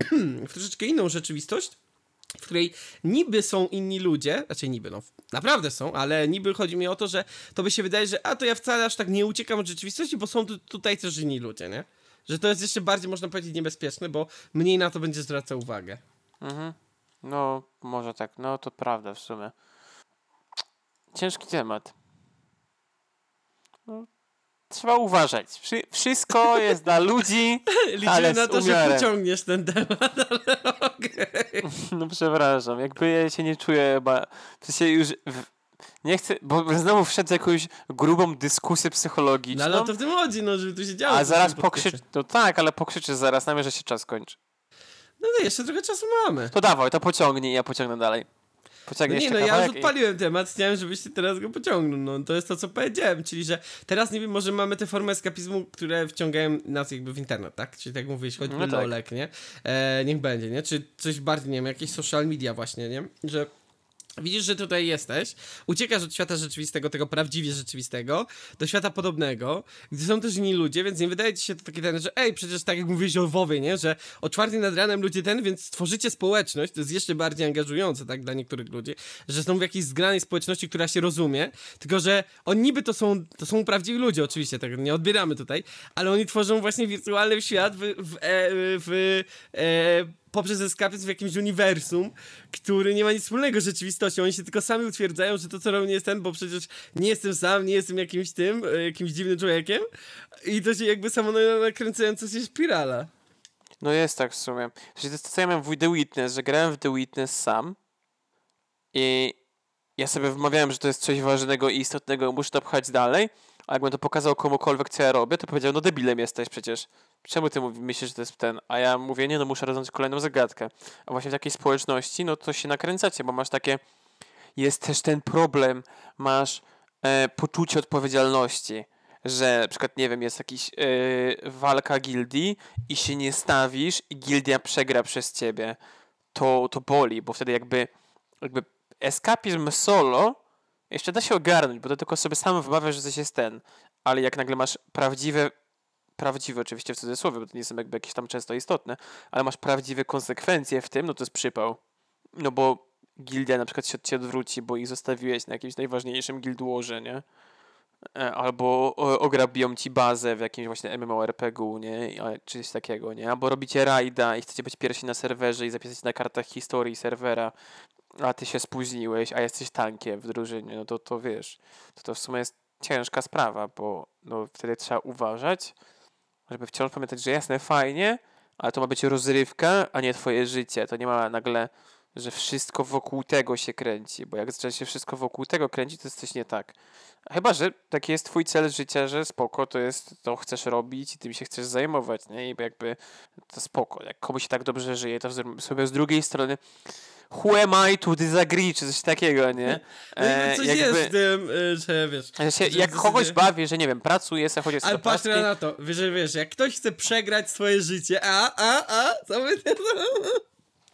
w troszeczkę inną rzeczywistość, w której niby są inni ludzie, znaczy niby, no naprawdę są, ale niby chodzi mi o to, że to by się wydaje, że a to ja wcale aż tak nie uciekam od rzeczywistości, bo są tu, tutaj też inni ludzie, nie? Że to jest jeszcze bardziej, można powiedzieć, niebezpieczne, bo mniej na to będzie zwracał uwagę. Mhm. No, może tak, no to prawda w sumie. Ciężki temat. No, trzeba uważać. Wszy wszystko jest dla ludzi. Liczymy Ale na to, że umiarem. pociągniesz ten temat, ale okej. No przepraszam, jakby ja się nie czuję chyba. W sensie już. W, nie chcę, bo znowu wszedł w jakąś grubą dyskusję psychologiczną. No ale o to w tym chodzi, no, żeby tu się działo. a zaraz pokrzycz. No tak, ale pokrzyczysz zaraz na mnie, że się czas kończy. No to jeszcze trochę czasu mamy. To dawaj, to pociągnij, ja pociągnę dalej. No nie, no ja już i- odpaliłem temat, chciałem, żebyście teraz go pociągnął. No to jest to, co powiedziałem, czyli że teraz nie wiem, może mamy te formy eskapizmu, które wciągają nas jakby w internet, tak? Czyli tak jak mówiłeś, choćby No tak. lolek, nie? E, niech będzie, nie? Czy coś bardziej, nie wiem, jakieś social media właśnie, nie? Że Widzisz, że tutaj jesteś, uciekasz od świata rzeczywistego, tego prawdziwie rzeczywistego, do świata podobnego, gdzie są też inni ludzie, więc nie wydaje ci się to takie ten, że ej, przecież tak jak mówiłeś o WoWie, nie, że o czwartej nad ranem ludzie ten, więc stworzycie społeczność, to jest jeszcze bardziej angażujące, tak, dla niektórych ludzi, że są w jakiejś zgranej społeczności, która się rozumie, tylko że oni niby to są, to są prawdziwi ludzie, oczywiście, tak nie odbieramy tutaj, ale oni tworzą właśnie wirtualny świat w, w, e, w e, poprzez eskapizm w jakimś uniwersum, który nie ma nic wspólnego z rzeczywistością. Oni się tylko sami utwierdzają, że to, co robią, nie jest ten, bo przecież nie jestem sam, nie jestem jakimś tym, e, jakimś dziwnym człowiekiem. I to się jakby samo na- nakręcająca się spirala. No jest tak w sumie. To jest to, co ja miałem w The Witness, że grałem w The Witness sam i ja sobie wmawiałem, że to jest coś ważnego i istotnego, muszę to pchać dalej, a jakbym to pokazał komukolwiek, co ja robię, to powiedział, no debilem jesteś przecież. Czemu ty myślisz, że to jest ten? A ja mówię, nie no, muszę rozwiązać kolejną zagadkę. A właśnie w takiej społeczności, no to się nakręcacie, bo masz takie... Jest też ten problem, masz e, poczucie odpowiedzialności, że na przykład, nie wiem, jest jakiś yy, walka gildii i się nie stawisz i gildia przegra przez ciebie, to, to boli, bo wtedy jakby, jakby eskapizm solo jeszcze da się ogarnąć, bo to tylko sobie sam wymawiasz, że coś jest ten, ale jak nagle masz prawdziwe prawdziwe oczywiście w cudzysłowie, bo to nie są jakby jakieś tam często istotne, ale masz prawdziwe konsekwencje w tym, no to jest przypał. No bo gildia na przykład się od ciebie odwróci, bo ich zostawiłeś na jakimś najważniejszym guildwarze, nie? E, albo ograbią ci bazę w jakimś właśnie MMORPG-u, nie? Czy coś takiego, nie? Albo robicie rajda i chcecie być pierwsi na serwerze i zapisać na kartach historii serwera, a ty się spóźniłeś, a jesteś tankiem w drużynie, no to, to wiesz, to to w sumie jest ciężka sprawa, bo no, wtedy trzeba uważać, żeby wciąż pamiętać, że jasne, fajnie, ale to ma być rozrywka, a nie twoje życie. To nie ma nagle, że wszystko wokół tego się kręci, bo jak zaczyna się wszystko wokół tego kręci, to jest coś nie tak. Chyba, że taki jest twój cel życia, że spoko, to jest, to chcesz robić i tym się chcesz zajmować, nie? I jakby to spoko. Jak komuś się tak dobrze żyje, to sobie z drugiej strony who am I to disagree, czy coś takiego, nie? E, no coś jakby, jest w tym, y, że wiesz... Się, jak kogoś bawi, że nie wiem, pracuje, sobie chodzi Ale patrz na to, że wiesz, jak ktoś chce przegrać swoje życie, a, a, a, co.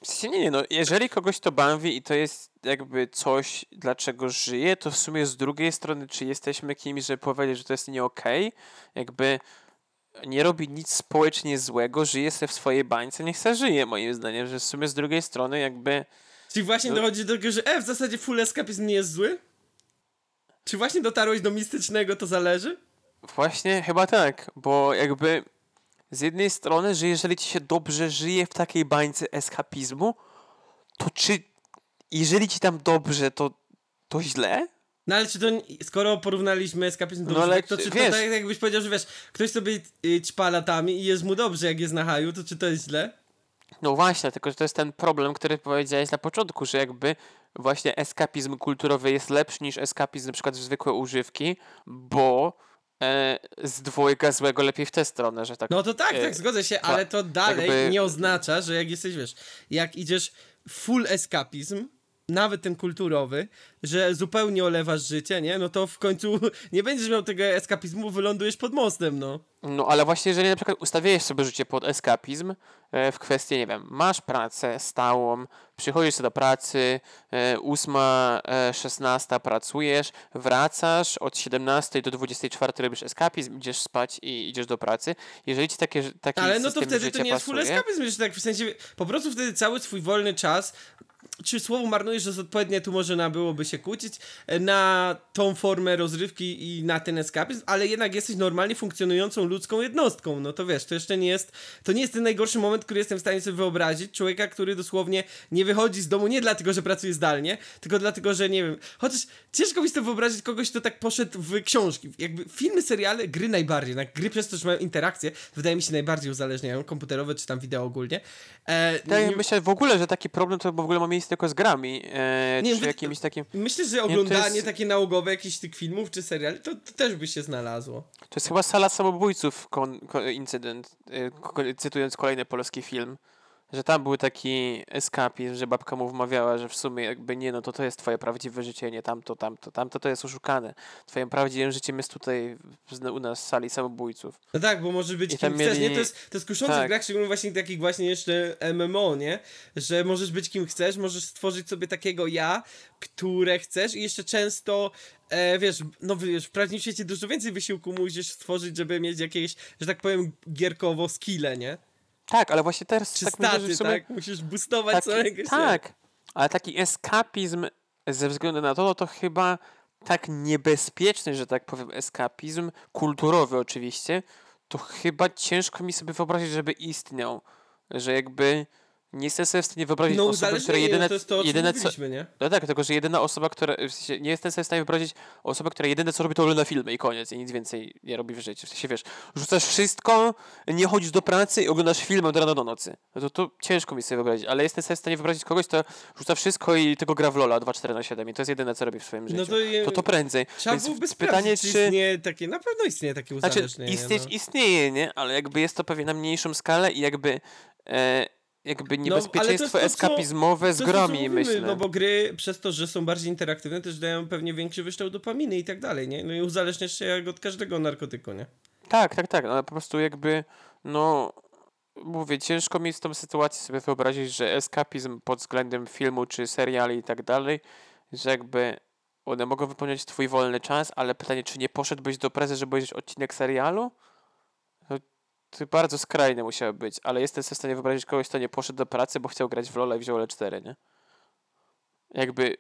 W sensie nie, nie, no jeżeli kogoś to bawi i to jest jakby coś, dlaczego żyje, to w sumie z drugiej strony, czy jesteśmy kimś, żeby powiedzieć, że to jest nie okej, okay? jakby nie robi nic społecznie złego, żyje sobie w swojej bańce, niech se żyje moim zdaniem, że w sumie z drugiej strony jakby... Czyli właśnie no... dochodzi do tego, że e, w zasadzie full escapizm nie jest zły? Czy właśnie dotarłeś do mistycznego, to zależy? Właśnie, chyba tak, bo jakby z jednej strony, że jeżeli ci się dobrze żyje w takiej bańce eskapizmu, to czy jeżeli ci tam dobrze, to, to źle? No ale czy to, skoro porównaliśmy eskapizm do no, ale, to czy wiesz, to tak jakbyś powiedział, że wiesz, ktoś sobie y, ćpa latami i jest mu dobrze, jak jest na haju, to czy to jest źle? No właśnie, tylko że to jest ten problem, który powiedziałeś na początku, że jakby właśnie eskapizm kulturowy jest lepszy niż eskapizm na przykład w zwykłe używki, bo e, z dwojga złego lepiej w tę stronę, że tak. No to tak, e, tak, zgodzę się, ale to dalej jakby... nie oznacza, że jak jesteś, wiesz, jak idziesz full eskapizm, nawet ten kulturowy, że zupełnie olewasz życie, nie? No to w końcu nie będziesz miał tego eskapizmu, wylądujesz pod mostem, no. No ale właśnie, jeżeli na przykład ustawiłeś sobie życie pod eskapizm e, w kwestii, nie wiem, masz pracę stałą, przychodzisz do pracy, e, ósma, e, szesnasta pracujesz, wracasz od 17 do 24 robisz eskapizm, idziesz spać i idziesz do pracy. Jeżeli ci takie taki Ale no to wtedy to nie jest full eskapizm, że tak w sensie, po prostu wtedy cały swój wolny czas czy słowo marnujesz jest odpowiednie, tu może byłoby się kłócić, e, na tą formę rozrywki i na ten eskapizm, ale jednak jesteś normalnie funkcjonującą ludzką jednostką, no to wiesz, to jeszcze nie jest, to nie jest ten najgorszy moment, który jestem w stanie sobie wyobrazić, człowieka, który dosłownie nie wychodzi z domu nie dlatego, że pracuje zdalnie, tylko dlatego, że nie wiem, chociaż ciężko mi sobie wyobrazić kogoś, kto tak poszedł w książki, jakby filmy, seriale, gry najbardziej, na gry przez to, że mają interakcje, wydaje mi się najbardziej uzależniają, komputerowe czy tam wideo ogólnie. E, nie... myślę w ogóle, że taki problem to w ogóle ma miejsce tylko z grami, e, nie, czy jakimś takim... Myślę, że oglądanie jest... takie nałogowe jakichś tych filmów czy seriali, to, to, też by się znalazło. To jest chyba Sala Samobójców kon, kon, incydent, e, cytując kolejny polski film że tam był taki eskapizm, że babka mu wmawiała, że w sumie jakby nie, no to to jest twoje prawdziwe życie, nie tamto, tamto, tamto to jest oszukane. Twoim prawdziwym życiem jest tutaj u nas w sali samobójców. No tak, bo może być I kim chcesz, nie? To jest, to jest kuszące tak. w grach, szczególnie właśnie takich właśnie jeszcze MMO, nie? Że możesz być kim chcesz, możesz stworzyć sobie takiego ja, które chcesz i jeszcze często e, wiesz, no wiesz, w prawdziwym świecie dużo więcej wysiłku musisz stworzyć, żeby mieć jakieś, że tak powiem, gierkowo skille, nie? Tak, ale właśnie teraz Czy tak staty, myślę, sobie... tak? Musisz boostować taki, całego Tak, ale taki eskapizm ze względu na to, no to chyba tak niebezpieczny, że tak powiem, eskapizm, kulturowy oczywiście, to chyba ciężko mi sobie wyobrazić, żeby istniał. Że jakby nie jestem sobie w stanie wyobrazić no, osoby, która jedyne... to jest to, o jedyne co, nie? No tak, tylko że jedyna osoba, która... Nie jestem sobie w stanie wyobrazić osoby, która jedyne co robi to ogląda filmy i koniec i nic więcej nie robi w życiu. W sensie wiesz, rzucasz wszystko, nie chodzisz do pracy i oglądasz filmy od rana do nocy. No to, to ciężko mi sobie wyobrazić, ale jestem sobie w stanie wyobrazić kogoś, kto rzuca wszystko i tylko gra w Lola 2-4 na 7 i to jest jedyne co robi w swoim no życiu. No to, je... to, to prędzej. Trzeba Więc byłoby pytanie, czy... istnieje takie... Na pewno istnieje takie uzależnienie. Znaczy, istnieć no. istnieje, nie? Ale jakby jest to pewnie na mniejszą skalę i jakby... E, jakby No, niebezpieczeństwo to, co- eskapizmowe z To jest to, grami, mówimy, myślę. No bo gry przez to, że są bardziej interaktywne, też dają pewnie większy wyszczał dopaminy i tak dalej, nie? No i uzależniasz się jak od każdego narkotyku, nie? Tak, tak, tak, ale po prostu jakby, no, mówię, ciężko mi z tą sytuację sobie wyobrazić, że eskapizm pod względem filmu czy seriali i tak dalej, że jakby one mogą wypełniać twój wolny czas, ale pytanie, czy nie poszedłbyś do prezy, żeby obejrzeć odcinek serialu? To bardzo skrajne musiało być, ale jestem sobie w stanie wyobrazić kogoś, kto nie poszedł do pracy, bo chciał grać w LoL i wziął L4, nie? Jakby,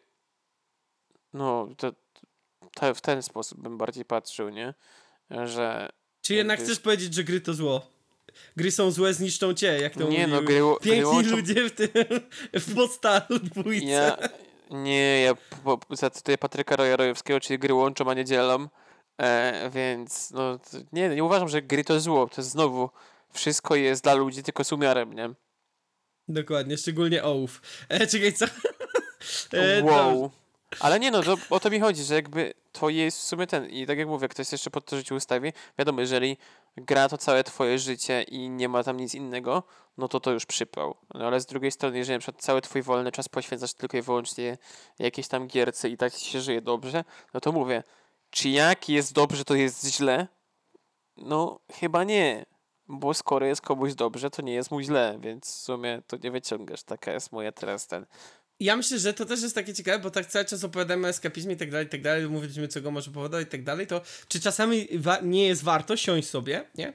no, to, to w ten sposób bym bardziej patrzył, nie? Że Czy jednak chcesz powiedzieć, że gry to zło? Gry są złe, zniszczą cię, jak to Nie, no, gry- gry piękni łączą- ludzie w tym, w podstalu dwójce. Ja, nie, ja po, po, zacytuję Patryka Rojarojewskiego, czyli gry łączą, a nie dzielą, e, więc no, nie, nie uważam, że gry to zło, to jest znowu, wszystko jest dla ludzi, tylko z umiarem, nie? Dokładnie, szczególnie ołów. E, czekaj, co? E, wow. Ale nie no, to, o to mi chodzi, że jakby to jest w sumie ten, i tak jak mówię, ktoś jeszcze pod to życie ustawi, wiadomo, jeżeli gra to całe twoje życie i nie ma tam nic innego, no to to już przypał. No ale z drugiej strony, jeżeli na przykład cały twój wolny czas poświęcasz tylko i wyłącznie jakiejś tam gierce i tak się żyje dobrze, no to mówię, czy jak jest dobrze, to jest źle? No chyba nie, bo skoro jest komuś dobrze, to nie jest mu źle, więc w sumie to nie wyciągasz, taka jest moja teraz ten Ja myślę, że to też jest takie ciekawe, bo tak cały czas opowiadamy o eskapizmie i tak dalej, i tak dalej, mówiliśmy, co go może powodować i tak dalej, to czy czasami nie jest warto siąść sobie, nie?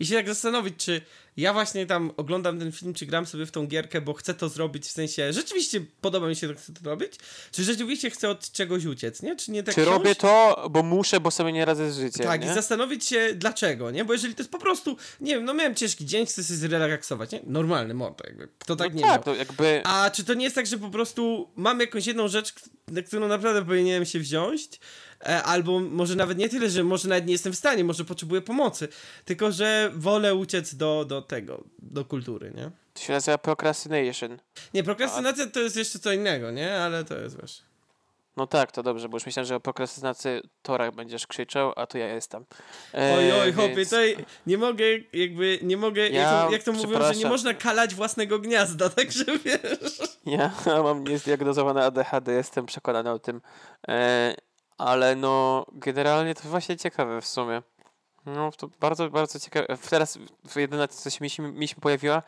I się tak zastanowić, czy ja właśnie tam oglądam ten film, czy gram sobie w tą gierkę, bo chcę to zrobić, w sensie, rzeczywiście podoba mi się to, chcę to robić, czy rzeczywiście chcę od czegoś uciec, nie? Czy nie tak Czy siąść? robię to, bo muszę, bo sobie nie radzę z życiem, Tak, nie? i zastanowić się dlaczego, nie? Bo jeżeli to jest po prostu, nie wiem, no miałem ciężki dzień, chcę się zrelaksować, nie? Normalny mordo, jakby. Kto tak no nie tak, miał. to jakby... A czy to nie jest tak, że po prostu mam jakąś jedną rzecz, na którą naprawdę powinienem się wziąć? E, albo może nawet nie tyle, że może nawet nie jestem w stanie, może potrzebuję pomocy, tylko że wolę uciec do, do tego, do kultury, nie? To się nazywa procrastination. Nie, prokrastynacja to jest jeszcze co innego, nie? Ale to jest wiesz. No tak, to dobrze, bo już myślałem, że o prokrastynacji torach będziesz krzyczał, a tu ja jestem. E, Oj, oj, hopie, więc- tutaj nie mogę, jakby, nie mogę, Ja jak to, jak to mówią, że nie można kalać własnego gniazda, także wiesz. Ja mam niezdiagnozowane ADHD, jestem przekonany o tym. E, ale no, generalnie to właśnie ciekawe w sumie. No, to bardzo, bardzo ciekawe. Teraz jedyna, co się mi, się- mi się pojawiła,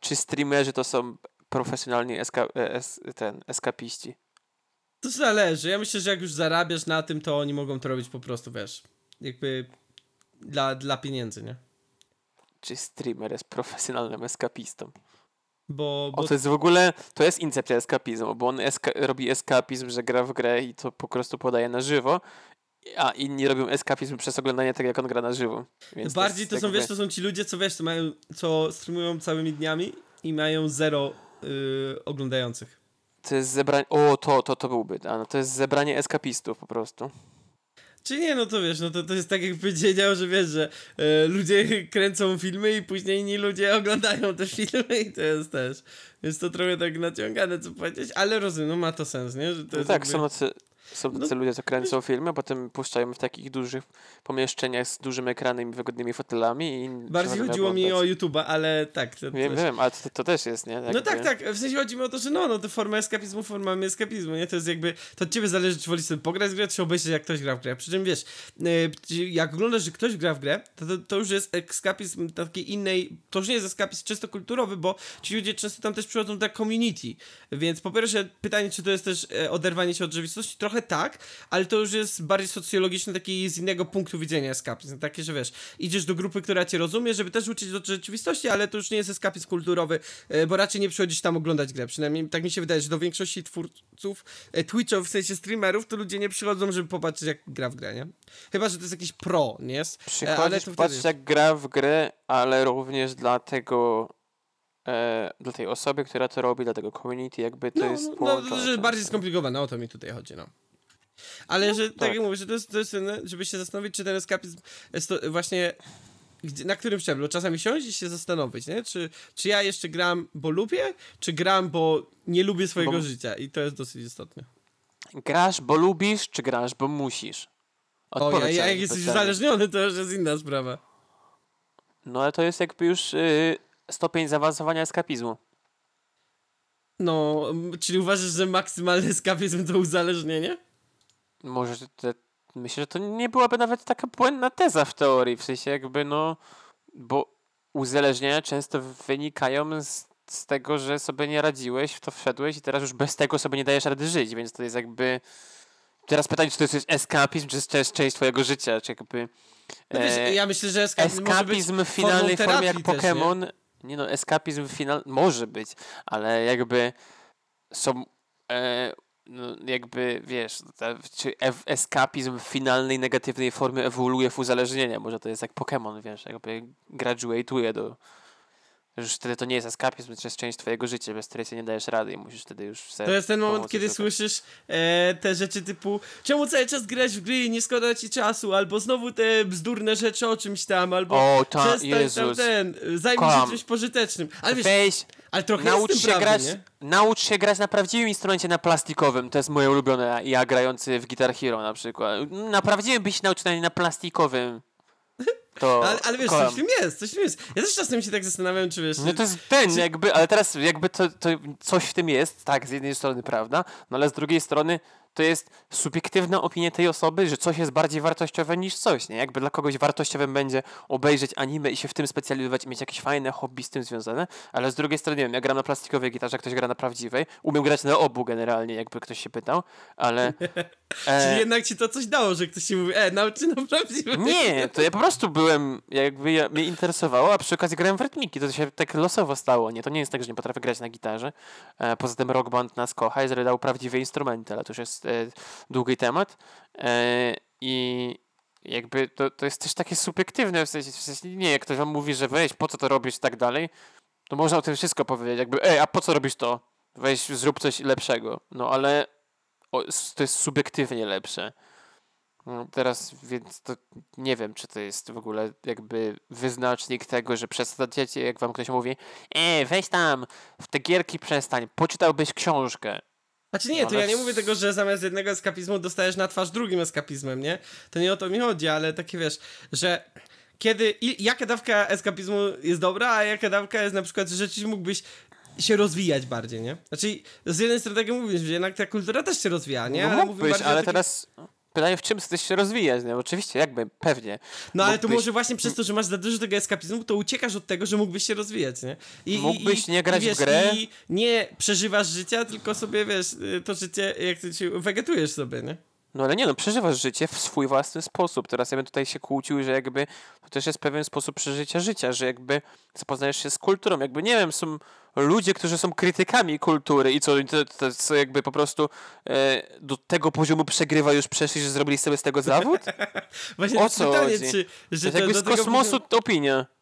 czy streamerzy to są profesjonalni eska, e, es, ten, eskapiści? To zależy. Ja myślę, że jak już zarabiasz na tym, to oni mogą to robić po prostu, wiesz, jakby dla, dla pieniędzy, nie? Czy streamer jest profesjonalnym eskapistą? Bo, O, bo to jest w ogóle, to jest incepcja eskapizmu, bo on eska robi eskapizm, że gra w grę i to po prostu podaje na żywo, a inni robią eskapizm przez oglądanie tego, jak on gra na żywo. Więc bardziej jest to są, jakby- wiesz, to są ci ludzie, co wiesz, co mają, co streamują całymi dniami i mają zero yy, oglądających. To jest zebranie, o, to, to, to byłby, a no, to jest zebranie eskapistów po prostu. Czy nie, no to wiesz, no to, to jest tak jak powiedział, że wiesz, że e, ludzie kręcą filmy i później inni ludzie oglądają te filmy i to jest też. Jest to trochę tak naciągane, co powiedzieć, ale rozumiem, no ma to sens, nie? Że to No tak, jakby... są tacy, są No- tacy ludzie, co kręcą filmy, a potem puszczają w takich dużych pomieszczeniach z dużym ekranem i wygodnymi fotelami i Bardziej chodziło mi o. YouTube'a, ale tak. To, Wiem, to, wiem, ale to, to też jest, nie? No Jakby- tak, tak. W sensie chodzi mi o to, że no, no to forma eskapizmu formami eskapizmu, nie? To jest jakby, to od ciebie zależy, czy wolisz sobie pograć w grę, czy obejrzeć, jak ktoś gra w grę. Przy czym wiesz, yy, jak oglądasz, że ktoś gra w grę, to, to, to już jest eskapizm takiej innej, to już nie jest eskapizm czysto kulturowy, bo ci ludzie często tam też przychodzą do community. Więc po pierwsze pytanie, czy to jest też e, oderwanie się od rzeczywistości? Trochę tak, ale to już jest bardziej socjologiczne, taki z innego punktu widzenia eskapizm. Takie, że wiesz, idziesz do grupy, która cię rozumie, żeby też uczyć do rzeczywistości, ale to już nie jest eskapizm kulturowy, e, bo raczej nie przychodzisz tam oglądać grę. Przynajmniej tak mi się wydaje, że do większości twórców e, Twitchów, w sensie streamerów, to ludzie nie przychodzą, żeby popatrzeć, jak gra w grę, nie? Chyba, że to jest jakiś pro, nie? E, Przychodzisz, ale to patrz jest- jak gra w grę, ale również dla tego, e, dla tej osoby, która to robi, dla tego community, jakby to no, jest no, no, to, często. bardziej skomplikowane, o to mi tutaj chodzi, no. Ale że, tak, tak. jak mówię, że to jest, to jest żeby się zastanowić, czy ten eskapizm jest to właśnie na którym szczeblu? Czasami siąść i się zastanowić, nie? Czy, czy ja jeszcze gram, bo lubię, czy gram, bo nie lubię swojego Bo- życia i to jest dosyć istotne. Grasz, bo lubisz, czy grasz, bo musisz? O, ja, Odpowiedź ja, jak jesteś uzależniony, to już jest inna sprawa. No ale to jest jakby już y, stopień zaawansowania eskapizmu. No, czyli uważasz, że maksymalny eskapizm to uzależnienie? Może te, myślę, że to nie byłaby nawet taka błędna teza w teorii, w sensie jakby no, bo uzależnienia często wynikają z, z tego, że sobie nie radziłeś, w to wszedłeś i teraz już bez tego sobie nie dajesz rady żyć, więc to jest jakby... Teraz pytanie, czy to jest eskapizm, czy to jest część twojego życia, czy jakby... No wiesz, e, ja myślę, że eskapizm, może być eskapizm w finalnej formie jak też, nie? Pokémon. nie? no, eskapizm final może być, ale jakby są e, no, jakby wiesz, ta, czy eskapizm w finalnej negatywnej formie ewoluuje w uzależnienie. Może to jest jak Pokémon, wiesz, jakby graduate'uje do już wtedy to nie jest eskapizm, to jest część twojego życia, bez której sobie nie dajesz rady i musisz wtedy już sobie To jest ten moment, kiedy szukać. słyszysz e, te rzeczy typu czemu cały czas grać w gry i nie szkoda ci czasu, albo znowu te bzdurne rzeczy o czymś tam, albo O, ta, przestań tam Jezus. ten, zajmij się czymś pożytecznym. Ale wiesz, Weź, ale trochę naucz się, prawdy, grać, nie? naucz się grać na prawdziwym instrumencie, na plastikowym. To jest moje ulubione. Ja grający w Guitar Hero na przykład. Na prawdziwym byś nauczył na- na plastikowym. Ale, ale wiesz, kocham. coś w tym jest, coś w tym jest. Ja też czasem się tak zastanawiam, czy wiesz... No to jest ten, jakby, ale teraz jakby to, to coś w tym jest, tak, z jednej strony prawda, no ale z drugiej strony to jest subiektywna opinia tej osoby, że coś jest bardziej wartościowe niż coś, nie? Jakby dla kogoś wartościowym będzie obejrzeć anime i się w tym specjalizować i mieć jakieś fajne hobby z tym związane, ale z drugiej strony, nie wiem, ja gram na plastikowej gitarze, ktoś gra na prawdziwej, umiem grać na obu generalnie, jakby ktoś się pytał, ale... Czyli e, jednak ci to coś dało, że ktoś ci mówi, e, naucz się na prawdziwe. nie, to ja po prostu byłem, jakby ja, mnie interesowało, a przy okazji grałem w rytmiki, to się tak losowo stało, nie? To nie jest tak, że nie potrafię grać na gitarze. E, poza tym Rock Band nas kocha i dał prawdziwe instrumenty, ale to już jest e, długi temat. E, I jakby to, to jest też takie subiektywne, w sensie, w sensie nie, jak ktoś wam mówi, że weź, po co to robisz i tak dalej, to można o tym wszystko powiedzieć, jakby, ej, a po co robisz to? Weź, zrób coś lepszego. No ale o, to jest subiektywnie lepsze. No, teraz, więc to nie wiem, czy to jest w ogóle jakby wyznacznik tego, że przesadzacie, jak wam ktoś mówi, e, weź tam, w te gierki przestań, poczytałbyś książkę. Znaczy nie, to Ale ja nie mówię tego, że zamiast jednego eskapizmu dostajesz na twarz drugim eskapizmem, nie? To nie o to mi chodzi, ale takie wiesz, że kiedy, i, jaka dawka eskapizmu jest dobra, a jaka dawka jest na przykład, że rzeczywiście mógłbyś się rozwijać bardziej, nie? Znaczy, z jednej strony tak jak mówisz, że jednak ta kultura też się rozwija, nie? no Ale mógłbyś, ale takim- teraz pytanie, w czym chcesz się rozwijać? No oczywiście, jakby, pewnie. No ale to mógłbyś- może właśnie przez to, że masz za dużo tego eskapizmu, to uciekasz od tego, że mógłbyś się rozwijać, nie? I, Mógłbyś nie grać w wiesz, grę? I nie przeżywasz życia, tylko sobie, wiesz, y, to życie, jak ty się wegetujesz sobie, nie? No ale nie no, przeżywasz życie w swój własny sposób. Teraz ja bym tutaj się kłócił, że jakby to też jest pewien sposób przeżycia życia, że jakby zapoznajesz się z kulturą. Jakby nie wiem, są ludzie, którzy są krytykami kultury i co, to, to, co jakby po prostu e, do tego poziomu przegrywa już przeszli, że zrobili sobie z tego zawód? Właśnie O to jest co pytanie, chodzi? czy... To Że jest jakby z kosmosu opinia poziomu-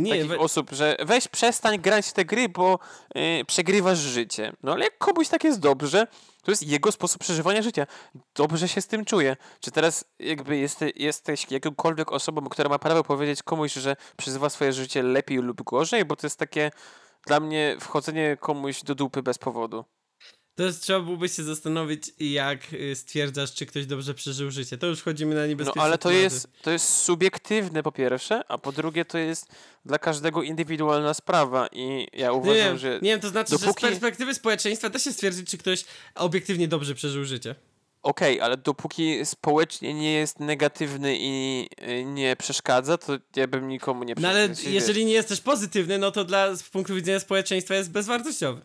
Nie, takich we... osób, że weź przestań grać w te gry, bo e, przegrywasz życie. No ale jak komuś tak jest dobrze, to jest jego sposób przeżywania życia. Dobrze się z tym czuje. Czy teraz jakby jeste, jesteś jakąkolwiek osobą, która ma prawo powiedzieć komuś, że przeżywa swoje życie lepiej lub gorzej? Bo to jest takie dla mnie wchodzenie komuś do dupy bez powodu. To jest, trzeba byłoby się zastanowić, jak y, stwierdzasz, czy ktoś dobrze przeżył życie. To już wchodzimy na No niebezpieczne ale to tematy. jest, to jest subiektywne po pierwsze, a po drugie to jest dla każdego indywidualna sprawa i ja Nie uważam, wiem, że nie wiem, to znaczy, że dopóki- z perspektywy społeczeństwa da się stwierdzić, czy ktoś obiektywnie dobrze przeżył życie. Okej, ale dopóki społecznie nie jest negatywny i y, nie przeszkadza, to ja bym nikomu nie No ale przeszkadzał. jeżeli nie jest też pozytywny, no to dla, z punktu widzenia społeczeństwa jest bezwartościowy.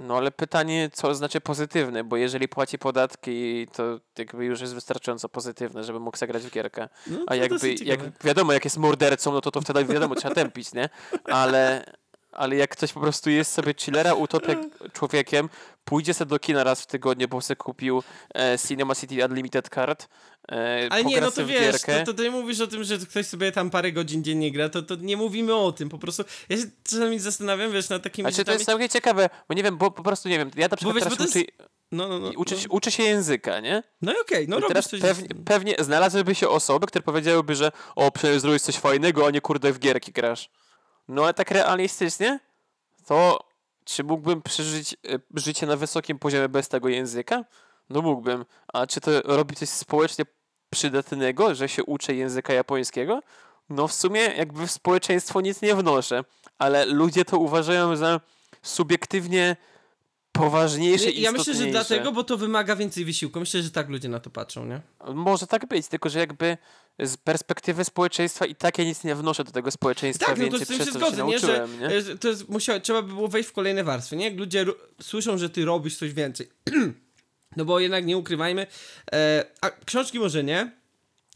No ale pytanie, co znaczy pozytywny, bo jeżeli płaci podatki, to jakby już jest wystarczająco pozytywne, żeby mógł zagrać w gierkę. No, A jakby, jak wiadomo, jak jest mordercą, no to to wtedy wiadomo, trzeba tępić, nie? Ale, ale jak ktoś po prostu jest sobie chillera, utopia człowiekiem, pójdzie sobie do kina raz w tygodniu, bo sobie kupił e, Cinema City Unlimited Card, e, Ale nie, no to wiesz, to, to ty mówisz o tym, że ktoś sobie tam parę godzin dziennie gra, to, to nie mówimy o tym, po prostu ja się czasami zastanawiam, wiesz, nad takimi Znaczy to jest całkiem ciekawe, bo nie wiem, bo po prostu nie wiem, ja na przykład wiesz, teraz uczy, No, no, no. uczy, no. się- uczy się języka, nie? No i okej, no I robisz teraz coś... pewnie, pewnie znalazłyby się osoby, które powiedziałyby, że o, przecież zrobisz coś fajnego, a nie kurde w gierki grasz. No ale tak realistycznie, to czy mógłbym przeżyć e, życie na wysokim poziomie bez tego języka? No mógłbym. A czy to robi coś społecznie przydatnego, że się uczę języka japońskiego? No w sumie jakby w społeczeństwo nic nie wnoszę, ale ludzie to uważają za subiektywnie poważniejsze i Ja myślę, że dlatego, bo to wymaga więcej wysiłku. Myślę, że tak ludzie na to patrzą, nie? Może tak być, tylko że jakby z perspektywy społeczeństwa i tak ja nic nie wnoszę do tego społeczeństwa Tak, no to więcej z tym przez się to, że się zgodzę, nie? Że nauczyłem, nie? to jest, musiał, trzeba by było wejść w kolejne warstwy, nie? Jak ludzie słyszą, że ty robisz coś więcej. no bo jednak nie ukrywajmy, e, a książki może nie,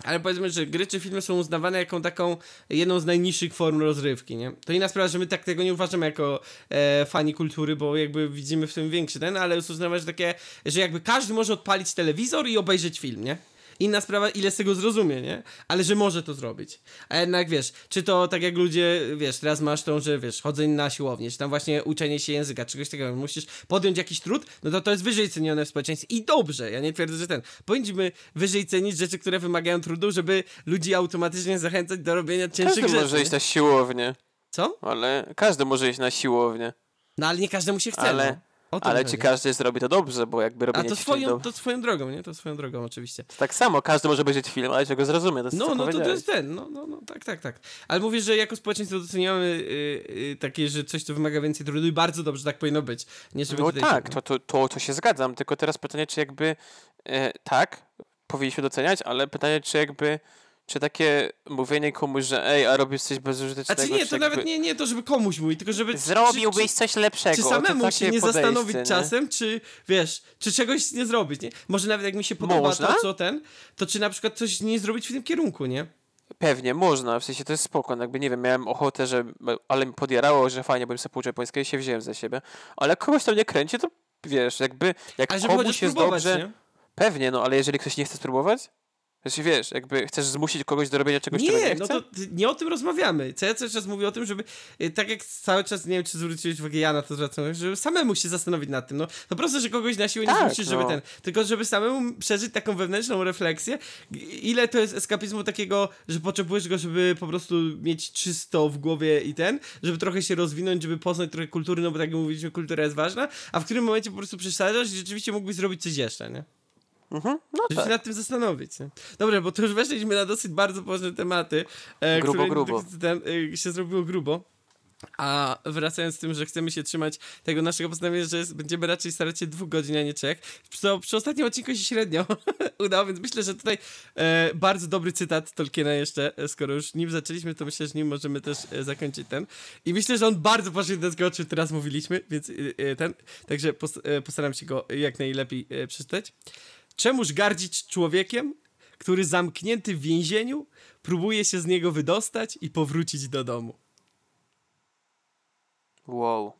ale powiedzmy, że gry czy filmy są uznawane jako taką jedną z najniższych form rozrywki, nie? To inna sprawa, że my tak tego nie uważamy jako e, fani kultury, bo jakby widzimy w tym większy ten, ale jest uznawane, że takie, że jakby każdy może odpalić telewizor i obejrzeć film, nie? Inna sprawa, ile z tego zrozumie, nie? Ale że może to zrobić. A jednak wiesz, czy to tak jak ludzie, wiesz, teraz masz tą, że wiesz, chodzenie na siłownię, czy tam właśnie uczenie się języka, czegoś takiego, musisz podjąć jakiś trud, no to to jest wyżej cenione w społeczeństwie. I dobrze, ja nie twierdzę, że ten. Powinniśmy wyżej cenić rzeczy, które wymagają trudu, żeby ludzi automatycznie zachęcać do robienia cięższych Każdy rzeczy. może iść na siłownię, Co? ale każdy może iść na siłownię. No ale nie każdemu się chce. Ale- no. To Ale mi czy chodzi. każdy zrobi to dobrze, bo jakby A robienie to ćwiczeń swoją, do... to swoją drogą, nie? To swoją drogą, oczywiście. Tak samo, każdy może obejrzeć film, ale czego zrozumie, to jest No, no to, to jest ten, no, no, no, tak, tak, tak. Ale mówię, że jako społeczeństwo doceniamy y, y, takie, że coś, co wymaga więcej trudu i bardzo dobrze tak powinno być. Nie, żeby No tak, się- to, to, to, to się zgadzam, tylko teraz pytanie, czy jakby e, tak, powinniśmy doceniać, ale pytanie, czy jakby, czy takie mówienie komuś, że ej, a robisz coś A bezużytecznego, czy nie, czy to jakby nawet nie, nie to, żeby komuś mówić, tylko żeby... zrobiłbyś czy, coś lepszego. czy, samemu się nie zastanowić nie? czasem, czy wiesz, czy czegoś nie zrobić, nie? Może nawet jak mi się podoba Można? to, co ten, to czy na przykład coś nie zrobić w tym kierunku, nie? Pewnie, można, w sensie to jest spoko, no jakby nie wiem, miałem ochotę, że, ale mi podjerało, że fajnie, bym sobie pouczył japońskiego i się wziąłem za siebie, ale jak kogoś to nie kręci, to wiesz, jakby, jak komuś jest dobrze, nie? pewnie, no ale jeżeli ktoś nie chce spróbować, znaczy wiesz, jakby chcesz zmusić kogoś do robienia czegoś, czego Nie, nie no chce? to ty- nie o tym rozmawiamy. Co ja cały czas mówię o tym, żeby y, tak jak cały czas, nie wiem czy zwróciłeś uwagę, ja na to zwracam, żeby samemu się zastanowić nad tym. No to proste, że kogoś na siłę nie Tak, zmusisz, żeby no. ten, tylko żeby samemu przeżyć taką wewnętrzną refleksję, ile to jest eskapizmu takiego, że potrzebujesz go, żeby po prostu mieć czysto w głowie i ten, żeby trochę się rozwinąć, żeby poznać trochę kultury, no bo tak jak mówiliśmy, kultura jest ważna, a w którym momencie po prostu przesadzasz i rzeczywiście mógłbyś zrobić coś jeszcze, nie? Mhm, no Żeby tak. się nad tym zastanowić. Nie? Dobra, bo to już weszliśmy na dosyć bardzo poważne tematy. E, Grubo, które grubo. Ten, e, się zrobiło grubo. A wracając z tym, że chcemy się trzymać tego naszego postanowienia, że jest, będziemy raczej starać się dwóch godzin, a nie trzech. To przy ostatnim odcinku się średnio udało, więc myślę, że tutaj e, bardzo dobry cytat Tolkiena jeszcze, e, skoro już nim zaczęliśmy, to myślę, że nim możemy też e, zakończyć ten. I myślę, że on bardzo poszedł do tego, o czym teraz mówiliśmy, więc e, e, ten, także pos, e, postaram się go jak najlepiej przeczytać. Czemuż gardzić człowiekiem, który zamknięty w więzieniu próbuje się z niego wydostać i powrócić do domu? Wow.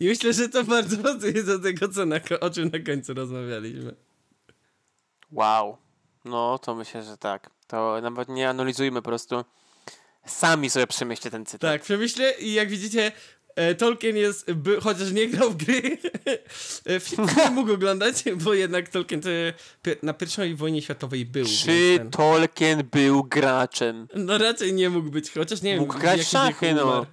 I myślę, że to bardzo pasuje do tego, co na, o czym na końcu rozmawialiśmy. Wow. No, to myślę, że tak. To nawet nie analizujmy, po prostu sami sobie przemyślcie ten cytat. Tak, przemyślę i jak widzicie, Tolkien jest, by, chociaż nie grał w gry, e, film nie mógł oglądać, bo jednak Tolkien e, pi- na pierwszej wojnie światowej był. Czy ten- Tolkien był graczem? No raczej nie mógł być, chociaż nie Mógł wiem. w grać w szachy, no.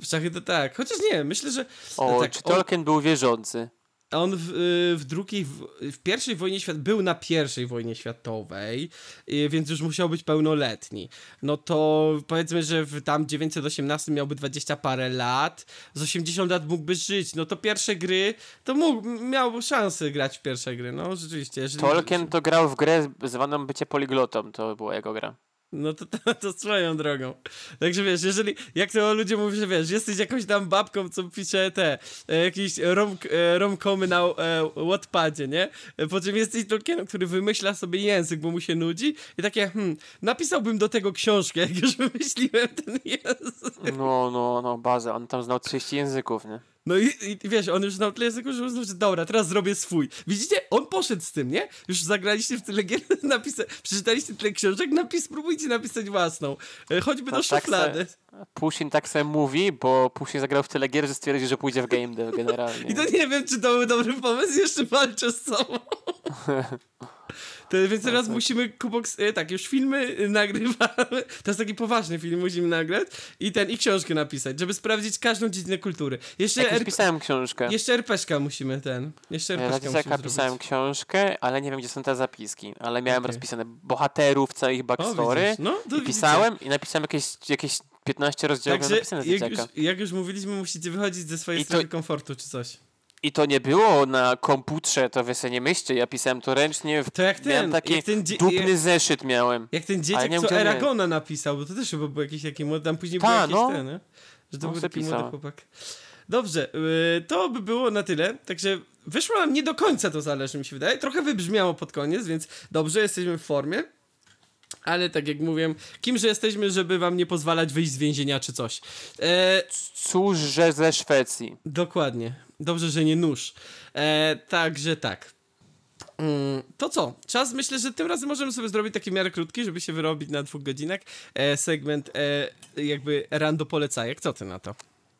W szachy to tak, chociaż nie, myślę, że O, tak, czy on- Tolkien był wierzący? On w, y, w drugiej, w, w pierwszej wojnie światowej, był na pierwszej wojnie światowej, y, więc już musiał być pełnoletni. No to powiedzmy, że w tam 918 miałby 20 parę lat, z 80 lat mógłby żyć, no to pierwsze gry, to mógł, miał szansę grać w pierwsze gry, no rzeczywiście. Tolkien to grał w grę zwaną bycie poliglotą, to była jego gra. No to, to, to swoją drogą. Także wiesz, jeżeli, jak to ludzie mówią, że wiesz, jesteś jakąś tam babką, co pisze te, e, jakieś rom, e, romkomy na e, Wattpadzie, nie? E, Po czym jesteś Tolkienem, który wymyśla sobie język, bo mu się nudzi i takie, hmm, napisałbym do tego książkę, jak już wymyśliłem ten język. No, no, no, bazę. On tam znał 30 języków, nie? No i, i wiesz, on już znał tyle języków, że uznał, że dobra, teraz zrobię swój. Widzicie? On poszedł z tym, nie? Już zagraliście w tyle gier, napisa- przeczytaliście tyle książek, napis, spróbujcie napisać własną. E, Choćby To do tak szuflady. Pushin tak sobie mówi, bo Pushin zagrał w tyle gier, że stwierdził, że pójdzie w game dev generalnie. I to nie wiem, czy to był dobry pomysł, jeszcze walczę z sobą. To, więc teraz musimy Kubox, e, tak, już filmy e, nagrywamy. To jest taki poważny film, musimy nagrać i ten, i książkę napisać, żeby sprawdzić każdą dziedzinę kultury. Jeszcze, Jak R- pisałem książkę. jeszcze RPszka musimy ten, jeszcze RPszka na musimy pisałem książkę, ale nie wiem, gdzie są te zapiski. Ale miałem Okej. rozpisane bohaterów, całe ich O, backstory. widzisz, no, to I pisałem i napisałem jakieś, jakieś 15 rozdziałów Także napisane z jak już, jak już mówiliśmy, musicie wychodzić ze swojej I to- strefy komfortu czy coś. I to nie było na komputerze, to wy sobie nie myślcie, ja pisałem to ręcznie, w... To jak miałem ten, taki jak ten, dupny jak, zeszyt miałem. jak ten dzieciak, nie co Eragona napisał, bo to też chyba był jakiś taki, mod- tam później Ta, był jakiś no. ten, nie? Że to No, był taki młody pisałem. chłopak. Dobrze, yy, to by było na tyle, także wyszło nam nie do końca to zależy, mi się wydaje. Trochę wybrzmiało pod koniec, więc dobrze, jesteśmy w formie. Ale tak jak mówię, kimże jesteśmy, żeby wam nie pozwalać wyjść z więzienia czy coś. E, Cóż, że ze Szwecji. dokładnie. Dobrze, że nie nóż. E, także tak. Mm, to co? Czas myślę, że tym razem możemy sobie zrobić taki miarę krótki, żeby się wyrobić na dwóch godzinach. E, segment e, jakby rando polecajek. Co ty na to?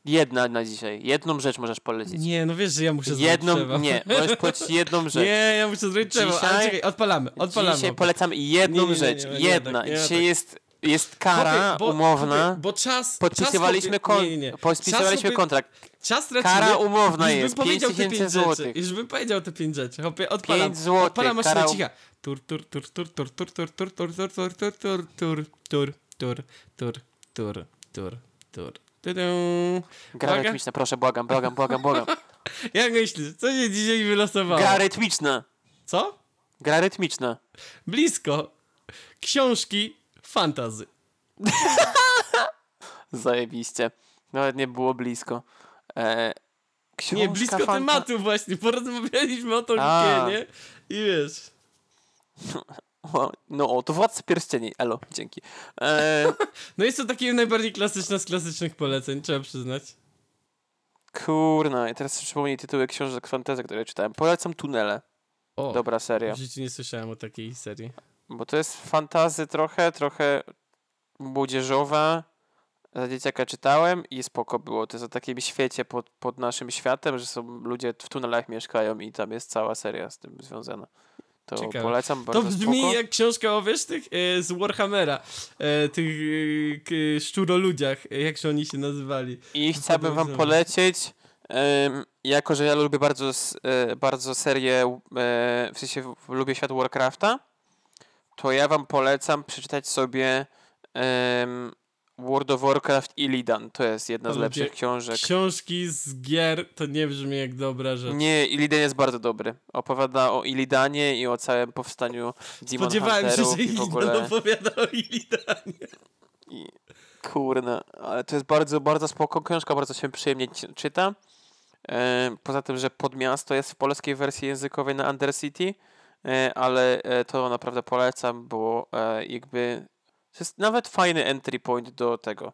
Jedna na dzisiaj. Jedną rzecz możesz polecić. Nie, no wiesz, że ja muszę zrobić Jedną, drzewo. nie, możesz polecić jedną rzecz. Nie, ja muszę zrobić drzewo, ale Dzisiaj- czekaj, odpalamy, odpalamy. Dzisiaj polecam jedną Nie, nie, rzecz. nie, Jedna. tak, Dzisiaj tak. jest, jest kara bo- umowna. chłopie, Bo czas... Podpisywaliśmy, czas kon- nie, nie, nie. podpisywaliśmy kontrakt. Czas tracimy. Kara umowna już jest, bym powiedział 5 te tysięcy pięć rzeczy. złotych. Już bym powiedział te pięć rzeczy. Hopie, odpalam. 5 złotych, Odpalam maszynę, kara- cicha. Tur, tur, tur, tur, tur, tur, tur, tur, tur, tur, tur, tur, tur, tur, tur, tur, tur, tur, tur, tur. Tudum. Gra rytmiczna, proszę, błagam, błagam, błagam, błagam. Jak myślisz, co się dzisiaj wylosowało? Gra rytmiczna. Co? Gra rytmiczna. Blisko. Książki fantazy. Zajebiście. Nawet nie było blisko. E, Nie, blisko fanta- tematu właśnie. Porozmawialiśmy o to A. nie? I wiesz. No, o, to Władcy Pierścieni. Elo, dzięki. E, No jest to takie najbardziej klasyczne z klasycznych poleceń, trzeba przyznać. kurna, i teraz przypomnij tytuły książek fantasy, które czytałem. Polecam Tunele. O, Dobra seria. w życiu nie słyszałem o takiej serii. Bo to jest fantazy trochę, trochę młodzieżowa. Za dzieciaka czytałem i spoko było. To jest o takim świecie pod, pod naszym światem, że są ludzie w tunelach mieszkają i tam jest cała seria z tym związana. To Ciekawe. polecam bardzo To brzmi spoko. jak książka o, wiesz, tych e, z Warhammera, e, tych e, szczuroludziach, e, jak się oni się nazywali. I chciałbym wam em, jako że ja lubię bardzo, e, bardzo serię, e, w sensie lubię świat Warcrafta, to ja wam polecam przeczytać sobie em, World of Warcraft Illidan. To jest jedna z lepszych książek. Książki z gier to nie brzmi jak dobra rzecz. Nie, Illidan jest bardzo dobry. Opowiada o Illidanie i o całym powstaniu Demon Spodziewałem się, że i Illidan ogóle. opowiada o Illidanie. I, kurna, ale to jest bardzo, bardzo spoko książka, bardzo się przyjemnie czyta. E, poza tym, że Podmiasto jest w polskiej wersji językowej na Undercity, e, ale e, to naprawdę polecam, bo jakby to jest nawet fajny entry point do tego,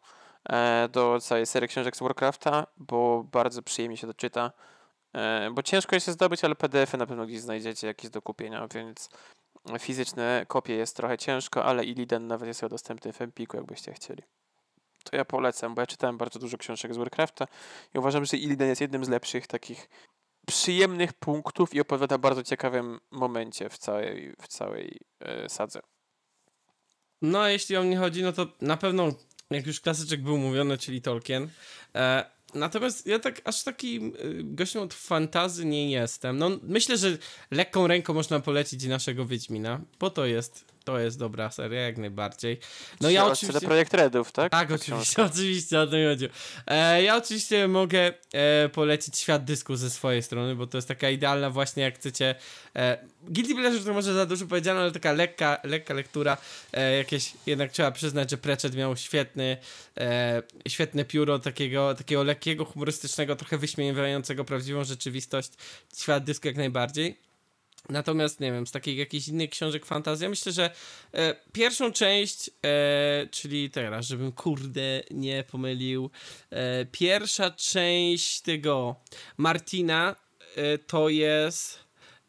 e, do całej serii książek z Warcrafta, bo bardzo przyjemnie się to czyta. E, bo ciężko jest się zdobyć, ale PDF-y na pewno gdzieś znajdziecie jakieś do kupienia, więc fizyczne kopie jest trochę ciężko, ale Illidan nawet jest dostępny w Empiku, jakbyście chcieli. To ja polecam, bo ja czytałem bardzo dużo książek z Warcrafta i uważam, że Illidan jest jednym z lepszych takich przyjemnych punktów i opowiada bardzo ciekawym momencie w całej, w całej e, sadze. No, a jeśli o mnie chodzi, no to na pewno, jak już klasyczek był mówiony, czyli Tolkien. E, natomiast ja tak aż takim y, gościem od fantazy nie jestem. No, myślę, że lekką ręką można polecić naszego Wiedźmina, bo to jest, to jest dobra seria, jak najbardziej. No ja Czy- oczywiście... CD Projekt Redów, tak? Tak, Ta oczywiście, oczywiście, o to mi chodziło. E, ja oczywiście mogę e, polecić Świat Dysku ze swojej strony, bo to jest taka idealna właśnie, jak chcecie... E, Guilty Pleasure to może za dużo powiedziane, ale taka lekka, lekka lektura, e, jakieś, jednak trzeba przyznać, że Pratchett miał świetny, e, świetne pióro takiego, takiego lekkiego, humorystycznego, trochę wyśmiewającego prawdziwą rzeczywistość. Świat Dysku jak najbardziej. Natomiast, nie wiem, z takich jakichś innych książek fantazji, ja myślę, że e, pierwszą część, e, czyli teraz, żebym kurde nie pomylił, e, pierwsza część tego Martina e, to jest,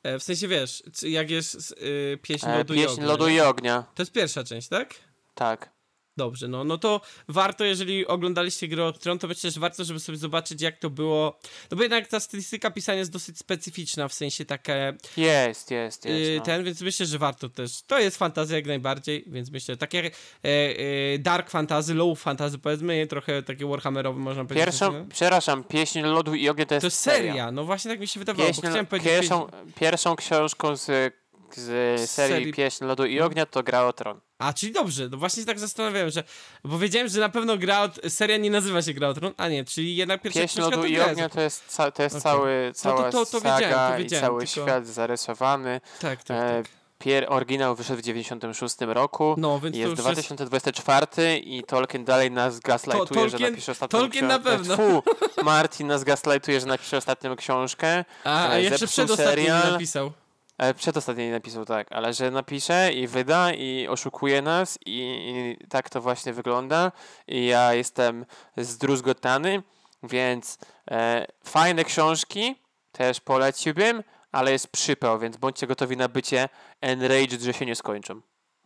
e, w sensie wiesz, jak jest e, pieśń lodu i Pieśń ognia, lodu i ognia. To jest pierwsza część, tak? Tak. Dobrze, no, no to warto, jeżeli oglądaliście grę o Tron, to myślę, że warto, żeby sobie zobaczyć, jak to było. No bo jednak ta stylistyka pisania jest dosyć specyficzna, w sensie takie Jest, jest, jest. Yy, no. ten, więc myślę, że warto też. To jest fantazja jak najbardziej, więc myślę, takie e, e, dark fantasy, low fantasy powiedzmy, trochę takie warhammerowe można powiedzieć. Pierwszą, no? przepraszam, Pieśń lodu i ognia to jest, to jest seria. no właśnie tak mi się wydawało, Pieśń, bo chciałem powiedzieć... pierwszą, pierwszą książką z z serii, Serii- Pieśń Lodu i Ognia to Gra o Tron. A, czyli dobrze, no właśnie tak zastanawiałem, że. Bo wiedziałem, że na pewno gra o, seria nie nazywa się Gra o Tron. A nie, czyli jednak pierwsza Pieśń Lodu to i jest- Ognia to jest, ca- to jest Okej. cały, cała to- to wiedziałem, to saga wiedziałem, i cały tylko- świat zarysowany. Tak, tak, E, tak. Pier oryginał wyszedł w 96 roku. No, więc to jest już 2024 i Tolkien dalej nas gaslightuje, że Tolkien- napisze ostatnią Tolkien na pewno. Tfu, Martin nas gaslightuje, że napisze ostatnią książkę. A, a e, jeszcze zepsuł przedostatni serial. napisał. E, Przedostatnio nie napisał tak, ale że napisze i wyda i oszukuje nas i, i tak to właśnie wygląda. I ja jestem zdruzgotany, więc e, fajne książki też poleciłbym, ale jest przypał, więc bądźcie gotowi na bycie enraged, że się nie skończą.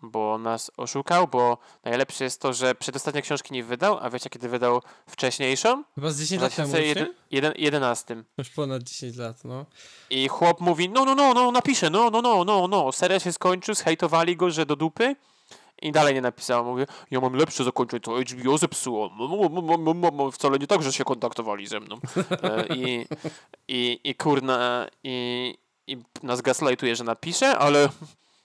Bo nas oszukał, bo najlepsze jest to, że przedostatnie książki nie wydał, a wiecie kiedy wydał wcześniejszą? Chyba z W 10 lat temu, nie? 2011. Już ponad 10 lat, no. I chłop mówi, no, no, no, no, napiszę, no, no, no, no, no. Serial się skończył, zhejtowali go, że do dupy. I dalej nie napisał. Mówię, ja mam lepsze zakończenie, to HBO zepsuło. Wcale nie tak, że się kontaktowali ze mną. E, I, i, i kurna, i, i nas gaslightuje, że napisze, ale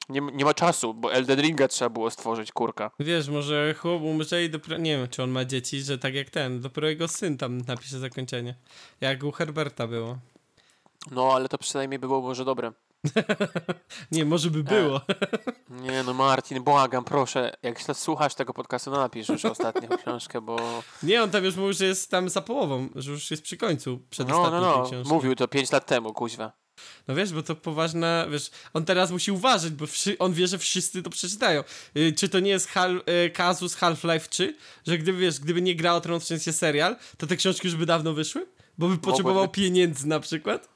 nie, nie ma czasu, bo Elden Ringa trzeba było stworzyć, kurka. Wiesz, może chłop umrze i dopiero, nie wiem, czy on ma dzieci, że tak jak ten, dopiero jego syn tam napisze zakończenie. Jak u Herberta było. No, ale to przynajmniej było może dobre. Nie, może by było. Nie no, Martin, błagam, proszę, jak źle słuchasz tego podcastu, no napisz już ostatnią książkę, bo... Nie, on tam już mówił, że jest tam za połową, że już jest przy końcu przed No, no, no, książki. mówił to 5 lat temu, kuźwa. No wiesz, bo to poważna, wiesz, on teraz musi uważać, bo on wie, że wszyscy to przeczytają. Y, czy to nie jest hal, y, kazus Half-Life 3, że gdyby, wiesz, gdyby nie grał w sensie serial, to te książki już by dawno wyszły? Bo by potrzebował pieniędzy na przykład?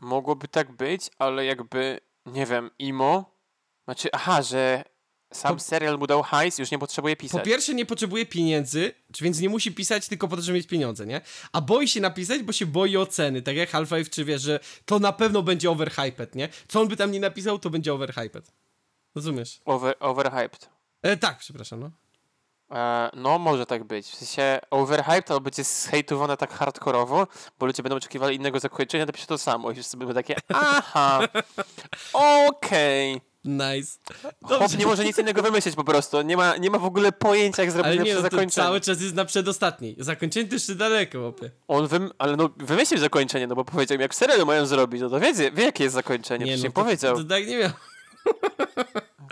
Mogłoby tak być, ale jakby, nie wiem, Imo, znaczy, aha, że sam Po- serial mu dał hajs, już nie potrzebuje Po pisać. pierwsze nie potrzebuje pieniędzy, więc nie musi pisać tylko po to, żeby mieć pieniądze, nie? A boi się napisać, bo się boi oceny, tak jak Half-Life 3 wie, że to na pewno będzie overhyped, nie? Co on by tam nie napisał, to będzie overhyped. Rozumiesz? Over, overhyped. E, tak, przepraszam, no. E, no, może tak być. W sensie overhyped to będzie zhejtowane tak hardkorowo, bo ludzie będą oczekiwali innego zakończenia, to pisze to samo i wszyscy będą takie, aha, okej. Nice. Chłop nie może nic innego wymyślić po prostu. Nie ma, nie ma w ogóle pojęcia, jak zrobić Ale nie, lepsze no to zakończenie. cały czas jest na przedostatniej. Zakończenie to jeszcze daleko, łopie. On wym... Ale no, wymyślił zakończenie, no bo powiedział, jak serial mają zrobić, no to wie, wie jakie jest zakończenie, nie, no, nie to, powiedział. To, tak nie miał.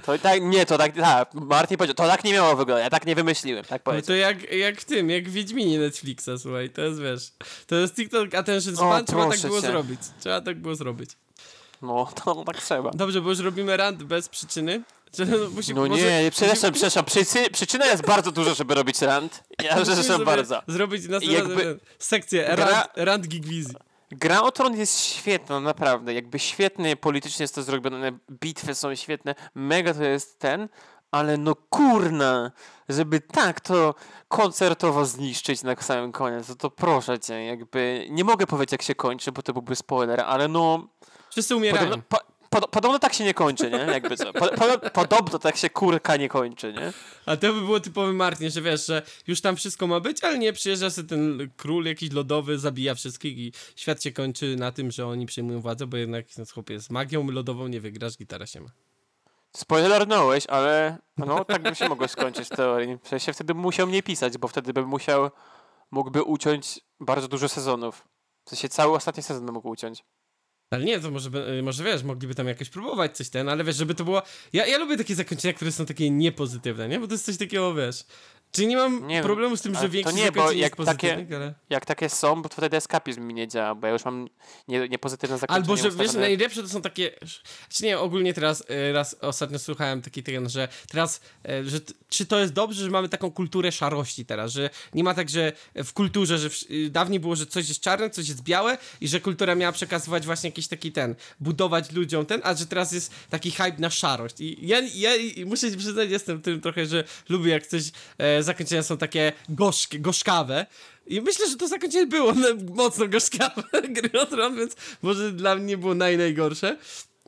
To tak, nie, to tak, tak, Martin powiedział, to tak nie miało wyglądać, ja tak nie wymyśliłem, tak No powiedział. to jak, jak w tym, jak w Wiedźminie Netflixa, słuchaj, to jest, wiesz, to jest TikTok Attention O, Span, trzeba tak było cię. zrobić. Trzeba tak było zrobić. No, to tak trzeba. Dobrze, bo już robimy rant bez przyczyny. No, musi, No może- nie, przepraszam, przepraszam, przycy, przyczyna jest bardzo duża, żeby robić rant. Ja przepraszam bardzo. Zrobić na Jakby- sekcję Gra- rant, rant Gigwizji. Gra o Tron jest świetna, naprawdę. Jakby świetnie politycznie jest to zrobione, bitwy są świetne, mega to jest ten, ale no kurna, żeby tak to koncertowo zniszczyć na samym koniec, to, to proszę cię, jakby, nie mogę powiedzieć jak się kończy, bo to byłby spoiler, ale no, Wszyscy umierają. podobno, po, pod, podobno tak się nie kończy, nie? Jakby co. Po, po, podobno tak się kurka nie kończy, nie? A to by było typowy Martin, że wiesz, że już tam wszystko ma być, ale nie, przyjeżdża sobie ten król jakiś lodowy, zabija wszystkich i świat się kończy na tym, że oni przejmują władzę, bo jednak ten chłopie z magią lodową nie wygrasz, gitara się ma. Spoilernąłeś, ale no tak by się mogło skończyć w teorii. W sensie wtedy musiał mniej pisać, bo wtedy by musiał, mógłby uciąć bardzo dużo sezonów. W sensie cały ostatni sezon by mógł uciąć. Ale nie, to może, by- może wiesz, mogliby tam jakoś próbować coś ten, ale wiesz, żeby to było... Ja, ja lubię takie zakończenia, które są takie niepozytywne, nie? Bo to jest coś takiego, wiesz... Czyli nie mam Nie, problemu z tym, że to większość nie, bo jak jest pozytywnych, ale... Jak takie są, bo wtedy eskapizm mi nie działa, bo ja już mam nie, niepozytywne zakończenie Albo, że wiesz, ustawione. najlepsze to są takie. Czy nie, ogólnie teraz, e, raz ostatnio słuchałem taki ten, że teraz, e, że czy to jest dobrze, że mamy taką kulturę szarości teraz, że nie ma tak, że w kulturze, że w, y, dawniej było, że coś jest czarne, coś jest białe i że kultura miała przekazywać właśnie jakiś taki ten, budować ludziom ten, a że teraz jest taki hype na szarość. I ja, ja i muszę ci przyznać, jestem tym trochę, że lubię jak coś, e, zakończenia są takie gorzkie, gorzkawe. I myślę, że to zakończenie było no, mocno gorzkawe gry o Tron, więc może dla mnie było naj, najgorsze.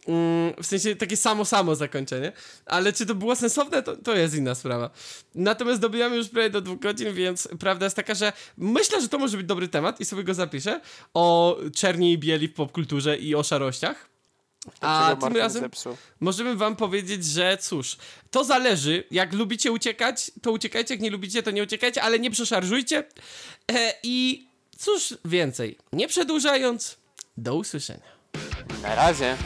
Mm, w sensie takie samo, samo zakończenie. Ale czy to było sensowne, to, to jest inna sprawa. Natomiast dobijamy już prawie do dwóch godzin, więc prawda jest taka, że myślę, że to może być dobry temat i sobie go zapiszę. O czerni i bieli w popkulturze i o szarościach. A tym razem zepsuł? możemy wam powiedzieć, że cóż, to zależy. Jak lubicie uciekać, to uciekajcie, jak nie lubicie, to nie uciekajcie, ale nie przeszarżujcie. E, I cóż więcej, nie przedłużając, do usłyszenia. Na razie.